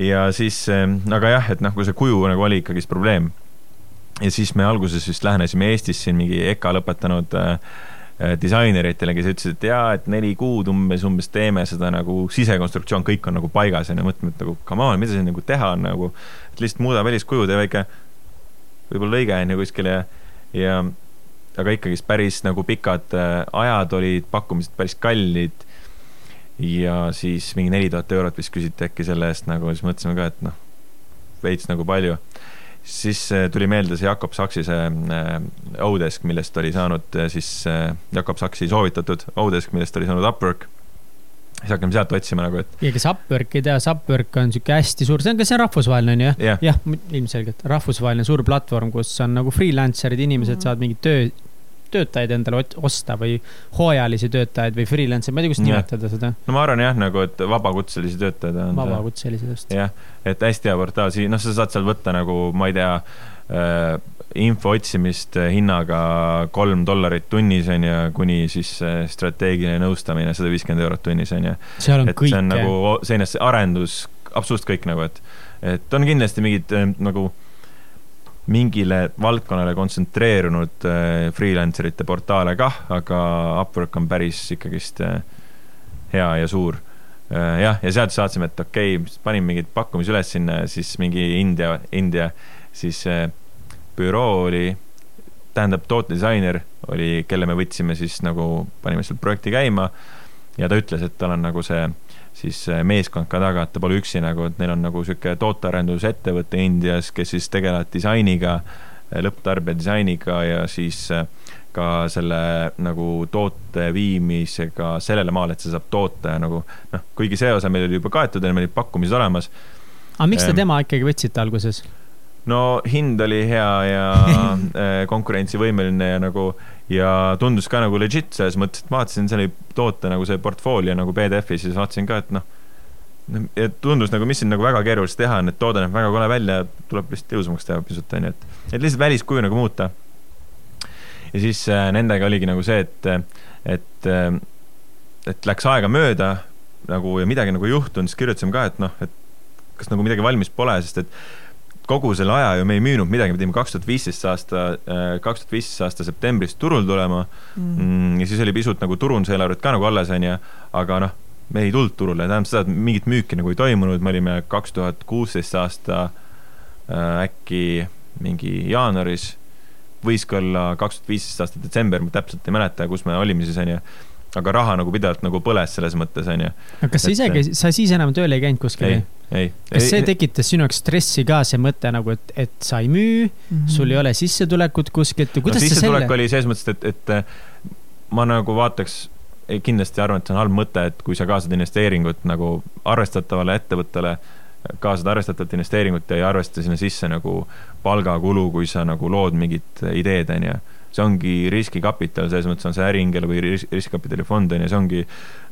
ja siis, ehm, aga jah, et noh, kui see kuju nagu oli ikkagist probleem. ja siis me alguses vist lähenesime Eestis siin mingi EKA lõpetanud äh, äh, disaineritele, kes ütlesid, et jaa, et neli kuud umbes, umbes teeme seda nagu sisekonstruktsioon, kõik on nagu paigas ja mõtleme, et nagu come on, mida siin nagu teha on nagu, et lihtsalt muuda väliskuju, tee väike võib-olla lõige on ju kuskil ja, ja aga ikkagist päris nagu pikad äh, ajad olid, pakkumised päris kallid. Ja siis mingi neli tuhat eurot vist küsiti äkki selle eest nagu, siis mõtlesime ka, et noh, veits nagu palju siis äh, tuli meelde see Jakob Saksi see äh, Odesk, millest oli saanud äh, siis Jakob Saksi soovitatud Odesk, millest oli saanud Upwork. siis hakkame sealt otsima nagu, et. ja kes Upwork ei tea, siis Upwork on sihuke hästi suur, see on, kas see on rahvusvaheline on ju jah? jah, ilmselgelt rahvusvaheline suur platvorm, kus on nagu freelancer'id, inimesed mm -hmm. saavad mingit töö töötajaid endale osta või hooajalisi töötajaid või freelancer, ma ei tea, kuidas nimetada seda. no ma arvan jah, nagu, et vabakutselisi töötajaid on. vabakutselisi just. jah, et hästi hea portaal, siin, noh, sa saad seal võtta nagu, ma ei tea äh,, info otsimist hinnaga kolm dollarit tunnis on ju, kuni siis äh, strateegiline nõustamine sada viiskümmend eurot tunnis on ju. et kõik. see on nagu seinast arendus, absoluutselt kõik nagu, et, et on kindlasti mingid äh, nagu mingile valdkonnale kontsentreerunud äh, freelancer ite portaale kah, aga Upwork on päris ikkagist äh, hea ja suur äh,. jah, ja sealt saatsime, et okei okay,, panin mingeid pakkumisi üles sinna, siis mingi India, India siis büroo oli, tähendab tootedisainer oli, kelle me võtsime siis nagu, panime seal projekti käima ja ta ütles, et tal on nagu see siis meeskond ka taga, et ta pole üksi nagu, et neil on nagu niisugune tootearendusettevõte Indias, kes siis tegelevad disainiga, lõpptarbija disainiga ja siis äh, ka selle nagu toote viimisega sellele maale, et see saab toota ja nagu noh, kuigi see osa meil oli juba kaetud ja meil olid pakkumised olemas. aga miks te tema ikkagi võtsite alguses? no hind oli hea ja konkurentsivõimeline ja nagu ja tundus ka nagu legit selles mõttes, et vaatasin selle toote nagu see portfoolio nagu PDF-is ja siis vaatasin ka, et noh, ja tundus nagu, mis siin nagu väga keerulist teha on, et toode näeb väga kole välja, tuleb lihtsalt ilusamaks teha pisut, onju, et, et lihtsalt väliskuju nagu muuta. ja siis äh, nendega oligi nagu see, et, et, äh, et läks aega mööda nagu ja midagi nagu ei juhtunud, siis kirjutasime ka, et noh, et kas nagu midagi valmis pole, sest et kogu selle aja ju me ei müünud midagi, me pidime kaks tuhat viisteist aasta, äh, kaks tuhat viisteist aasta septembris turul tulema mm. mm. ja siis oli pisut nagu turunduseelarvet ka nagu alles, onju, aga noh, me ei tulnud turule, tähendab seda, et mingit müüki nagu ei toimunud, me olime kaks tuhat kuusteist aasta äh, äkki mingi jaanuaris, võis ka olla kaks tuhat viisteist aasta detsember, ma täpselt ei mäleta, kus me olime siis, onju aga raha nagu pidevalt nagu põles selles mõttes, onju. aga kas sa ise käisid, sa siis enam tööl ei käinud kuskil? ei, ei. kas see tekitas sinu jaoks stressi ka, see mõte nagu, et, et sa ei müü mm, -hmm. sul ei ole sissetulekut kuskilt, kuidas no, sa selle? oli selles mõttes, et, et ma nagu vaataks, kindlasti arvan, et see on halb mõte, et kui sa kaasad investeeringut nagu arvestatavale ettevõttele, kaasad arvestatavat investeeringut ja ei arvesta sinna sisse nagu palgakulu, kui sa nagu lood mingit ideed, onju see ongi riskikapital, selles mõttes on see äriingel või riskikapitali fond on ju, see ongi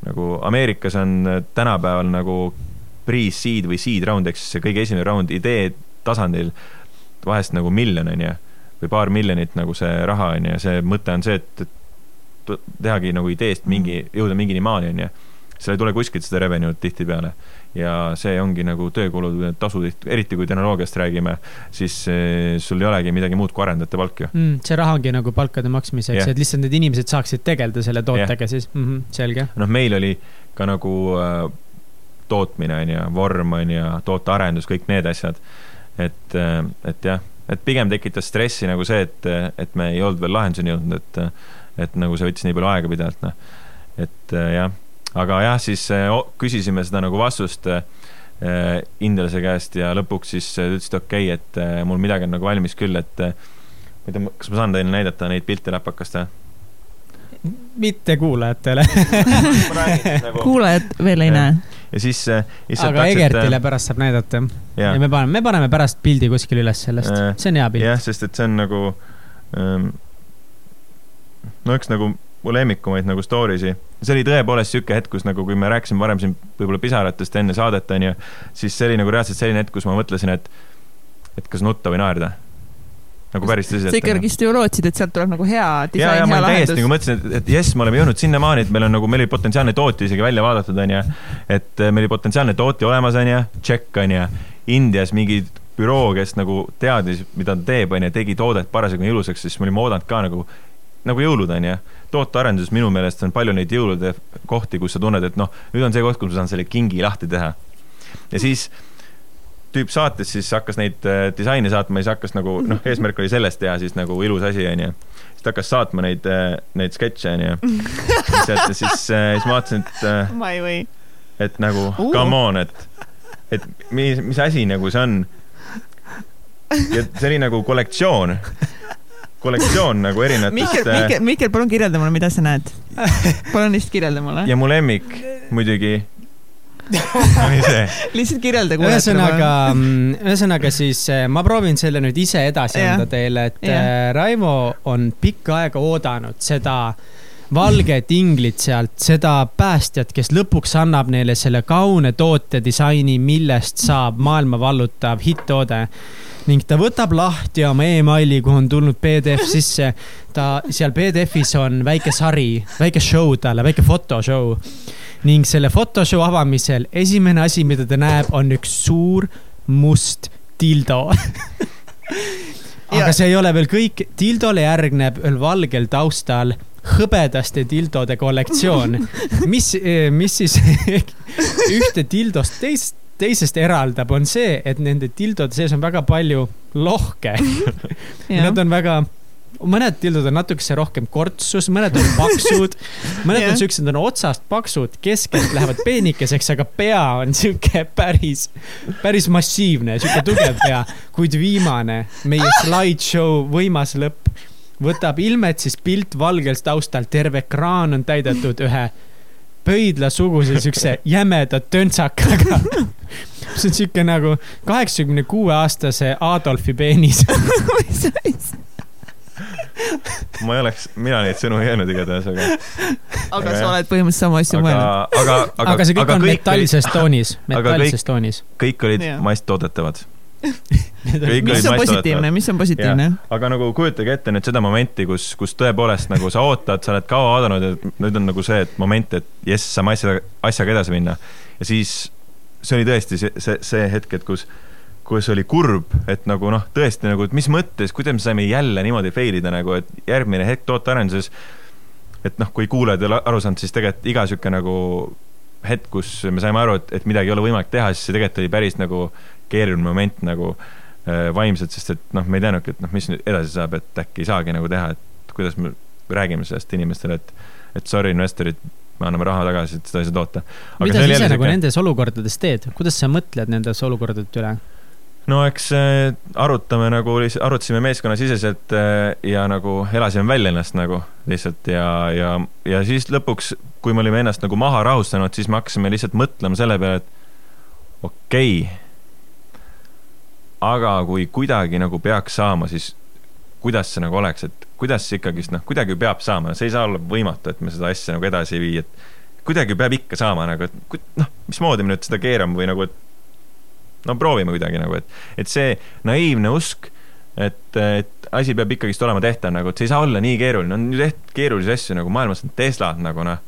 nagu Ameerikas on tänapäeval nagu pre-seed või seed round ehk siis see kõige esimene round idee tasandil vahest nagu miljon on ju, või paar miljonit nagu see raha on ju, see mõte on see, et, et tehagi nagu ideest mingi, jõuda mingini maani on ju. seal ei tule kuskilt seda revenue'd tihtipeale ja see ongi nagu töökulude tasu, eriti kui tehnoloogiast räägime, siis eh, sul ei olegi midagi muud kui arendajate palk ju mm,. see raha ongi nagu palkade maksmiseks yeah., et lihtsalt need inimesed saaksid tegeleda selle tootega yeah. siis mm, -hmm, selge. noh, meil oli ka nagu äh, tootmine on ju, vorm on ju, tootearendus, kõik need asjad. et, äh, et jah, et pigem tekitas stressi nagu see, et, et me ei olnud veel lahenduseni jõudnud, et, et nagu see võttis nii palju aega pidevalt, noh. et äh, jah aga jah, siis eh, küsisime seda nagu vastust eh, inglase käest ja lõpuks siis ta ütles, et okei okay,, et mul midagi on nagu valmis küll, et ma ei tea, kas ma saan teile näidata neid pilte läpakast või? mitte kuulajatele nagu... kuulajad veel ei ja. näe. ja siis aga Egertile pärast saab näidata. ja me paneme, me paneme pärast pildi kuskile üles sellest, see on hea pilt. jah, sest et see on nagu ähm, no üks nagu mu lemmikumaid nagu story si. see oli tõepoolest sihuke hetk, kus nagu, kui me rääkisime varem siin võib-olla pisaratest enne saadet, onju, siis see oli nagu reaalselt selline hetk, kus ma mõtlesin, et, et kas nutta või naerda. nagu päris tõsiselt. sa ikkagist ju lootsid, et sealt tuleb nagu hea disain, hea lahendus. täiesti nagu mõtlesin, et, et jess, me oleme jõudnud sinnamaani, et meil on nagu, meil oli potentsiaalne tootja isegi välja vaadatud, onju. et meil oli potentsiaalne tootja olemas, onju, tšekk, onju. Indias mingi büroo, kes nagu teadis, mida ta teeb, onju, tegi toodet parasjagu ilusaks, siis me olime oodanud ka nagu nagu jõulud on ju, tootearenduses minu meelest on palju neid jõulude kohti, kus sa tunned, et noh, nüüd on see koht, kus ma saan selle kingi lahti teha. ja siis tüüp saates siis hakkas neid äh, disaine saatma ja siis hakkas nagu noh, eesmärk oli sellest teha siis nagu ilus asi, onju. siis ta hakkas saatma neid, äh, neid sketše, onju. siis, siis, äh, siis ma vaatasin, et. ma ei või. et nagu uh. come on, et, et mis, mis asi nagu see on. ja see oli nagu kollektsioon kollektsioon nagu erinevatest. Mihkel, Mihkel, Mihkel, palun kirjelda mulle, mida sa näed. palun lihtsalt kirjelda mulle. ja mu lemmik muidugi lihtsalt kirjelda. ühesõnaga, mm, ühesõnaga siis eh, ma proovin selle nüüd ise edasi anda teile, et ja. Eh, Raivo on pikka aega oodanud seda valget inglit sealt, seda päästjat, kes lõpuks annab neile selle kaune tootedisaini, millest saab maailma vallutav hitt-toode ning ta võtab lahti oma emaili, kuhu on tulnud PDF sisse. ta, seal PDF-is on väike sari, väike show talle, väike fotoshow ning selle photoshow avamisel esimene asi, mida ta näeb, on üks suur must dildo. Aga see ei ole veel kõik, dildole järgneb veel valgel taustal hõbedaste dildode kollektsioon, mis, mis siis ühte dildost teist, teisest eraldab, on see, et nende dildode sees on väga palju lohke Nad on väga mõned tildud on natukese rohkem kortsus, mõned on paksud, mõned yeah. on siuksed, on otsast paksud, keskelt lähevad peenikeseks, aga pea on sihuke päris, päris massiivne, sihuke tugev pea. kuid viimane, meie slideshow võimas lõpp võtab ilmet siis pilt valgel taustal, terve ekraan on täidetud ühe pöidlasuguse siukse jämeda töntsakaga see on siuke nagu kaheksakümne kuue aastase Adolfi peenis ma ei oleks, mina neid sõnu ei öelnud igatahes, aga. aga sa oled põhimõtteliselt sama asja mõelnud. aga, aga, aga see kõik on metallises toonis, metallises toonis. kõik olid masstoodetavad mis on positiivne, mis on positiivne? aga nagu kujutage ette nüüd seda momenti, kus, kus tõepoolest nagu sa ootad, sa oled kaua oodanud ja nüüd on nagu see et moment, et jess, saame asja, asjaga edasi minna. ja siis see oli tõesti see, see, see hetk, et kus kus oli kurb, et nagu noh, tõesti nagu, et mis mõttes, kuidas me saime jälle niimoodi fail ida nagu, et järgmine hetk tootearenduses, et noh, kui kuulajad ei ole aru saanud, siis tegelikult iga sihuke nagu hetk, kus me saime aru, et, et midagi ei ole võimalik teha, siis see tegelikult oli päris nagu keeruline moment nagu äh, vaimselt, sest et noh, me ei teadnudki, et noh, mis nüüd edasi saab, et äkki ei saagi nagu teha, et kuidas me räägime sellest inimestele, et, et sorry, investorid, me anname raha tagasi, et seda ei saa toota. mida sa ise nagu nendes olukordades teed, kuidas sa mõtled nendes olukordade üle? no eks äh, arutame nagu, arutasime meeskonnasiseselt äh, ja nagu elasime välja ennast nagu lihtsalt ja, ja, ja siis lõpuks, kui me olime ennast nagu maha rahustanud, siis me hakkasime lihtsalt mõtlema selle peale, et okei okay,, aga kui kuidagi nagu peaks saama, siis kuidas see nagu oleks, et kuidas ikkagist noh, kuidagi peab saama, see ei saa olla võimatu, et me seda asja nagu edasi ei vii, et kuidagi peab ikka saama nagu, et noh, mismoodi me nüüd seda keerame või nagu, et no proovime kuidagi nagu, et, et see naiivne usk, et, et asi peab ikkagist olema tehtav nagu, et see ei saa olla nii keeruline, on ju tehtud keerulisi asju nagu maailmas on Teslad nagu noh,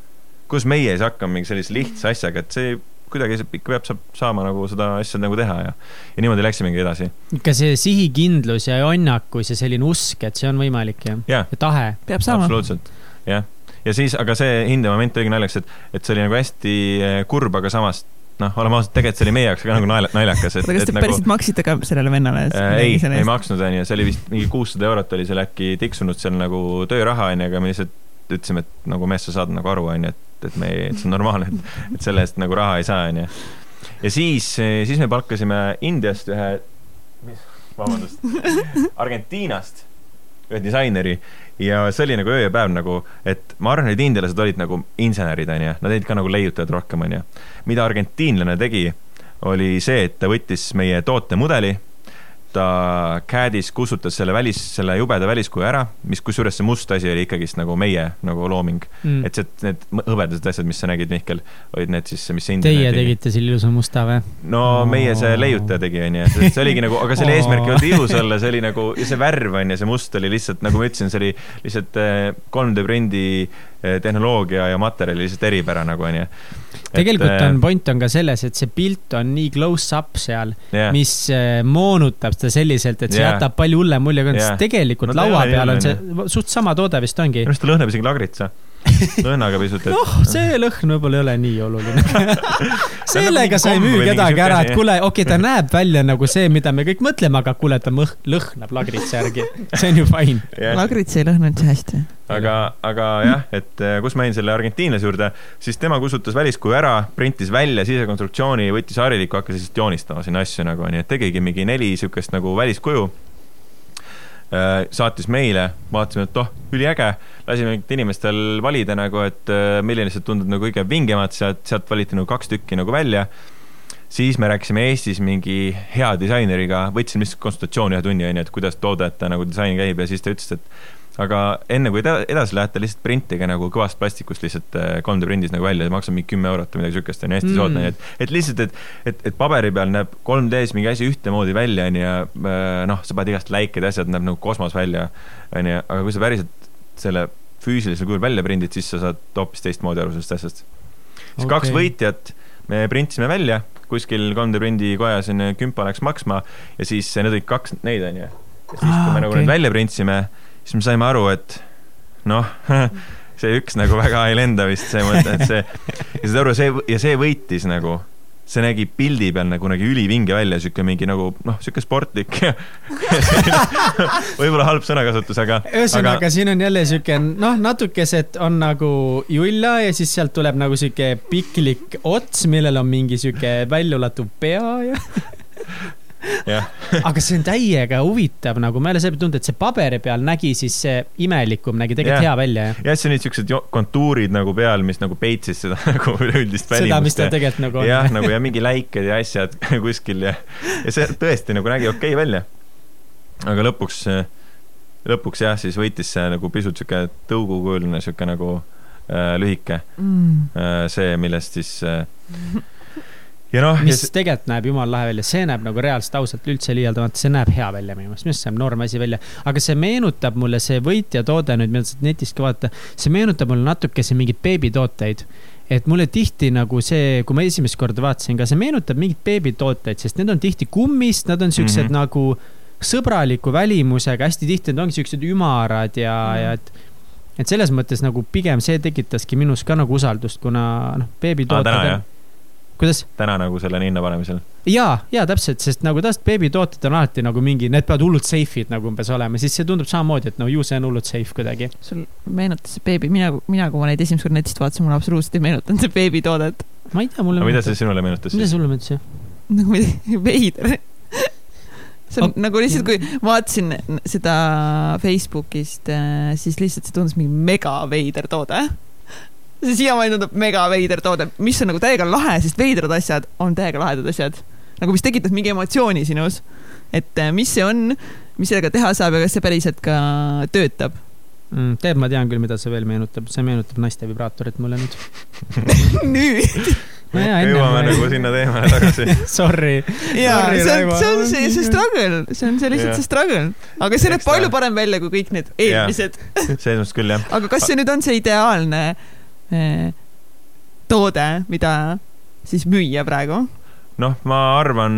kus meie ei saa hakkama mingi sellise lihtsa asjaga, et see kuidagi ikka peab saab saama nagu seda asja nagu teha ja, ja niimoodi läksimegi edasi. ikka see sihikindlus ja jonnakus ja selline usk, et see on võimalik ja, ja. ja tahe. peab saama. absoluutselt, jah. ja siis, aga see hindemoment oligi naljakas, et, et see oli nagu hästi eh, kurb, aga samas noh, oleme ausad, tegelikult see oli meie jaoks ka nagu naljakas, et. aga kas te nagu, päriselt maksite ka sellele vennale äh,? ei, ei maksnud, onju, see oli vist mingi kuussada eurot oli seal äkki tiksunud seal nagu tööraha, onju, aga me lihtsalt ütlesime, et nagu mees, sa saad nagu aru, onju, et, et me ei, et see on normaalne, et, et selle eest nagu raha ei saa, onju. ja siis, siis me palkasime Indiast ühe, mis, vabandust, Argentiinast ühe disaineri ja see oli nagu öö ja päev nagu, et ma arvan, et indialased olid nagu insenerid, onju, nad olid ka nagu leiutajad rohkem, onju. mida argentiinlane tegi, oli see, et ta võttis meie tootemudeli ta CAD-is kustutas selle välis, selle jubeda väliskuju ära, mis kusjuures see must asi oli ikkagist nagu meie nagu looming mm.. et see, need hõbedased asjad, mis sa nägid, Mihkel, olid need siis, mis see Teie tegi. tegite selle ilusa musta või? no oh. meie see leiutaja tegi, onju, see oligi nagu, aga selle oh. eesmärk ei olnud ilus olla, see oli nagu, see värv onju, see must oli lihtsalt, nagu ma ütlesin, see oli lihtsalt 3D äh, prindi äh, tehnoloogia ja materjali lihtsalt eripära nagu onju. Tegelikult et, on, point on ka selles, et see pilt on nii close-up seal yeah., mis äh, moonutab seda selliselt, et see yeah. jätab palju hullem mulje, yeah. sest tegelikult no, laua peal on see suht sama toode vist ongi. minu arust ta lõhnab isegi lagritsa lõhnaga pisut et.... noh, see lõhn võib-olla ei ole nii oluline. Sellega sa ei müü kedagi ära, et kuule, okei okay,, ta näeb välja nagu see, mida me kõik mõtleme, aga kuule, ta mõh-, lõhnab lagritsa järgi. see on ju fine. Yeah.. lagrits ei lõhna üldse hästi. aga, aga jah, et eh, kus ma jäin selle argentiinlase juurde, siis tema kustutas väliskuju ära, printis välja sisekonstruktsiooni, võttis hariliku, hakkas lihtsalt joonistama sinna asju nagu, nii et tegigi mingi neli siukest nagu väliskuju saatis meile, vaatasime, et oh, üliäge, lasime inimestel valida nagu, et äh, milline see tundub nagu kõige vingemad, sealt, sealt valiti nagu kaks tükki nagu välja. siis me rääkisime Eestis mingi hea disaineriga, võtsime lihtsalt konsultatsiooni ühe tunni, onju, et kuidas toodete nagu disain käib ja siis ta ütles, et aga enne kui edasi lähete, lihtsalt printige nagu kõvast plastikust lihtsalt 3D äh, prindis nagu välja, see maksab mingi kümme eurot või midagi siukest, on ju, hästi mm. soodne, et, et lihtsalt, et, et, et paberi peal näeb 3D-s mingi asi ühtemoodi välja, on ju, ja äh, noh, sa paned igast läiked ja asjad, näeb nagu kosmos välja, on ju, aga kui sa päriselt selle füüsilisel kujul välja prindid, siis sa saad hoopis teistmoodi aru sellest asjast. siis okay. kaks võitjat me printisime välja, kuskil 3D prindi kojas on ju, kümpa läks maksma ja siis need olid kaks neid, on ju. ja siis, kui me ah, nagu okay. need välja printsime siis me saime aru, et noh, see üks nagu väga ei lenda vist see mõte, et see, ja saad aru, see ja see võitis nagu, see nägi pildi peal nagu nägi ülivinge välja, sihuke mingi nagu noh, sihuke sportlik võib-olla halb sõnakasutus, aga. ühesõnaga aga... siin on jälle sihuke noh, natukesed on nagu julla ja siis sealt tuleb nagu sihuke piklik ots, millel on mingi sihuke väljulatuv pea ja aga see on täiega huvitav nagu, ma jälle selle peale tundnud, et see paberi peal nägi siis imelikum, nägi tegelikult ja. hea välja. jah, see olid siuksed kontuurid nagu peal, mis nagu peitsid seda nagu üleüldist välimust. seda, mis ta tegelikult nagu on. jah, nagu ja mingi läiked ja asjad kuskil ja, ja see tõesti nagu nägi okei okay välja. aga lõpuks, lõpuks jah, siis võitis see nagu pisut sihuke tõugukujuline sihuke nagu äh, lühike mm.. Äh, see, millest siis äh, ja noh. mis ja... tegelikult näeb jumala lahe välja, see näeb nagu reaalselt ausalt üldse liialdamata, see näeb hea välja minu meelest, minu arust see näeb norm asi välja. aga see meenutab mulle, see võitja toode nüüd, mida saad netist ka vaadata, see meenutab mulle natukese mingeid beebitooteid et mulle tihti nagu see, kui ma esimest korda vaatasin ka, see meenutab mingeid beebitooteid, sest need on tihti kummist, nad on siuksed mm -hmm. nagu sõbraliku välimusega, hästi tihti nad ongi siuksed ümarad ja mm, -hmm. ja et et selles mõttes nagu pigem see tekitaski minus ka nagu usaldust, kuna noh, beebitooted ah, kuidas? täna nagu selle hinna panemisel. ja, ja täpselt, sest nagu tavaliselt beebitooted on alati nagu mingi, need peavad hullult safe'id nagu umbes olema, siis see tundub samamoodi, et no ju see on hullult safe kuidagi. sul meenutas see beebi, mina, mina, kui ma neid esimest korda netist vaatasin, mulle absoluutselt ei meenutanud see beebitoodet. ma ei tea, mulle. mida see sinule meenutas siis? mida sulle meenutas, jah? nagu midagi veider see on okay. nagu lihtsalt, kui vaatasin seda Facebookist, äh, siis lihtsalt see tundus mingi mega veider toode see siiamaani tundub mega veider toode, mis on nagu täiega lahe, sest veidrad asjad on täiega lahedad asjad. nagu mis tekitavad mingi emotsiooni sinus. et äh, mis see on, mis sellega teha saab ja kas see päriselt ka töötab mm,? tead, ma tean küll, mida see veel meenutab, see meenutab naiste vibraatorit mulle nüüd nüüd no jaa, jõuame nagu sinna teemale tagasi Sorry. jaa, see on, see on see, see struggle, see on see lihtsalt see struggle. aga see näeb palju parem välja kui kõik need eelmised. selles mõttes küll, jah. aga kas see nüüd on see ideaalne Eh, toode, mida siis müüa praegu? noh, ma arvan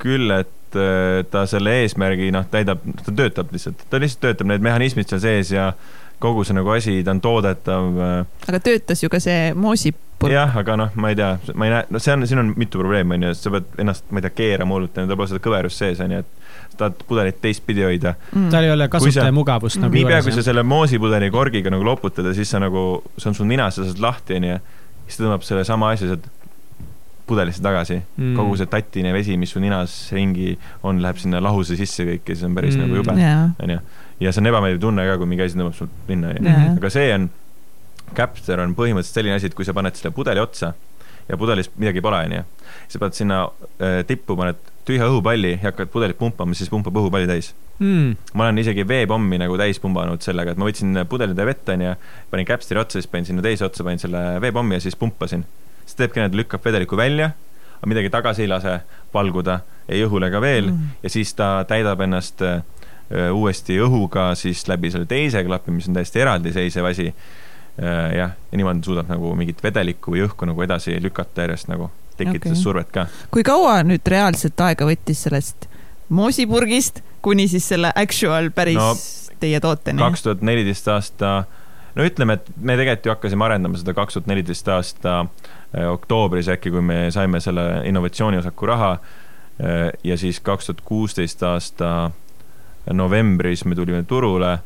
küll, et eh, ta selle eesmärgi noh, täidab, ta töötab lihtsalt, ta lihtsalt töötab, need mehhanismid seal sees ja kogu see nagu asi, ta on toodetav. Eh. aga töötas ju ka see moosipurk. jah, aga noh, ma ei tea, ma ei näe, no see on, siin on mitu probleemi, on ju, sa pead ennast, ma ei tea, keerama hullult, tal pole seda kõverust sees, on ju, et tahad pudelit teistpidi hoida mm.. tal ei ole kasutaja mugavust nagu. niipea, kui sa selle moosipudeli korgiga nagu loputad ja siis sa nagu, see on sul ninas, sa saad lahti, onju. siis ta tõmbab selle sama asja sealt pudelisse tagasi mm.. kogu see tatine vesi, mis su ninas ringi on, läheb sinna lahuse sisse kõik ja siis on päris mm. nagu jube, onju. ja see on ebameeldiv tunne ka, kui mingi asi tõmbab sul linna, onju. aga see on, Capster on põhimõtteliselt selline asi, et kui sa paned selle pudeli otsa ja pudelis midagi pole, onju. sa paned sinna äh, tippu, paned tühja õhupalli ja hakkad pudelit pumpama, siis pumpab õhupalli täis mm.. ma olen isegi veepommi nagu täis pumbanud sellega, et ma võtsin pudelitäie vett, onju, panin käpsteri otsa, siis panin sinna teise otsa, panin selle veepommi ja siis pumpasin. siis teebki nii, et lükkab vedeliku välja, aga midagi tagasi ei lase valguda, ei õhule ega veel mm. ja siis ta täidab ennast öö, uuesti õhuga siis läbi selle teise klapi, mis on täiesti eraldiseisev asi jah, ja niimoodi suudab nagu mingit vedelikku või õhku nagu edasi lükata järjest nagu, tekitades okay. survet ka. kui kaua nüüd reaalselt aega võttis sellest moosipurgist kuni siis selle actual päris no, teie tooteni? kaks tuhat neliteist aasta, no ütleme, et me tegelikult ju hakkasime arendama seda kaks tuhat neliteist aasta äh, oktoobris äkki, kui me saime selle innovatsiooniosaku raha äh, ja siis kaks tuhat kuusteist aasta novembris me tulime turule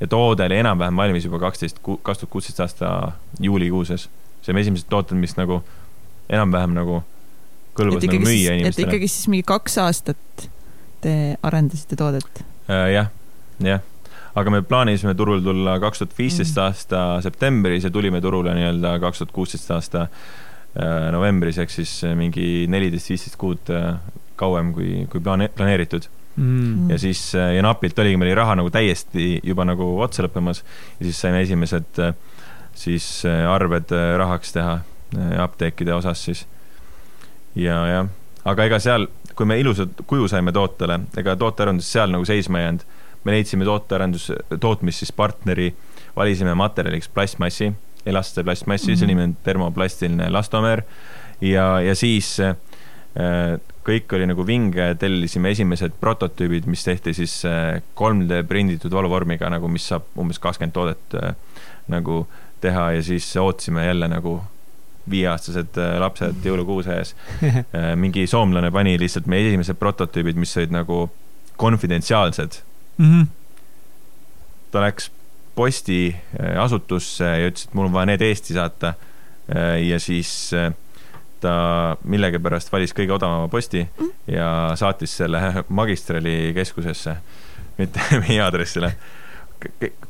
ja toode oli enam-vähem valmis juba kaksteist, kaks tuhat kuusteist aasta juulikuuses. saime esimesed tooted, mis nagu enam-vähem nagu kõlbas nagu müüa inimestele. et ikkagi siis mingi kaks aastat te arendasite toodet äh,? jah, jah. aga me plaanisime turule tulla kaks tuhat viisteist mm. aasta septembris ja tulime turule nii-öelda kaks tuhat kuusteist aasta äh, novembris, ehk siis mingi neliteist, viisteist kuud äh, kauem kui, kui plaane-, planeeritud mm.. ja siis, äh, ja napilt oligi, meil oli raha nagu täiesti juba nagu otsa lõppemas ja siis saime esimesed äh, siis äh, arved rahaks teha apteekide osas siis. ja, jah, aga ega seal, kui me ilusat kuju saime tootele, ega tootearendus seal nagu seisma ei jäänud. me leidsime tootearendus, tootmis siis partneri, valisime materjaliks plastmassi, elaste plastmassi mm, -hmm. see nimi on termoplastiline elastomer ja, ja siis äh, kõik oli nagu vinge, tellisime esimesed prototüübid, mis tehti siis 3D äh, prinditud valuvormiga nagu, mis saab umbes kakskümmend toodet äh, nagu teha ja siis ootasime jälle nagu viieaastased äh, lapsed jõulukuuse ees. mingi soomlane pani lihtsalt meie esimesed prototüübid, mis olid nagu konfidentsiaalsed mm. -hmm. ta läks postiasutusse ja ütles, et mul on vaja need Eesti saata. ja siis ta millegipärast valis kõige odavama posti mm. ja saatis selle magistrali keskusesse, mitte meie aadressile.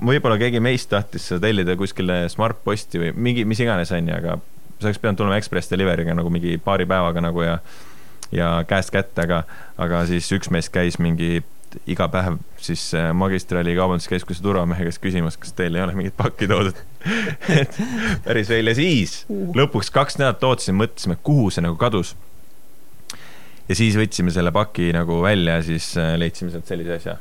võib-olla keegi meist tahtis seda tellida kuskile Smart-posti või mingi, mis iganes, onju, aga see oleks pidanud tulema Ekspress Delivery'ga nagu mingi paari päevaga nagu ja ja käest kätte, aga, aga siis üks meist käis mingi iga päev siis äh, magistrali kaubanduskeskuse turvamehe käest küsimas, kas teil ei ole mingit pakki toodud et päris veel ja siis uh. lõpuks kaks nädalat ootasime, mõtlesime, kuhu see nagu kadus. ja siis võtsime selle paki nagu välja ja siis äh, leidsime sealt sellise asja.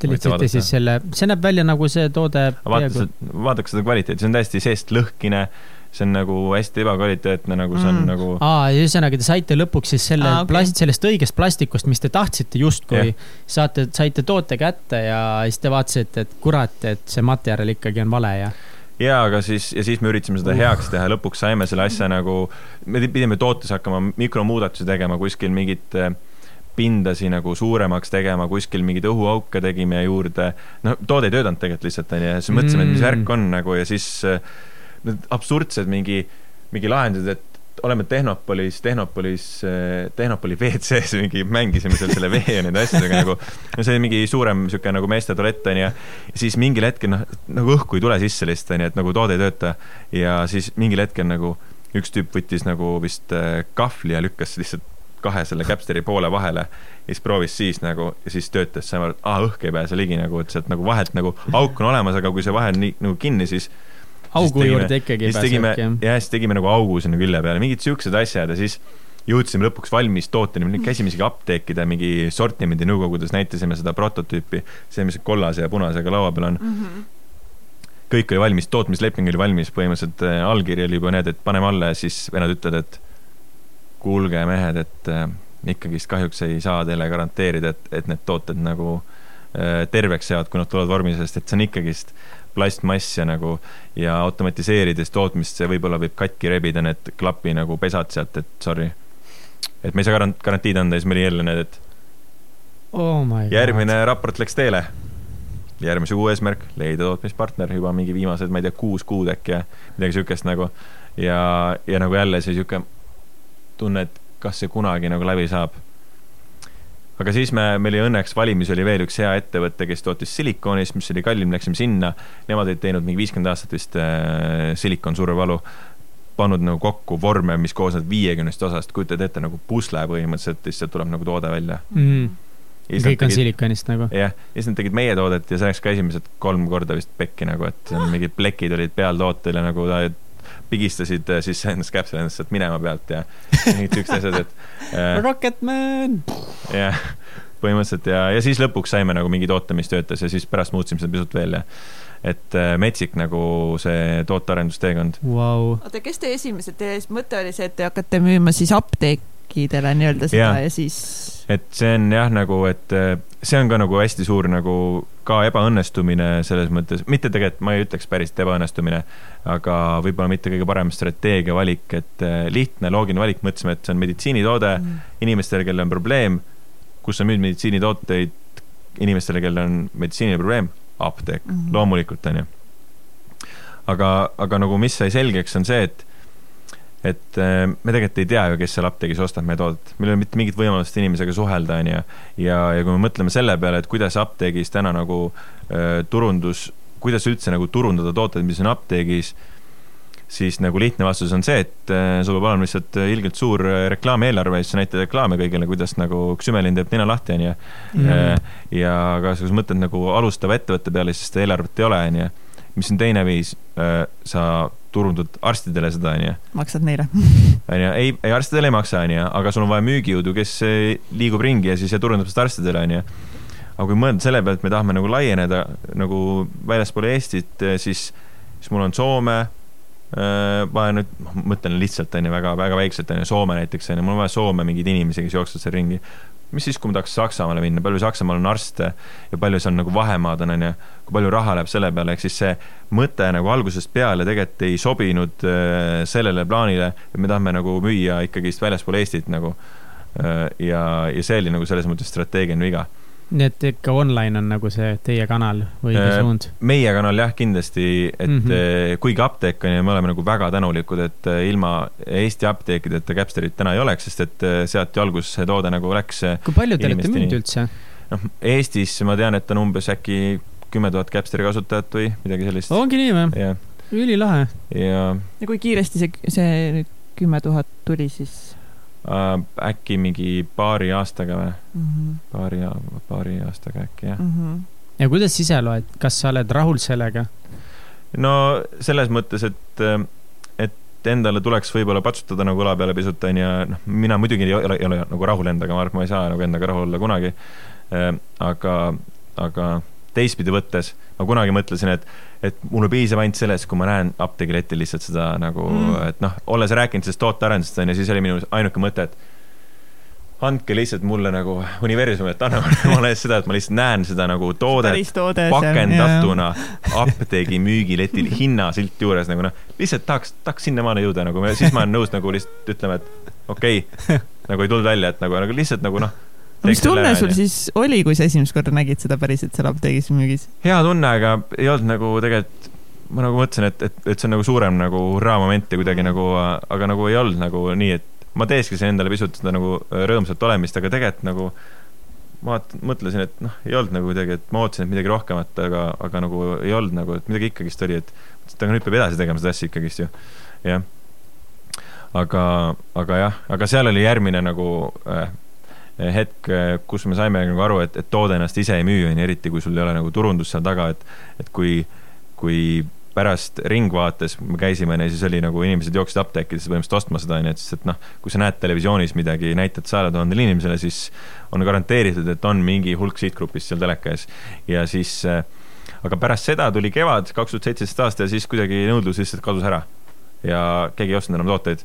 Te leidsite siis selle, see näeb välja nagu see toode. vaata, vaadake seda kvaliteeti, see on täiesti seest lõhkine see on nagu hästi ebakvaliteetne, nagu see on mm. nagu. aa, ühesõnaga te saite lõpuks siis selle ah, okay. plast, sellest õigest plastikust, mis te tahtsite justkui yeah., saate, saite toote kätte ja siis te vaatasite, et kurat, et see materjal ikkagi on vale ja ja aga siis, ja siis me üritasime seda heaks teha, lõpuks saime selle asja nagu, me pidime tootes hakkama mikromuudatusi tegema kuskil mingit äh, pindasi nagu suuremaks tegema, kuskil mingeid õhuauke tegime juurde. no toode ei töötanud tegelikult lihtsalt onju ja siis mõtlesime, et mis värk mm. on nagu ja siis äh, need absurdsed mingi, mingi lahendused, et oleme Tehnopolis, Tehnopolis, Tehnopoli WC-s mingi mängisime seal selle vee ja nende asjadega nagu. no see oli mingi suurem sihuke nagu meeste tualett onju. siis mingil hetkel noh, nagu õhku ei tule sisse lihtsalt onju, et nagu toode ei tööta. ja siis mingil hetkel nagu üks tüüp võttis nagu vist äh, kahvli ja lükkas lihtsalt kahe selle käpsteri poole vahele ja siis proovis siis nagu ja siis töötas, saime aru, et aa, õhk ei pääse ligi nagu, et sealt nagu vahelt nagu auk on olemas, aga kui see vahe on nii nagu kinni, siis augu juurde ikkagi pääse tegime, jah, siis tegime nagu augu sinna külje peale, mingid siuksed asjad ja siis jõudsime lõpuks valmis tooteni, me käisime isegi apteekide mingi sortimendi nõukogudes, näitasime seda prototüüpi, see, mis kollase ja punasega laua peal on mm. -hmm. kõik oli valmis, tootmisleping oli valmis, põhimõtteliselt äh, allkiri oli juba need, et paneme alla ja siis vennad ütlevad, et kuulge, mehed, et äh, ikkagist kahjuks ei saa teile garanteerida, et, et need tooted nagu äh, terveks jäävad, kui nad tulevad vormi, sest et see on ikkagist plastmass ja nagu ja automatiseerides tootmist, see võib-olla võib katki rebida need klapi nagu pesad sealt, et sorry. et me ei saa garant-, garantiid anda ja siis meil jälle need, et oh järgmine raport läks teele. järgmise kuu eesmärk, leida tootmispartner juba mingi viimased, ma ei tea, kuus kuud äkki ja midagi siukest nagu. ja, ja nagu jälle see sihuke tunne, et kas see kunagi nagu läbi saab aga siis me, meil oli õnneks valimis oli veel üks hea ettevõte, kes tootis silikoonist, mis oli kallim, läksime sinna. Nemad olid teinud mingi viiskümmend aastat vist äh, silikonsurvevalu, pannud nagu kokku vorme, mis koosnevad viiekümnest osast, kujutad ette nagu pusle põhimõtteliselt, lihtsalt tuleb nagu toode välja mm. kõik on silikonist nagu? jah, ja siis nad tegid meie toodet ja see läks ka esimesed kolm korda vist pekki nagu, et mingid plekid olid peal tootel ja nagu ta pigistasid äh, siis endast sealt minema pealt ja mingid siuksed asjad, et äh,. Rocketman! jah, põhimõtteliselt ja, ja siis lõpuks saime nagu mingi toote, mis töötas ja siis pärast muutsime seda pisut veel ja et äh, metsik nagu see tootearendusteekond wow.. oota, kes teie esimesed, teie mõte oli see, et te hakkate müüma siis apteekidele nii-öelda seda ja, ja siis? et see on jah, nagu, et äh, see on ka nagu hästi suur nagu ka ebaõnnestumine selles mõttes, mitte tegelikult ma ei ütleks päris ebaõnnestumine, aga võib-olla mitte kõige parem strateegia valik, et äh, lihtne, loogiline valik, mõtlesime, et see on meditsiinitoode mm. inimestele, kellel on probleem, kus sa müüd meditsiinitooteid inimestele, kellel on meditsiiniline probleem, apteek mm, -hmm. loomulikult, onju. aga, aga nagu mis sai selgeks, on see, et et äh, me tegelikult ei tea ju, kes seal apteegis ostab meie toodet, meil ei ole mitte mingit võimalust inimesega suhelda, onju. ja, ja kui me mõtleme selle peale, et kuidas apteegis täna nagu äh, turundus, kuidas üldse nagu turundada tooteid, mis on apteegis, siis nagu lihtne vastus on see, et äh, sul peab olema lihtsalt ilgelt suur äh, reklaamieelarve ja siis sa näitad reklaame kõigile, kuidas nagu Xümelin teeb nina lahti, onju. Äh, ja aga kui sa mõtled nagu alustava ettevõtte peale, siis seda eelarvet ei ole, onju. mis on teine viis, sa turundad arstidele seda, onju. maksad neile. onju, ei, ei arstidele ei maksa, onju, aga sul on vaja müügijõudu, kes eh, liigub ringi ja siis turundab seda arstidele, onju. aga kui mõelda selle peale, et me tahame nagu laieneda nagu väljaspool Eestit, eh, siis, siis mul on Soome ma nüüd mõtlen lihtsalt, onju, väga, väga väikselt, onju, Soome näiteks, onju, mul on vaja Soome mingeid inimesi, kes jooksevad seal ringi mis siis, kui ma tahaks Saksamaale minna, palju Saksamaal on arste ja palju seal nagu vahemaad on, onju, kui palju raha läheb selle peale, ehk siis see mõte nagu algusest peale tegelikult ei sobinud äh, sellele plaanile, et me tahame nagu müüa ikkagist väljaspool Eestit nagu. Äh, ja, ja see oli nagu selles mõttes strateegiline viga nii et ikka online on nagu see teie kanal või õige äh, suund? meie kanal jah, kindlasti, et mm -hmm. kuigi apteek on ja me oleme nagu väga tänulikud, et äh, ilma Eesti apteekideta Capsterit täna ei oleks, sest et sealt ju alguses see toode nagu läks. kui palju te olete müünud üldse? noh, Eestis ma tean, et on umbes äkki kümme tuhat Capsteri kasutajat või midagi sellist. ongi nii või? ülilahe. ja. ja kui kiiresti see, see kümme tuhat tuli siis? Äh, äkki mingi paari aastaga või mm? -hmm. paari, paari aastaga äkki jah mm. -hmm. ja kuidas ise loed, kas sa oled rahul sellega? no selles mõttes, et, et endale tuleks võib-olla patsutada nagu õla peale pisut, onju, noh, mina muidugi ei ole, ei ole nagu rahul endaga, ma arvan, et ma ei saa nagu endaga rahul olla kunagi. Äh, aga, aga teistpidi võttes ma kunagi mõtlesin, et, et mulle piisab ainult sellest, kui ma näen apteegiletil lihtsalt seda nagu mm., et noh, olles rääkinud sellest tootearendusest onju, siis oli minu ainuke mõte, et andke lihtsalt mulle nagu universumi, et anna mulle seda, et ma lihtsalt näen seda nagu toodet pakendatuna apteegi müügiletil hinnasilt juures nagu noh, lihtsalt tahaks, tahaks sinnamaale jõuda nagu, siis ma olen nõus nagu lihtsalt ütlema, et okei okay, nagu ei tulnud välja, et nagu, nagu lihtsalt nagu noh mis tunne sul siis oli, kui sa esimest korda nägid seda päriselt seal apteegis müügis? hea tunne, aga ei olnud nagu tegelikult, ma nagu mõtlesin, et, et, et see on nagu suurem nagu hurraa-moment ja kuidagi nagu, aga nagu ei olnud nagu nii, et ma teeskisin endale pisut seda nagu rõõmsat olemist, aga tegelikult nagu ma mõtlesin, et noh, ei olnud nagu kuidagi, et ma ootasin, et midagi rohkemat, aga, aga nagu ei olnud nagu, et midagi ikkagist oli, et mõtlesin, et aga nüüd peab edasi tegema seda asja ikkagist ju, jah. aga, aga jah, aga seal oli järgmine nagu äh, hetk, kus me saime nagu aru, et, et toode ennast ise ei müü, onju, eriti kui sul ei ole nagu turundust seal taga, et, et kui, kui pärast Ringvaates me käisime, siis oli nagu inimesed jooksid apteekidesse põhimõtteliselt ostma seda, onju, et siis, et noh, kui sa näed televisioonis midagi, näitad sajale tuhandele inimesele, siis on garanteeritud, et on mingi hulk sihtgrupist seal teleka ees. ja siis, aga pärast seda tuli kevad, kaks tuhat seitseteist aasta ja siis kuidagi nõudlus lihtsalt kadus ära. ja keegi ei ostnud enam tooteid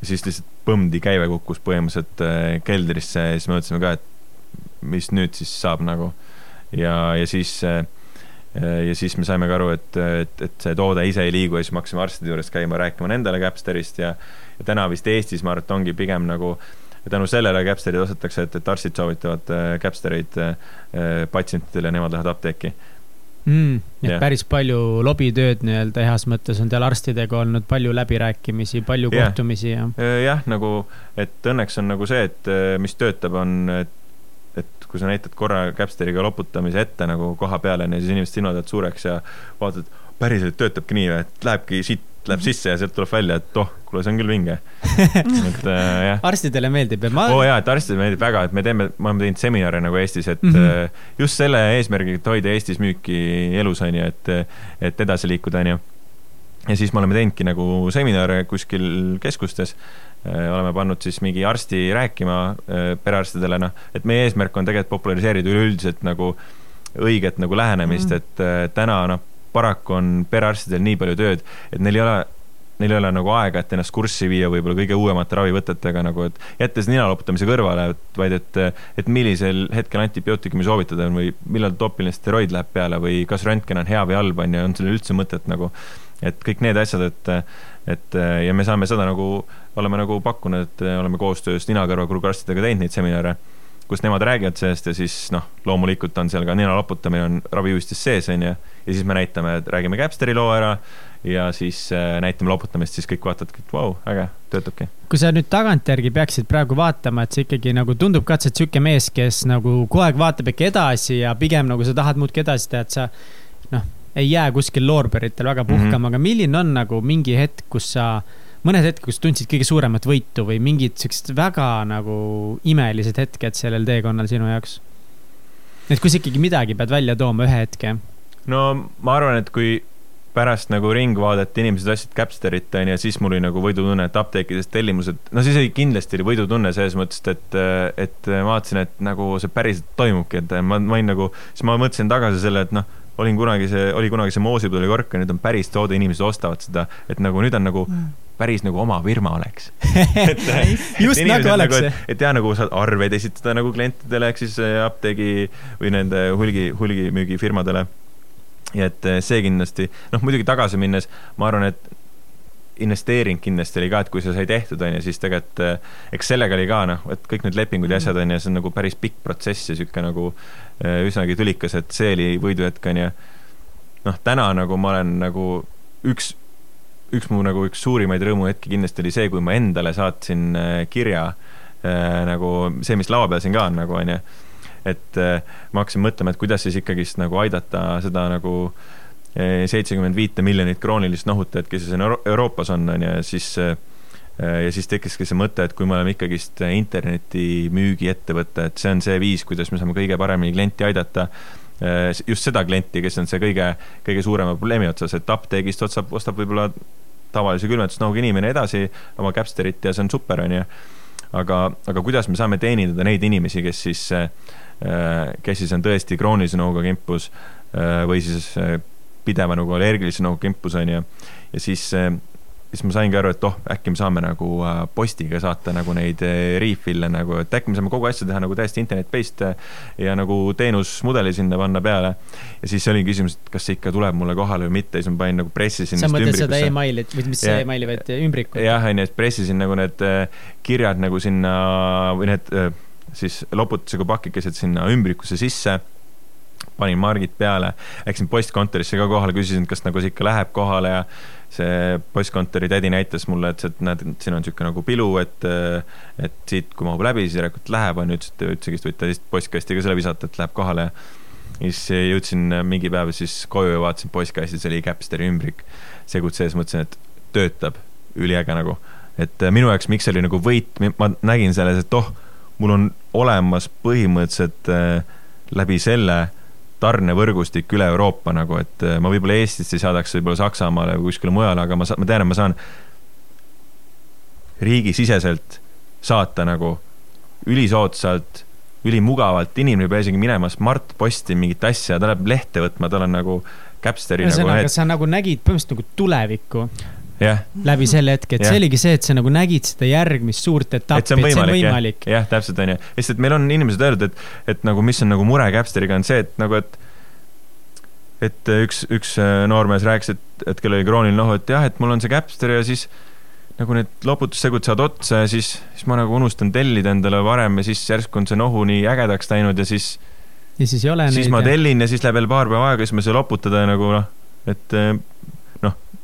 ja siis lihtsalt põmdi käive kukkus põhimõtteliselt äh, keldrisse ja siis me mõtlesime ka, et mis nüüd siis saab nagu. ja, ja siis äh, ja siis me saime ka aru, et, et, et see toode ise ei liigu ja siis me hakkasime arstide juures käima rääkima nendele Capsterist ja, ja täna vist Eestis, ma arvan, et ongi pigem nagu tänu sellele Capsterid ostetakse, et, et arstid soovitavad äh, Capstereid patsientidele ja nemad lähevad apteeki mm,. yeah. päris palju lobitööd nii-öelda heas mõttes on teil arstidega olnud, palju läbirääkimisi, palju yeah. kohtumisi ja. Äh, jah, nagu, et õnneks on nagu see, et äh, mis töötab, on, et, et kui sa näitad korra Capsteriga loputamise ette nagu koha peale, siis inimeste silmad jäävad suureks ja vaatad, päriselt töötabki nii, et lähebki siit läheb sisse ja sealt tuleb välja, et oh, kuule, see on küll vinge. et äh, jah. arstidele meeldib ja ma. oo oh, jaa, et arstidele meeldib väga, et me teeme, me oleme teinud seminare nagu Eestis, et mm -hmm. just selle eesmärgiga, et hoida Eestis müüki elus, on ju, et, et edasi liikuda, on ju. ja siis me oleme teinudki nagu seminare kuskil keskustes oleme pannud siis mingi arsti rääkima perearstidele, noh, et meie eesmärk on tegelikult populariseerida üleüldiselt nagu õiget nagu lähenemist mm, -hmm. et täna noh, paraku on perearstidel nii palju tööd, et neil ei ole neil ei ole nagu aega, et ennast kurssi viia võib-olla kõige uuemate ravivõtetega nagu, et jättes nina loputamise kõrvale, et vaid et, et millisel hetkel antibiootikumi soovitada on või millal toopiline steroid läheb peale või kas röntgen on hea või halb, on ju, on sellel üldse mõtet nagu. et kõik need asjad, et, et ja me saame seda nagu, oleme nagu pakkunud, oleme koostöös ninakõrvakurgu arstidega teinud neid seminare kus nemad räägivad sellest ja siis noh, loomulikult on seal ka nina loputamine on ravijuhistes sees, on ju. ja siis me näitame, räägime Capsteri loo ära ja siis äh, näitame loputamist, siis kõik vaatavad, et vau, äge, töötabki. kui sa nüüd tagantjärgi peaksid praegu vaatama, et see ikkagi nagu tundub ka, et sa oled sihuke mees, kes nagu kogu aeg vaatab ikka edasi ja pigem nagu sa tahad muudkui edasi teha, et sa noh, ei jää kuskil loorberitel väga puhkama mm, -hmm. aga milline on nagu mingi hetk, kus sa mõned hetked, kus tundsid kõige suuremat võitu või mingid siuksed väga nagu imelised hetked sellel teekonnal sinu jaoks? et kui sa ikkagi midagi pead välja tooma ühe hetke? no ma arvan, et kui pärast nagu ringvaadet inimesed ostsid Capsterit onju, siis mul oli nagu võidutunne, et apteekidest tellimused, no siis oli kindlasti oli võidutunne selles mõttes, et, et ma vaatasin, et nagu see päriselt toimubki, et ma, ma olin nagu, siis ma mõtlesin tagasi selle, et noh, olin kunagi see, oli kunagi see Moosipudeli kork ja nüüd on päris toode, inimesed ostavad seda, et nagu nüüd on nagu mm päris nagu oma firma oleks et, just et nagu oleks nagu,. et ja nagu saad arveid esitada nagu klientidele ehk siis äh, apteegi või nende hulgi, hulgimüügifirmadele. ja et äh, see kindlasti, noh muidugi tagasi minnes, ma arvan, et investeering kindlasti oli ka, et kui see sai tehtud, on ju, siis tegelikult äh, eks sellega oli ka noh, et kõik need lepingud ja asjad on ju, see on nagu päris pikk protsess ja niisugune nagu üsnagi tülikas, et see oli võiduhetk, on ju. noh, täna nagu ma olen nagu üks üks mu nagu üks suurimaid rõõmuhetki kindlasti oli see, kui ma endale saatsin äh, kirja äh, nagu see, mis laua peal siin ka on nagu onju. et äh, ma hakkasin mõtlema, et kuidas siis ikkagist nagu aidata seda nagu seitsekümmend viite miljonit kroonilist nohutajat, kes siin Euro Euroopas on, onju, ja siis ja siis tekkiski see mõte, et kui me oleme ikkagist internetimüügiettevõte, et see on see viis, kuidas me saame kõige paremini klienti aidata just seda klienti, kes on see kõige, kõige suurema probleemi otsas, et apteegist otsab, ostab võib-olla tavalise külmetusnõuga inimene edasi oma Capsterit ja see on super, onju. aga, aga kuidas me saame teenindada neid inimesi, kes siis, äh, kes siis on tõesti kroonilise nõuga kimpus äh, või siis äh, pideva nagu allergilise nõuga kimpus, onju. ja siis siis ma saingi aru, et oh, äkki me saame nagu äh, postiga saata nagu neid äh, refill'e nagu, et äkki me saame kogu asja teha nagu täiesti internet-based äh, ja nagu teenusmudeli sinna panna peale. ja siis oli küsimus, et kas see ikka tuleb mulle kohale või mitte, siis ma panin nagu pressisin. sa mõtled seda emaili, või mis see emaili, vaid ümbrikut? jah, onju, et pressisin nagu need kirjad nagu sinna või need siis loputusega pakikesed sinna ümbrikusse sisse panin margid peale, läksin postkontorisse ka kohale, küsisin, kas nagu see ikka läheb kohale ja see postkontori tädi näitas mulle, et, et näed, siin on niisugune nagu pilu, et, et siit, kui mahub läbi, siis järelikult läheb, on ju, ütles, et üldsegi võite lihtsalt postkasti ka selle visata, et läheb kohale. ja siis jõudsin mingi päev siis koju ja vaatasin postkastis oli Capsteri ümbrik. segud sees, mõtlesin, et töötab, üliäge nagu. et minu jaoks, miks see oli nagu võit, ma nägin selles, et oh, mul on olemas põhimõtteliselt äh, läbi selle tarnevõrgustik üle Euroopa nagu, et äh, ma võib-olla Eestist ei saadaks võib-olla Saksamaale või kuskile mujale, aga ma saan, ma tean, et ma saan riigisiseselt saata nagu ülisoodsalt, ülimugavalt, inimene ei pea isegi minema Smart-posti mingit asja, ta läheb lehte võtma, tal on nagu Capsteri nagu. ühesõnaga, sa nagu nägid põhimõtteliselt nagu tulevikku yeah. läbi selle hetke, et yeah. see oligi see, et sa nagu nägid seda järgmist suurt etappi, et see on võimalik, võimalik.. jah, täpselt onju, lihtsalt meil on inimesed öelnud, et, et nagu mis on nagu mure Capsteriga on see, et nagu, et et üks, üks äh, noormees rääkis, et, et kellel oli krooniline nohu, et jah, et mul on see Capster ja siis nagu need loputussegud saavad otsa ja siis, siis ma nagu unustan tellida endale varem ja siis järsku on see nohu nii ägedaks läinud ja siis ja siis ei ole siis neid, ma tellin ja siis läheb veel paar päeva aega, siis ma ei saa loputada ja nagu noh, et äh,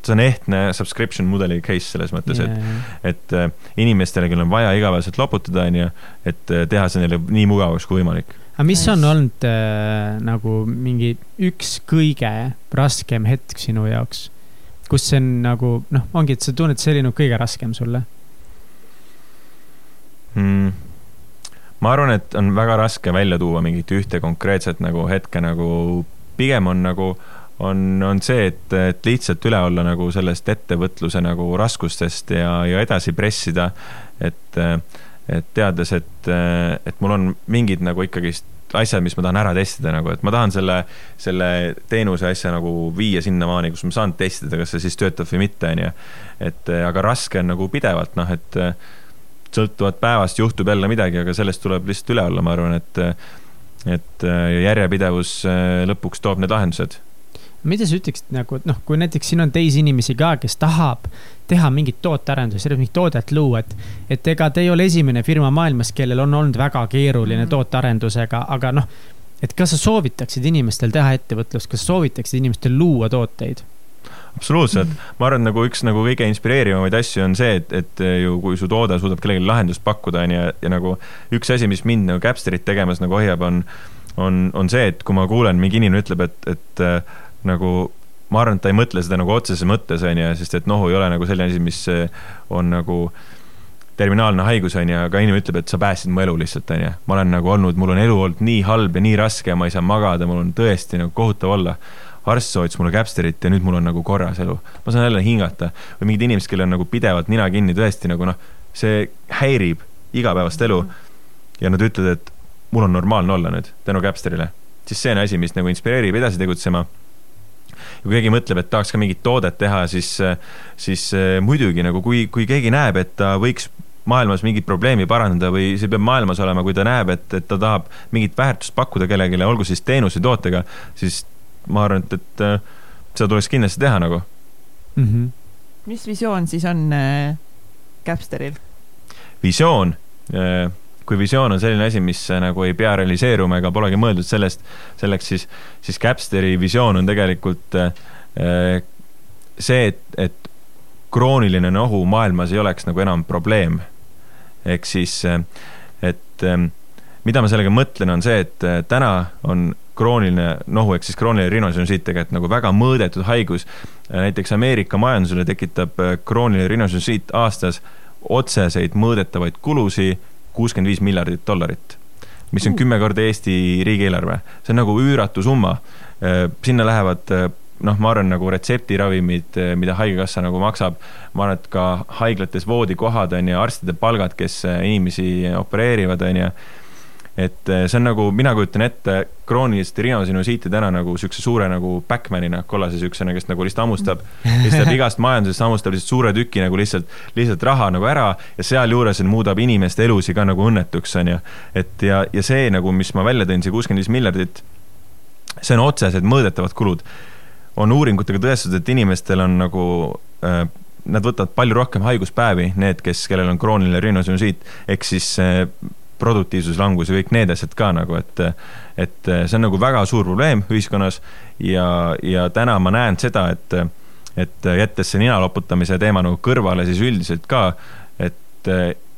see on ehtne subscription mudeli case selles mõttes yeah., et, et äh, inimestele, kellel on vaja igapäevaselt loputada, on ju, et äh, teha see neile nii mugavaks kui võimalik. aga mis on olnud äh, nagu mingi üks kõige raskem hetk sinu jaoks, kus see on nagu noh, ongi, et sa tunned, see oli nagu kõige raskem sulle mm.? ma arvan, et on väga raske välja tuua mingit ühte konkreetset nagu hetke nagu, pigem on nagu on, on see, et, et lihtsalt üle olla nagu sellest ettevõtluse nagu raskustest ja, ja edasi pressida. et, et teades, et, et mul on mingid nagu ikkagist asjad, mis ma tahan ära testida nagu, et ma tahan selle, selle teenuse asja nagu viia sinnamaani, kus ma saan testida, kas see siis töötab või mitte, on ju. et aga raske on nagu pidevalt, noh, et sõltuvalt päevast juhtub jälle midagi, aga sellest tuleb lihtsalt üle olla, ma arvan, et et järjepidevus lõpuks toob need lahendused mida sa ütleksid nagu, et noh, kui näiteks siin on teisi inimesi ka, kes tahab teha mingit tootearendust, mingit toodet luua, et, et ega te ei ole esimene firma maailmas, kellel on olnud väga keeruline -hmm. tootearendusega, aga noh, et kas sa soovitaksid inimestel teha ettevõtlust, kas soovitaksid inimestel luua tooteid? absoluutselt, ma arvan, nagu üks nagu kõige inspireerivamaid asju on see, et, et ju kui su toode suudab kellelegi lahendust pakkuda, on ju, ja nagu üks asi, mis mind nagu Capsterit tegemas nagu hoiab, on, on, on see, et kui ma kuulen, mingi inimene ütleb, et, et nagu ma arvan, et ta ei mõtle seda nagu otseses mõttes, on ju, sest et nohu ei ole nagu selline asi, mis eh, on nagu terminaalne haigus, on ju, aga inimene ütleb, et sa päästsid mu elu lihtsalt, on ju. ma olen nagu olnud, mul on elu olnud nii halb ja nii raske ja ma ei saa magada, mul on tõesti nagu kohutav olla. arst soovitas mulle Capsterit ja nüüd mul on nagu korras elu. ma saan jälle hingata. või mingid inimesed, kellel on nagu pidevalt nina kinni, tõesti nagu noh, see häirib igapäevast elu. ja nad ütlevad, et mul on normaalne olla nüüd tänu Capsterile. siis see on asi, mis nagu inspireerib edasi tegutsema ja kui keegi mõtleb, et tahaks ka mingit toodet teha, siis, siis eh, muidugi nagu kui, kui keegi näeb, et ta võiks maailmas mingit probleemi parandada või see peab maailmas olema, kui ta näeb, et, et ta tahab mingit väärtust pakkuda kellelegi, olgu siis teenuse tootega, siis ma arvan, et, et eh, seda tuleks kindlasti teha nagu mm. -hmm. mis visioon siis on äh, Capsteril? visioon äh, kui visioon on selline asi, mis äh, nagu ei pea realiseeruma ega polegi mõeldud sellest, selleks, siis, siis Capsteri visioon on tegelikult äh, äh, see, et, et krooniline nohu maailmas ei oleks nagu enam probleem. ehk siis, et mida ma sellega mõtlen, on see, et täna on krooniline nohu ehk siis krooniline rhinosinusiit tegelikult nagu väga mõõdetud haigus. näiteks Ameerika majandusele tekitab krooniline rhinosinusiit aastas otseseid mõõdetavaid kulusid kuuskümmend viis miljardit dollarit, mis on kümme korda Eesti riigieelarve. see on nagu üüratu summa. Äh, sinna lähevad äh, noh, ma arvan, nagu retseptiravimid, äh, mida Haigekassa nagu maksab, ma arvan, et ka haiglates voodikohad on ju, arstide palgad, kes inimesi opereerivad, on ju et eh, see on nagu, mina kujutan ette kroonilist rhinosinusiiti täna nagu siukse suure nagu Backmanina, kollase siuksena, kes nagu lihtsalt hammustab, lihtsalt igast majandusest hammustab lihtsalt suure tüki nagu lihtsalt, lihtsalt raha nagu ära ja sealjuures muudab inimeste elusid ka nagu õnnetuks, on ju. et ja, ja see nagu, mis ma välja tõin, see kuuskümmend viis miljardit, see on otsesed mõõdetavad kulud. on uuringutega tõestatud, et inimestel on nagu äh, nad võtavad palju rohkem haiguspäevi, need, kes, kellel on krooniline rhinosinusiit, ehk siis äh, produktiivsuslangus ja kõik need asjad ka nagu, et, et see on nagu väga suur probleem ühiskonnas ja, ja täna ma näen seda, et, et jättes see nina loputamise teema nagu kõrvale, siis üldiselt ka, et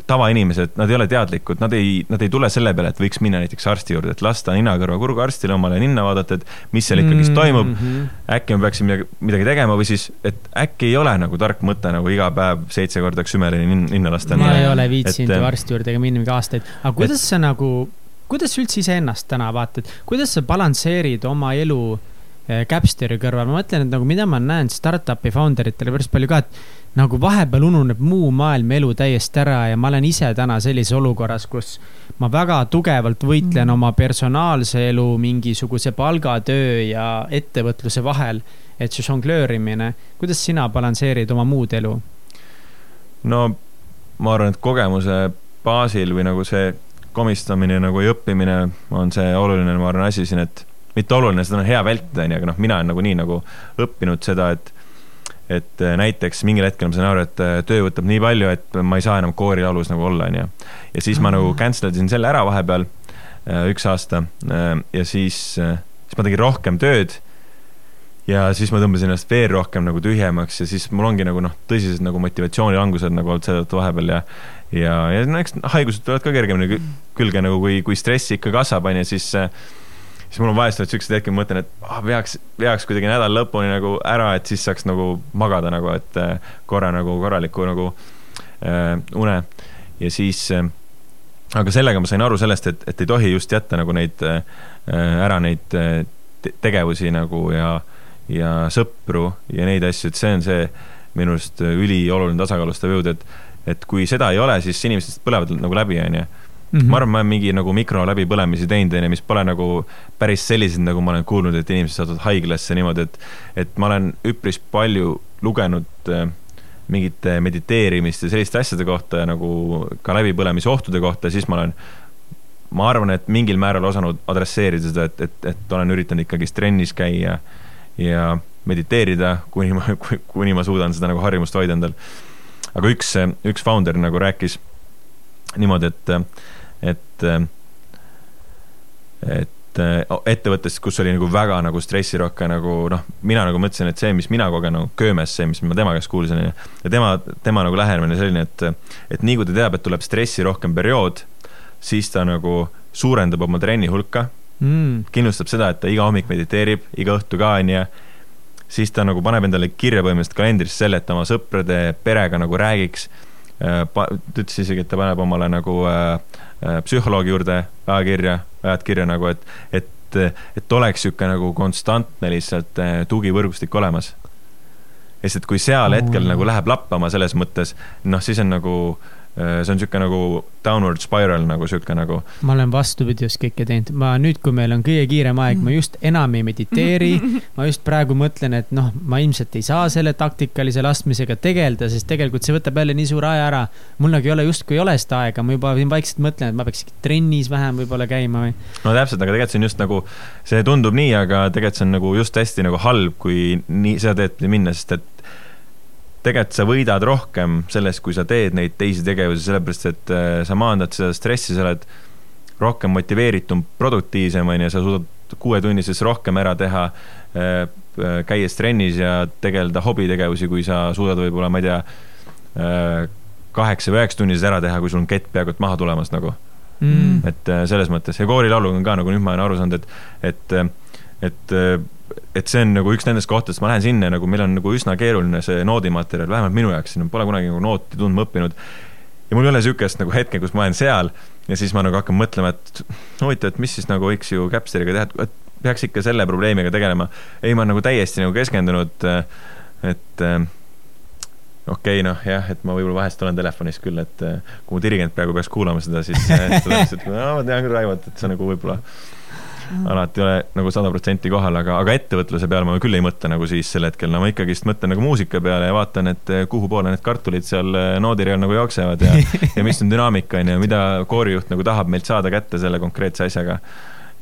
tavainimesed, nad ei ole teadlikud, nad ei, nad ei tule selle peale, et võiks minna näiteks arsti juurde, et lasta nina-kõrva kurguarstile omale ninna vaadata, et mis seal ikkagist mm -hmm. toimub. äkki ma peaksin midagi, midagi tegema või siis, et äkki ei ole nagu tark mõte nagu iga päev seitse korda Xümelini ninna lasta. ma ei ole viitsinud ju arsti juurde ega minna mingi aastaid, aga kuidas et, sa nagu, kuidas sa üldse iseennast täna vaatad, kuidas sa balansseerid oma elu Capsteri kõrval, ma mõtlen, et nagu mida ma näen startup'i founder itele päris palju ka, et nagu vahepeal ununeb muu maailm elu täiesti ära ja ma olen ise täna sellises olukorras, kus ma väga tugevalt võitlen mm. oma personaalse elu, mingisuguse palgatöö ja ettevõtluse vahel. et see žonglöörimine, kuidas sina balansseerid oma muud elu? no ma arvan, et kogemuse baasil või nagu see komistamine nagu ja õppimine on see oluline, ma arvan, asi siin, et mitte oluline, seda on hea vältida, onju, aga noh, mina olen nagunii nagu õppinud seda, et et äh, näiteks mingil hetkel ma sain aru, et äh, töö võtab nii palju, et ma ei saa enam koorilaulus nagu olla, onju. ja siis ma nagu cancel isin selle ära vahepeal, äh, üks aasta ja siis, siis ma tegin rohkem tööd ja siis ma tõmbasin ennast veel rohkem nagu tühjemaks ja siis mul ongi nagu noh, tõsised nagu motivatsioonilangused nagu olnud selle tõttu vahepeal ja ja, ja no eks haigused tulevad ka kergemini külge nagu kui, kui stress ikka kasvab, onju, siis siis mul on vahest olnud siuksed hetked, ma mõtlen, et ah, veaks, veaks kuidagi nädala lõpuni nagu ära, et siis saaks nagu magada nagu, et äh, korra nagu korraliku nagu äh, une. Ja siis äh, aga sellega ma sain aru sellest, et, et ei tohi just jätta nagu neid äh, ära neid äh, tegevusi nagu ja, ja sõpru ja neid asju, et see on see minu arust ülioluline tasakaalustav jõud, et et kui seda ei ole, siis inimesed põlevad nagu läbi, onju Mm -hmm. ma arvan, ma olen mingi nagu mikro läbipõlemisi teinud, onju, mis pole nagu päris sellised, nagu ma olen kuulnud, et inimesed satuvad haiglasse niimoodi, et, et ma olen üpris palju lugenud äh, mingite mediteerimiste, selliste asjade kohta ja nagu ka läbipõlemise ohtude kohta, siis ma olen, ma arvan, et mingil määral osanud adresseerida seda, et, et, et olen üritanud ikkagist trennis käia ja mediteerida, kuni ma, kuni ma suudan seda nagu harjumust hoida endal. aga üks, üks founder nagu rääkis niimoodi, et et, et ettevõttes, kus oli nagu väga nagu stressirohke nagu noh, mina nagu mõtlesin, et see, mis mina kogen nagu köömes, see, mis ma tema käest kuulsin, ja tema, tema nagu lähenemine selline, et, et nii kui ta teab, et tuleb stressirohkem periood, siis ta nagu suurendab oma trenni hulka mm., kindlustab seda, et ta iga hommik mediteerib, iga õhtu ka, onju, siis ta nagu paneb endale kirja põhimõtteliselt kalendrisse selle, et ta oma sõprade, perega nagu räägiks. Äh, ta ütles isegi, et ta paneb omale nagu äh, äh, psühholoogi juurde ajakirja, ajad kirja nagu, et, et, et oleks niisugune nagu konstantne lihtsalt tugivõrgustik olemas. sest et kui seal hetkel nagu läheb lappama selles mõttes, noh, siis on nagu äh, Äh, see on niisugune nagu downward spiral nagu niisugune nagu. ma olen vastupidi just kõike teinud, ma nüüd, kui meil on kõige kiirem aeg, ma just enam ei mediteeri. ma just praegu mõtlen, et noh, ma ilmselt ei saa selle taktikalise laskmisega tegeleda, sest tegelikult see võtab jälle nii suure aja ära. mul nagu ei ole justkui ei ole seda aega, ma juba siin vaikselt mõtlen, et ma peaks trennis vähem võib-olla käima või. no täpselt, aga tegelikult see on just nagu, see tundub nii, aga tegelikult see on nagu just hästi nagu halb, kui nii seda teed minna, sest et tegelikult sa võidad rohkem sellest, kui sa teed neid teisi tegevusi, sellepärast et äh, sa maandad seda stressi, sa oled rohkem motiveeritum, produktiivsem, on ju, sa suudad kuuetunnises rohkem ära teha, äh, äh, käies trennis ja tegeleda hobitegevusi, kui sa suudad võib-olla, ma ei tea, kaheksa või üheksa tunnises ära teha, kui sul on kett peaaegu et maha tulemas nagu. Mm.. et selles mõttes. Ja koorilauluga on ka nagu nüüd ma olen aru saanud, et, et, et et see on nagu üks nendest kohtadest, ma lähen sinna nagu, meil on nagu üsna keeruline see noodimaterjal, vähemalt minu jaoks, siin pole kunagi nagu nooti tundma õppinud. ja mul ei ole niisugust nagu hetke, kus ma olen seal ja siis ma nagu hakkan mõtlema, et huvitav, et mis siis nagu võiks ju Capsteriga teha, et peaks ikka selle probleemiga tegelema. ei, ma olen nagu täiesti nagu keskendunud, et okei okay,, noh jah, et ma võib-olla vahest olen telefonis küll, et kui mu dirigent praegu peaks kuulama seda, siis ta ütleks, et no, ma tean küll, Raivot, et sa nagu võib-olla mm. alati ei ole nagu sada protsenti kohal, aga, aga ettevõtluse peale ma küll ei mõtle nagu siis sel hetkel, no ma ikkagist mõtlen nagu muusika peale ja vaatan, et eh, kuhu poole need kartulid seal eh, noodireal nagu jooksevad ja ja mis on dünaamika, on ju, mida koorijuht nagu tahab meilt saada kätte selle konkreetse asjaga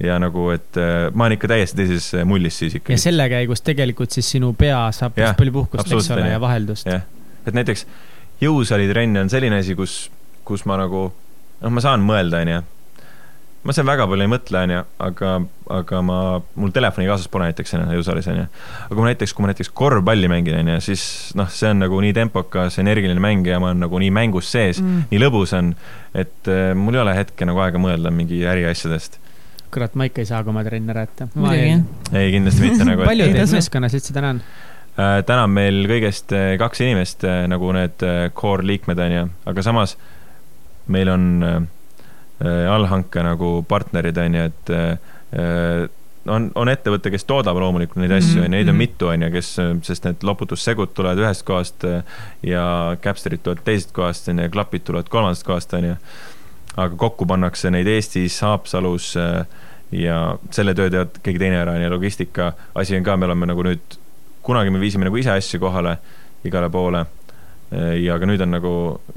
ja nagu, et eh, ma olen ikka täiesti teises mullis siis ikkagi. ja selle käigus tegelikult siis sinu pea saab päris palju puhkust, eks ole, ja vaheldust. et näiteks jõusalitrenn on selline asi, kus, kus ma nagu, noh, ma saan mõelda, onju ma seal väga palju ei mõtle, onju, aga, aga ma, mul telefoni kaasas pole näiteks onju, jõusaalis onju. aga kui näiteks, kui ma näiteks korvpalli mängin, onju, siis noh, see on nagu nii tempokas, energiline mäng ja ma olen nagu nii mängus sees mm., nii lõbus on, et äh, mul ei ole hetke nagu aega mõelda mingi äriasjadest kurat, ma ikka ei saa, kui ma trenni ära jätta. ei, kindlasti mitte nagu. palju teid meeskonnas üldse täna on? Äh, täna on meil kõigest äh, kaks inimest nagu need core liikmed onju, aga samas meil on Äh, allhanke nagu partnerid, on ju, et äh, on, on ettevõte, kes toodab loomulikult neid asju, on ju, neid on mhm. mitu, on ju, kes, sest need loputussegud tulevad ühest kohast äh, ja Capsterid tulevad teisest kohast, on ju, ja klapid tulevad kolmandast kohast, on ju. aga kokku pannakse neid Eestis, Haapsalus ja selle töö teevad keegi teine ära, on ju, logistika asi on ka, me oleme nagu nüüd, kunagi me viisime nagu ise asju kohale igale poole ja aga nüüd on nagu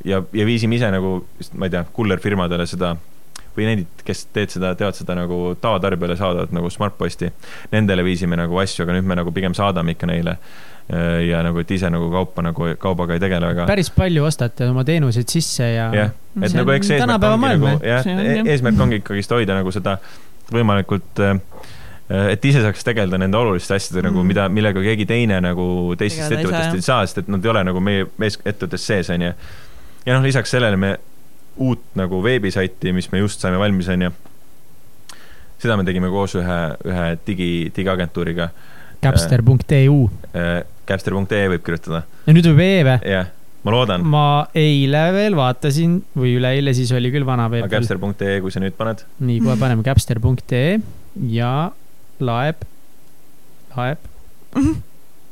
ja, ja viisime ise nagu, ma ei tea, kullerfirmadele seda või neid, kes teed seda, teevad seda nagu tavatarbijale saadavad nagu Smartposti. Nendele viisime nagu asju, aga nüüd me nagu pigem saadame ikka neile. ja nagu, et ise nagu kaupa nagu, kaubaga ei tegele väga. päris palju ostate oma teenuseid sisse ja. jah, et see nagu eks eesmärk ongi nagu, jah, eesmärk ongi ikkagist hoida nagu seda võimalikult äh, et ise saaks tegeleda nende oluliste asjadega nagu, mm. nagu, mida, millega keegi teine nagu teistest ettevõttest ei saa, sest et nad ei ole nagu meie mees ettevõttes sees, onju. ja noh, lisaks sellele me uut nagu veebisaiti, mis me just saime valmis, onju. seda me tegime koos ühe, ühe digi, digiagentuuriga. Capster.eu. Capster.ee võib kirjutada. ja nüüd võib e või? jah, ma loodan. ma eile veel vaatasin või üleeile, siis oli küll vana veeb. aga Capster.ee, kui sa nüüd paned? nii, kohe paneme Capster.ee ja laeb, laeb,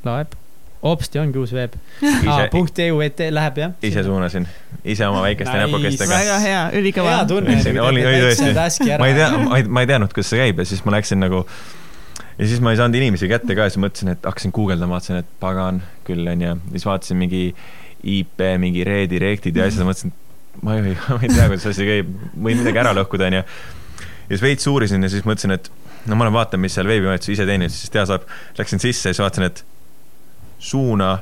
laeb hopsti ongi uus veeb ah,. punkt EU et läheb jah. ise suunasin, ise oma väikeste nice. näpukestega. väga hea, ülikõva. hea tunne. oli, oli tõesti, ma ei tea, ma ei teadnud, kuidas see käib ja siis ma läksin nagu ja siis ma ei saanud inimesi kätte ka ja siis mõtlesin, et hakkasin guugeldama, vaatasin, et pagan küll onju, siis vaatasin mingi IP, mingi redirect'id ja asjad, mõtlesin, et ma ei, ma ei tea, kuidas asi käib, võin midagi ära lõhkuda onju. ja siis veits uurisin ja siis mõtlesin, et no ma lähen vaatan, mis seal veebimajutus ise teenib, siis teha saab. Läksin sisse ja siis vaatasin, et suuna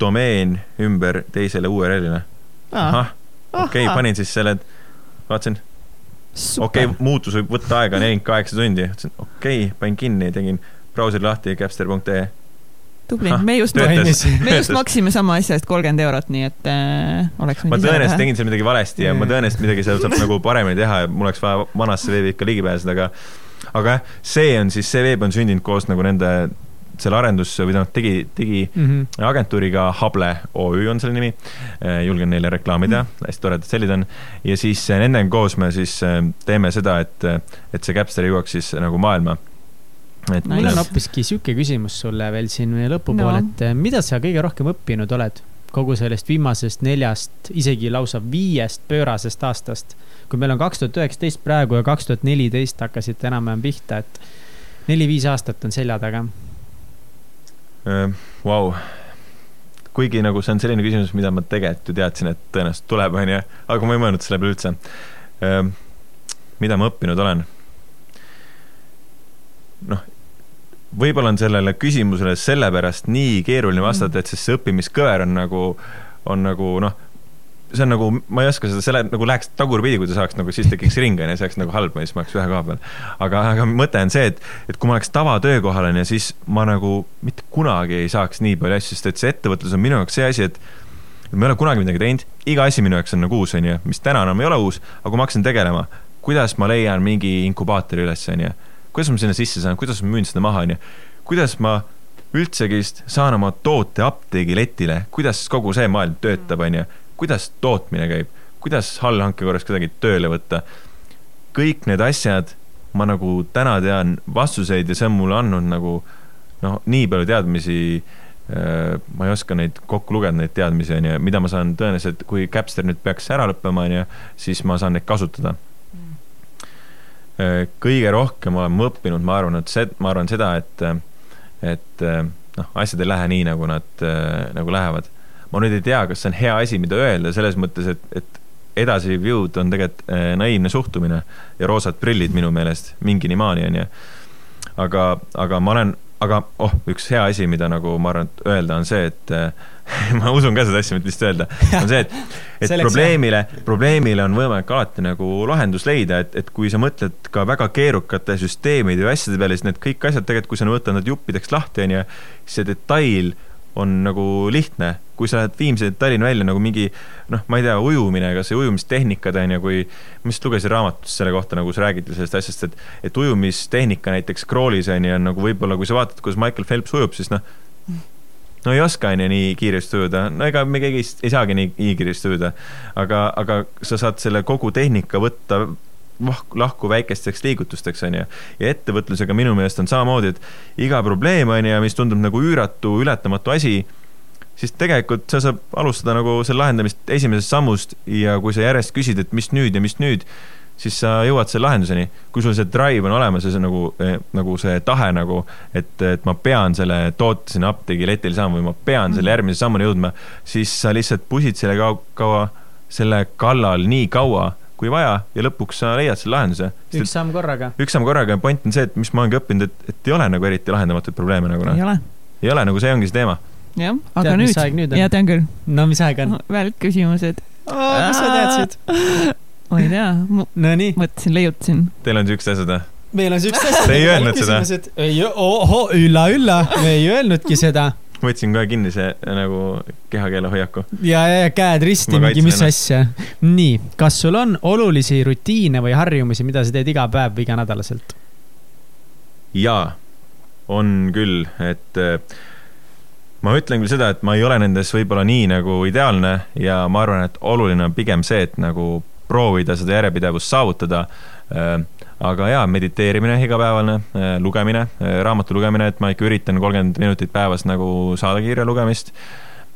domeen ümber teisele URL-ile. ahah, okei okay,, panin siis selle, vaatasin. okei okay,, muutus võib võtta aega nelikümmend kaheksa tundi, ütlesin okei okay,, panin kinni, tegin brauseri lahti, capster.ee tubli, me just, me just maksime sama asja eest kolmkümmend eurot, nii et äh, oleks ma tõenäoliselt tegin seal midagi valesti ja ma tõenäoliselt midagi seal saab nagu paremini teha ja mul oleks vaja vanasse veebi ikka ligi pääseda, aga aga jah, see on siis, see veeb on sündinud koos nagu nende selle arendus või tähendab tegi, tegi mm -hmm. agentuuriga Hable OÜ on selle nimi. Äh, julgen neile reklaamida mm, -hmm. hästi toredad sellid on. ja siis äh, nendega koos me siis äh, teeme seda, et, et see Capster jõuaks siis nagu maailma et no, mul on hoopiski sihuke küsimus sulle veel siin lõpupoole no., et mida sa kõige rohkem õppinud oled kogu sellest viimasest neljast, isegi lausa viiest pöörasest aastast? kui meil on kaks tuhat üheksateist praegu ja kaks tuhat neliteist hakkasite enam-vähem pihta, et neli-viis aastat on selja taga Vau wow., kuigi nagu see on selline küsimus, mida ma tegelikult ju teadsin, et tõenäoliselt tuleb, onju, aga ma ei mõelnud selle peale üldse. mida ma õppinud olen? noh, võib-olla on sellele küsimusele sellepärast nii keeruline vastata, et sest see õppimiskõver on nagu, on nagu noh see on nagu, ma ei oska seda, selle nagu läheks tagurpidi, kui ta saaks nagu, siis tekiks ring, onju, see oleks nagu halb siis ma oleks ühe koha peal. aga, aga mõte on see, et, et kui ma oleks tavatöökohal, onju, siis ma nagu mitte kunagi ei saaks nii palju asju, sest et see ettevõtlus on minu jaoks see asi, et ma ei ole kunagi midagi teinud, iga asi minu jaoks on nagu uus, onju, mis täna enam ei ole uus, aga kui ma hakkasin tegelema, kuidas ma leian mingi inkubaatori üles, onju, kuidas ma sinna sisse saan, kuidas ma müün seda maha, onju, kuidas ma üldsegi saan oma toote apteegiletile, kuidas kogu see maailm töötab, onju kuidas tootmine käib, kuidas allhanke korras kedagi tööle võtta. kõik need asjad, ma nagu täna tean vastuseid ja see on mulle andnud nagu noh, nii palju teadmisi äh, ma ei oska neid kokku lugeda, neid teadmisi, on ju, mida ma saan tõenäoliselt, kui Capster nüüd peaks ära lõppema, on ju, siis ma saan neid kasutada. Äh, kõige rohkem olen ma õppinud, ma arvan, et see, ma arvan seda, et, et noh, asjad ei lähe nii, nagu nad nagu lähevad ma nüüd ei tea, kas see on hea asi, mida öelda selles mõttes, et, et edasiviiv jõud on tegelikult äh, naiivne suhtumine ja roosad prillid minu meelest mingini maani onju. aga, aga ma olen, aga oh, üks hea asi, mida nagu ma arvan, et öelda on see, et äh, ma usun ka seda asja, mitte lihtsalt öelda, on see, et, et probleemile, probleemile on võimalik alati nagu lahendus leida, et, et kui sa mõtled ka väga keerukate süsteemide või asjade peale, siis need kõik asjad tegelikult, kui sa võtad nad juppideks lahti, onju, see detail on nagu lihtne, kui sa lähed Viimsi Tallinna välja nagu mingi noh, ma ei tea, ujumine, kas või ujumistehnikad on ju, kui ma just lugesin raamatust selle kohta, nagu sa räägid sellest asjast, et et ujumistehnika näiteks crawl'is on ju, on nagu võib-olla, kui sa vaatad, kuidas Michael Phelps ujub, siis noh, no ei oska on ju nii kiiresti ujuda, no ega me keegi ei saagi nii, nii kiiresti ujuda. aga, aga sa saad selle kogu tehnika võtta lahku väikesteks liigutusteks, on ju. ja ettevõtlusega minu meelest on samamoodi, et iga probleem, on ju, mis tundub nagu üüratu, ületamatu asi, siis tegelikult sa saab alustada nagu selle lahendamist esimesest sammust ja kui sa järjest küsid, et mis nüüd ja mis nüüd, siis sa jõuad selle lahenduseni. kui sul see drive on olemas ja see nagu, eh, nagu see tahe nagu, et, et ma pean selle toote sinna apteegiletile saama või ma pean selle mhm. järgmise sammuni jõudma, siis sa lihtsalt pusid selle kaua, kaua, selle kallal nii kaua kui vaja ja lõpuks sa leiad selle lahenduse. üks samm korraga. üks samm korraga ja point on see, et mis ma olengi õppinud, et, et ei ole nagu eriti lahendamatuid probleeme nagu noh. ei ole. ei ole, nagu see ongi see teema. Jah, aga tead, nüüd, nüüd, ja tean küll. no mis aeg on? välkküsimused. kus sa teadsid? ma ei tea. Nonii. mõtlesin, leiutasin. Teil on siuksed asjad või? meil on siuksed asjad. Te ei öelnud seda? ei, ohoh, ülla-ülla, me ei öelnudki seda võtsin kohe kinni see nagu kehakeele hoiaku. ja, ja, ja käed risti, mingi mis asja. nii, kas sul on olulisi rutiine või harjumusi, mida sa teed iga päev või iganädalaselt? jaa, on küll, et äh, ma ütlen küll seda, et ma ei ole nendes võib-olla nii nagu ideaalne ja ma arvan, et oluline on pigem see, et nagu proovida seda järjepidevust saavutada äh, aga jaa, mediteerimine igapäevane, lugemine, raamatu lugemine, et ma ikka üritan kolmkümmend minutit päevas nagu saada kirja lugemist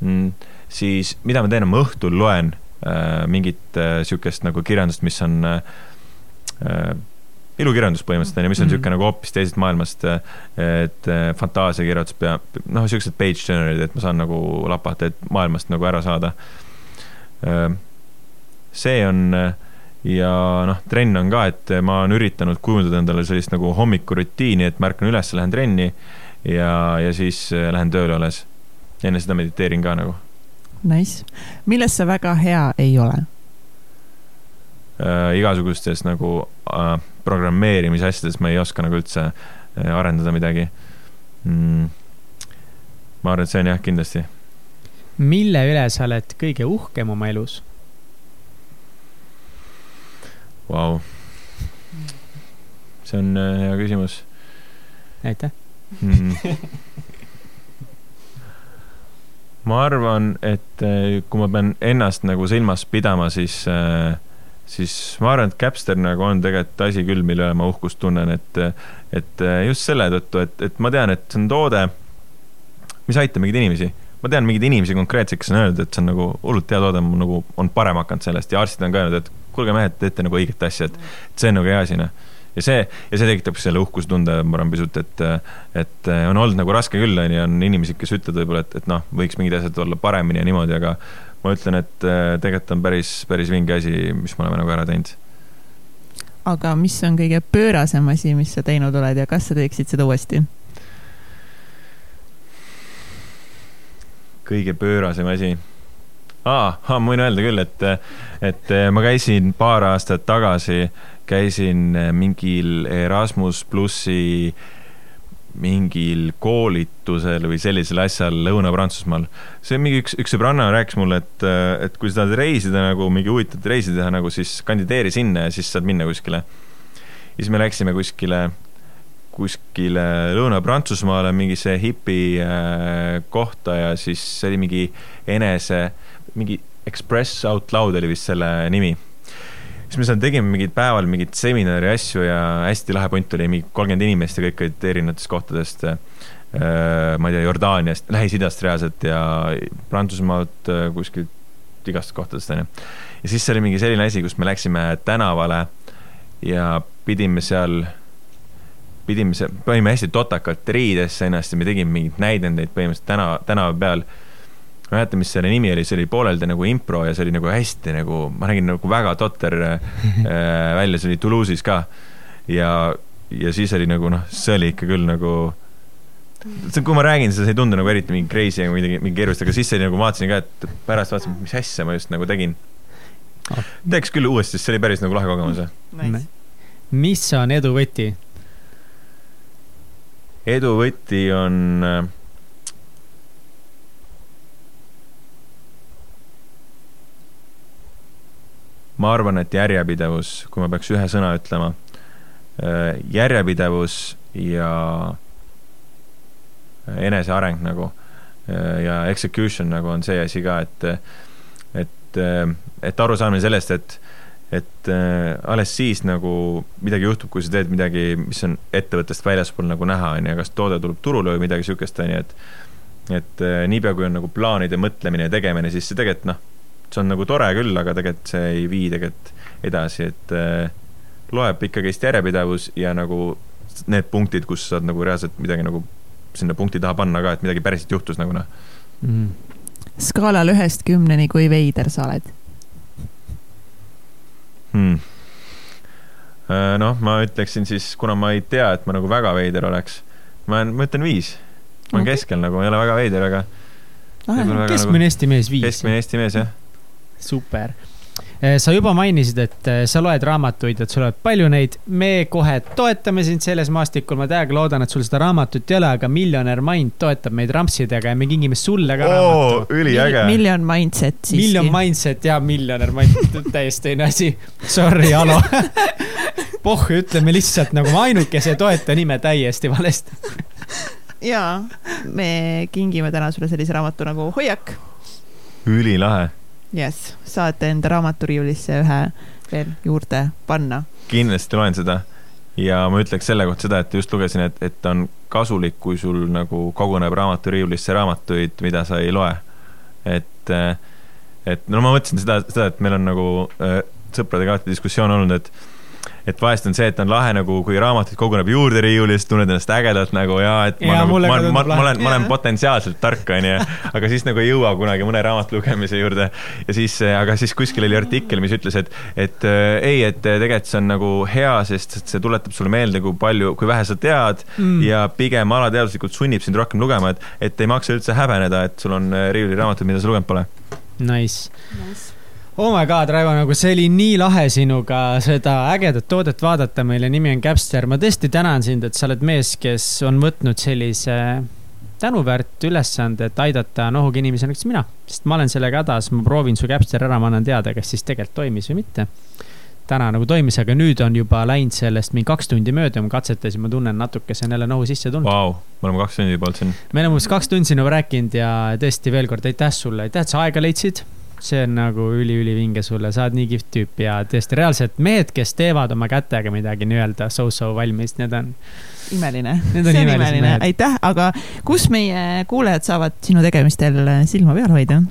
mm,. siis mida ma teen, ma õhtul loen äh, mingit äh, sihukest nagu kirjandust, mis on äh, ilukirjandus põhimõtteliselt on ju, mis on niisugune mm -hmm. nagu hoopis teisest maailmast, et fantaasiakirjutus peab, noh, niisugused page turner'id, et ma saan nagu lapata, et maailmast nagu ära saada. see on ja noh, trenn on ka, et ma olen üritanud kujundada endale sellist nagu hommikurutiini, et ma ärkan üles, lähen trenni ja, ja siis lähen tööle alles. enne seda mediteerin ka nagu. Nice, milles sa väga hea ei ole äh,? igasugustes nagu äh, programmeerimise asjades ma ei oska nagu üldse äh, arendada midagi mm.. ma arvan, et see on jah, kindlasti. mille üle sa oled kõige uhkem oma elus? Vau. see on äh, hea küsimus. aitäh mm. ma arvan, et äh, kui ma pean ennast nagu silmas pidama, siis äh, siis ma arvan, et Capster nagu on tegelikult asi küll, mille üle ma uhkust tunnen, et, et just selle tõttu, et, et ma tean, et see on toode, mis aitab mingeid inimesi. ma tean mingeid inimesi konkreetselt, kes on öelnud, et see on nagu hullult hea toode, nagu on parem hakanud sellest ja arstid on ka öelnud, et kuulge mehed, teete nagu õiget asja, et, et see on nagu hea asi, noh ja see, ja see tekitab selle uhkustunde, ma arvan pisut, et, et on olnud nagu raske küll, on ju, on inimesi, kes ütlevad võib-olla, et, et noh, võiks mingid asjad olla paremini ja niimoodi, aga ma ütlen, et äh, tegelikult on päris, päris vinge asi, mis me oleme nagu ära teinud. aga mis on kõige pöörasem asi, mis sa teinud oled ja kas sa teeksid seda uuesti? kõige pöörasem asi aa ah,, ma võin öelda küll, et, et ma käisin paar aastat tagasi, käisin mingil Erasmus plussi mingil koolitusel või sellisel asjal Lõuna-Prantsusmaal. see mingi üks, üks sõbranna rääkis mulle, et, et kui sa tahad reisida nagu mingi huvitavat reisi teha nagu, siis kandideeri sinna ja siis saad minna kuskile. ja siis me läksime kuskile, kuskile Lõuna-Prantsusmaale mingisse hipi äh, kohta ja siis see oli mingi enese, mingi Express Out Loud oli vist selle nimi siis me seal tegime mingid päeval mingeid seminari asju ja hästi lahe punt oli, mingi kolmkümmend inimest ja kõik olid erinevatest kohtadest. Äh, ma ei tea, Jordaaniast, Lähis-Idast reaalselt ja Prantsusmaalt äh, kuskilt igast kohtadest onju. ja siis see oli mingi selline asi, kus me läksime tänavale ja pidime seal, pidime seal, panime hästi totakalt riidesse ennast ja me tegime mingeid näidendeid põhimõtteliselt tänava, tänava peal ma ei mäleta, mis selle nimi oli, see oli pooleldi nagu impro ja see oli nagu hästi nagu, ma nägin nagu väga totter äh, välja, see oli Toulouse'is ka. ja, ja siis oli nagu noh, see oli ikka küll nagu kui ma räägin seda, see ei tundu nagu eriti mingi crazy või midagi, mingi keerulist, aga siis see oli nagu, vaatasin ka, et pärast vaatasin, mis asja ma just nagu tegin oh.. teeks küll uuesti, sest see oli päris nagu lahe kogemus nice.. mis on edu võti? edu võti on äh, ma arvan, et järjepidevus, kui ma peaks ühe sõna ütlema, äh, järjepidevus ja eneseareng nagu äh, ja execution nagu on see asi ka, et, et, äh, et arusaamine sellest, et, et alles siis nagu midagi juhtub, kui sa teed midagi, mis on ettevõttest väljaspool nagu näha, on ju, kas toode tuleb turule või midagi sihukest, on ju, et et niipea, kui on nagu plaanide mõtlemine ja tegemine, siis see tegelikult noh see on nagu tore küll, aga tegelikult see ei vii tegelikult edasi, et äh, loeb ikkagist järjepidevus ja nagu need punktid, kus saad nagu reaalselt midagi nagu sinna punkti taha panna ka, et midagi päriselt juhtus nagu noh mm.. skaalal ühest kümneni, kui veider sa oled hmm.? Äh, noh, ma ütleksin siis, kuna ma ei tea, et ma nagu väga veider oleks, ma olen, ma ütlen viis. ma olen okay. keskel nagu, ei ole väga veider, aga. keskmine nagu, Eesti mees viis. keskmine Eesti mees, jah super eh, sa juba mainisid, et eh, sa loed raamatuid, et sul on palju neid. me kohe toetame sind selles maastikul, ma täiega loodan, et sul seda raamatut ei ole, aga Millionaire Mind toetab meid rampsidega ja me kingime sulle ka Oo, raamatu. üliäge. Million Mindset siiski. Million Mindset ja Millionaire Mind, täiesti teine asi. Sorry, Alo Pohh, ütleme lihtsalt nagu ainukese toetaja nime täiesti valesti. jaa, me kingime täna sulle sellise raamatu nagu Hoiak. ülilahe jess, saate enda raamaturiiulisse ühe veel juurde panna. kindlasti loen seda ja ma ütleks selle kohta seda, et just lugesin, et, et on kasulik, kui sul nagu koguneb raamaturiiulisse raamatuid, mida sa ei loe. et, et no ma mõtlesin seda, seda, et meil on nagu äh, sõpradega alati diskussioon olnud, et et vahest on see, et on lahe nagu, kui raamatuid koguneb juurde riiulist, tunned ennast ägedalt nagu ja et ma, ja, nagu, ma, ma, ma olen, ma olen potentsiaalselt tark, onju, aga siis nagu ei jõua kunagi mõne raamatu lugemise juurde. ja siis, aga siis kuskil oli artikkel, mis ütles, et, et äh, ei, et tegelikult see on nagu hea, sest see tuletab sulle meelde, kui palju, kui vähe sa tead mm. ja pigem alateaduslikult sunnib sind rohkem lugema, et, et ei maksa üldse häbeneda, et sul on äh, riiuliraamatud, mida sa lugenud pole. Nice, nice oh my god, Raivo, nagu see oli nii lahe sinuga seda ägedat toodet vaadata, mille nimi on Capster. ma tõesti tänan sind, et sa oled mees, kes on võtnud sellise tänuväärt ülesande, et aidata nohuga inimesi näiteks mina. sest ma olen sellega hädas, ma proovin su Capster ära, ma annan teada, kas siis tegelikult toimis või mitte. täna nagu toimis, aga nüüd on juba läinud sellest mingi kaks tundi mööda, ma katsetasin, ma tunnen natuke, see on jälle nohu sisse tulnud wow,. me oleme kaks tundi juba olnud siin. me oleme umbes kaks tundi sinuga rääkinud ja tõesti veel kord aitäh sulle, aitäh, et sa aega leidsid see on nagu üliülivinge sulle, sa oled nii kihvt tüüp ja tõesti reaalselt mehed, kes teevad oma kätega midagi nii-öelda so-so valmis, need on. imeline, see on imeline, aitäh, aga kus meie kuulajad saavad sinu tegemistel silma peal hoida?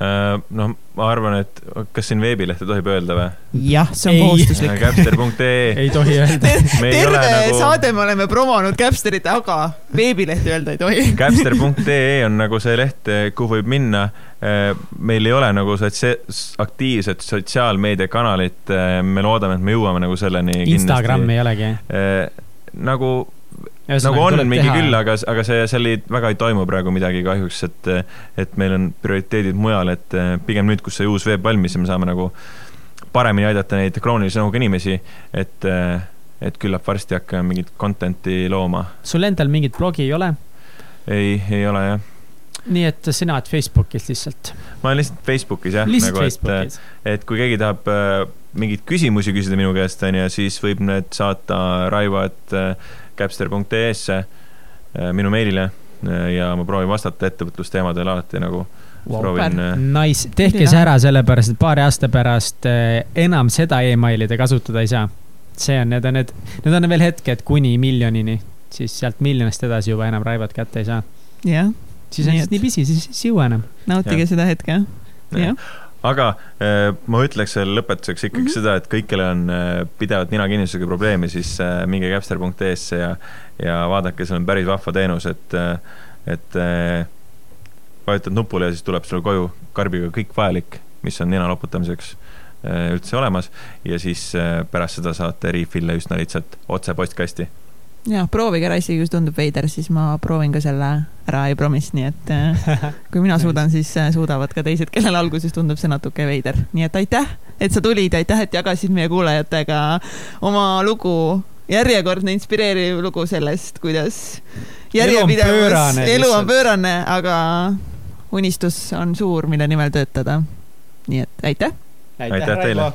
Äh, noh, ma arvan, et kas siin veebilehte tohib öelda või? jah, see on kohustuslik. Capster.ee ei tohi öelda terve nagu... saade me oleme promonud Capsterit, aga veebilehti öelda ei tohi Capster.ee on nagu see leht, kuhu võib minna. Äh, meil ei ole nagu sotsia-, aktiivset sotsiaalmeediakanalit. Äh, me loodame, et me jõuame nagu selleni. Instagrami ei olegi? nagu nagu on mingi teha. küll, aga, aga see, seal ei, väga ei toimu praegu midagi kahjuks, et, et meil on prioriteedid mujal, et eh, pigem nüüd, kus see uus veeb valmis ja me saame nagu paremini aidata neid kroonilise nõuga inimesi, et, eh, et küllap varsti hakkame mingit content'i looma. sul endal mingit blogi ei ole? ei, ei ole jah nii et sina oled Facebookis lihtsalt? ma olen lihtsalt Facebookis jah. nagu, Facebookis. et kui keegi tahab äh, mingeid küsimusi küsida minu käest, onju, siis võib need saata Raivo, et äh, capster.ee-sse äh, minu meilile äh, ja ma proovin vastata ettevõtlusteemadel alati nagu wow,. proovin. Äh, nice, tehke see ära, sellepärast et paari aasta pärast enam seda emaili te kasutada ei saa. see on, need on need, need on veel hetked kuni miljonini, siis sealt miljonist edasi juba enam Raivot kätte ei saa. jah. siis on lihtsalt nii pisi, siis ei jõua enam. nautige ja. seda hetke, jah aga äh, ma ütleks veel lõpetuseks ikkagi mm -hmm. seda, et kõik, kellel on äh, pidevalt ninakinnistusega probleemi, siis äh, minge capster.ee-sse ja, ja vaadake, seal on päris vahva teenus, et, et vajutad nupule ja siis tuleb sulle koju karbiga kõik vajalik, mis on nina loputamiseks üldse olemas ja siis pärast seda saate refill'e üsna lihtsalt otse postkasti jah, proovige ära, isegi kui see tundub veider, siis ma proovin ka selle ära, I promise, nii et äh, kui mina suudan, siis äh, suudavad ka teised, kellel alguses tundub see natuke veider. nii et aitäh, et sa tulid, aitäh, et jagasid meie kuulajatega oma lugu, järjekordne inspireeriv lugu sellest, kuidas järjepidevus, elu on pöörane, aga unistus on suur, mille nimel töötada. nii et aitäh. aitäh, aitäh teile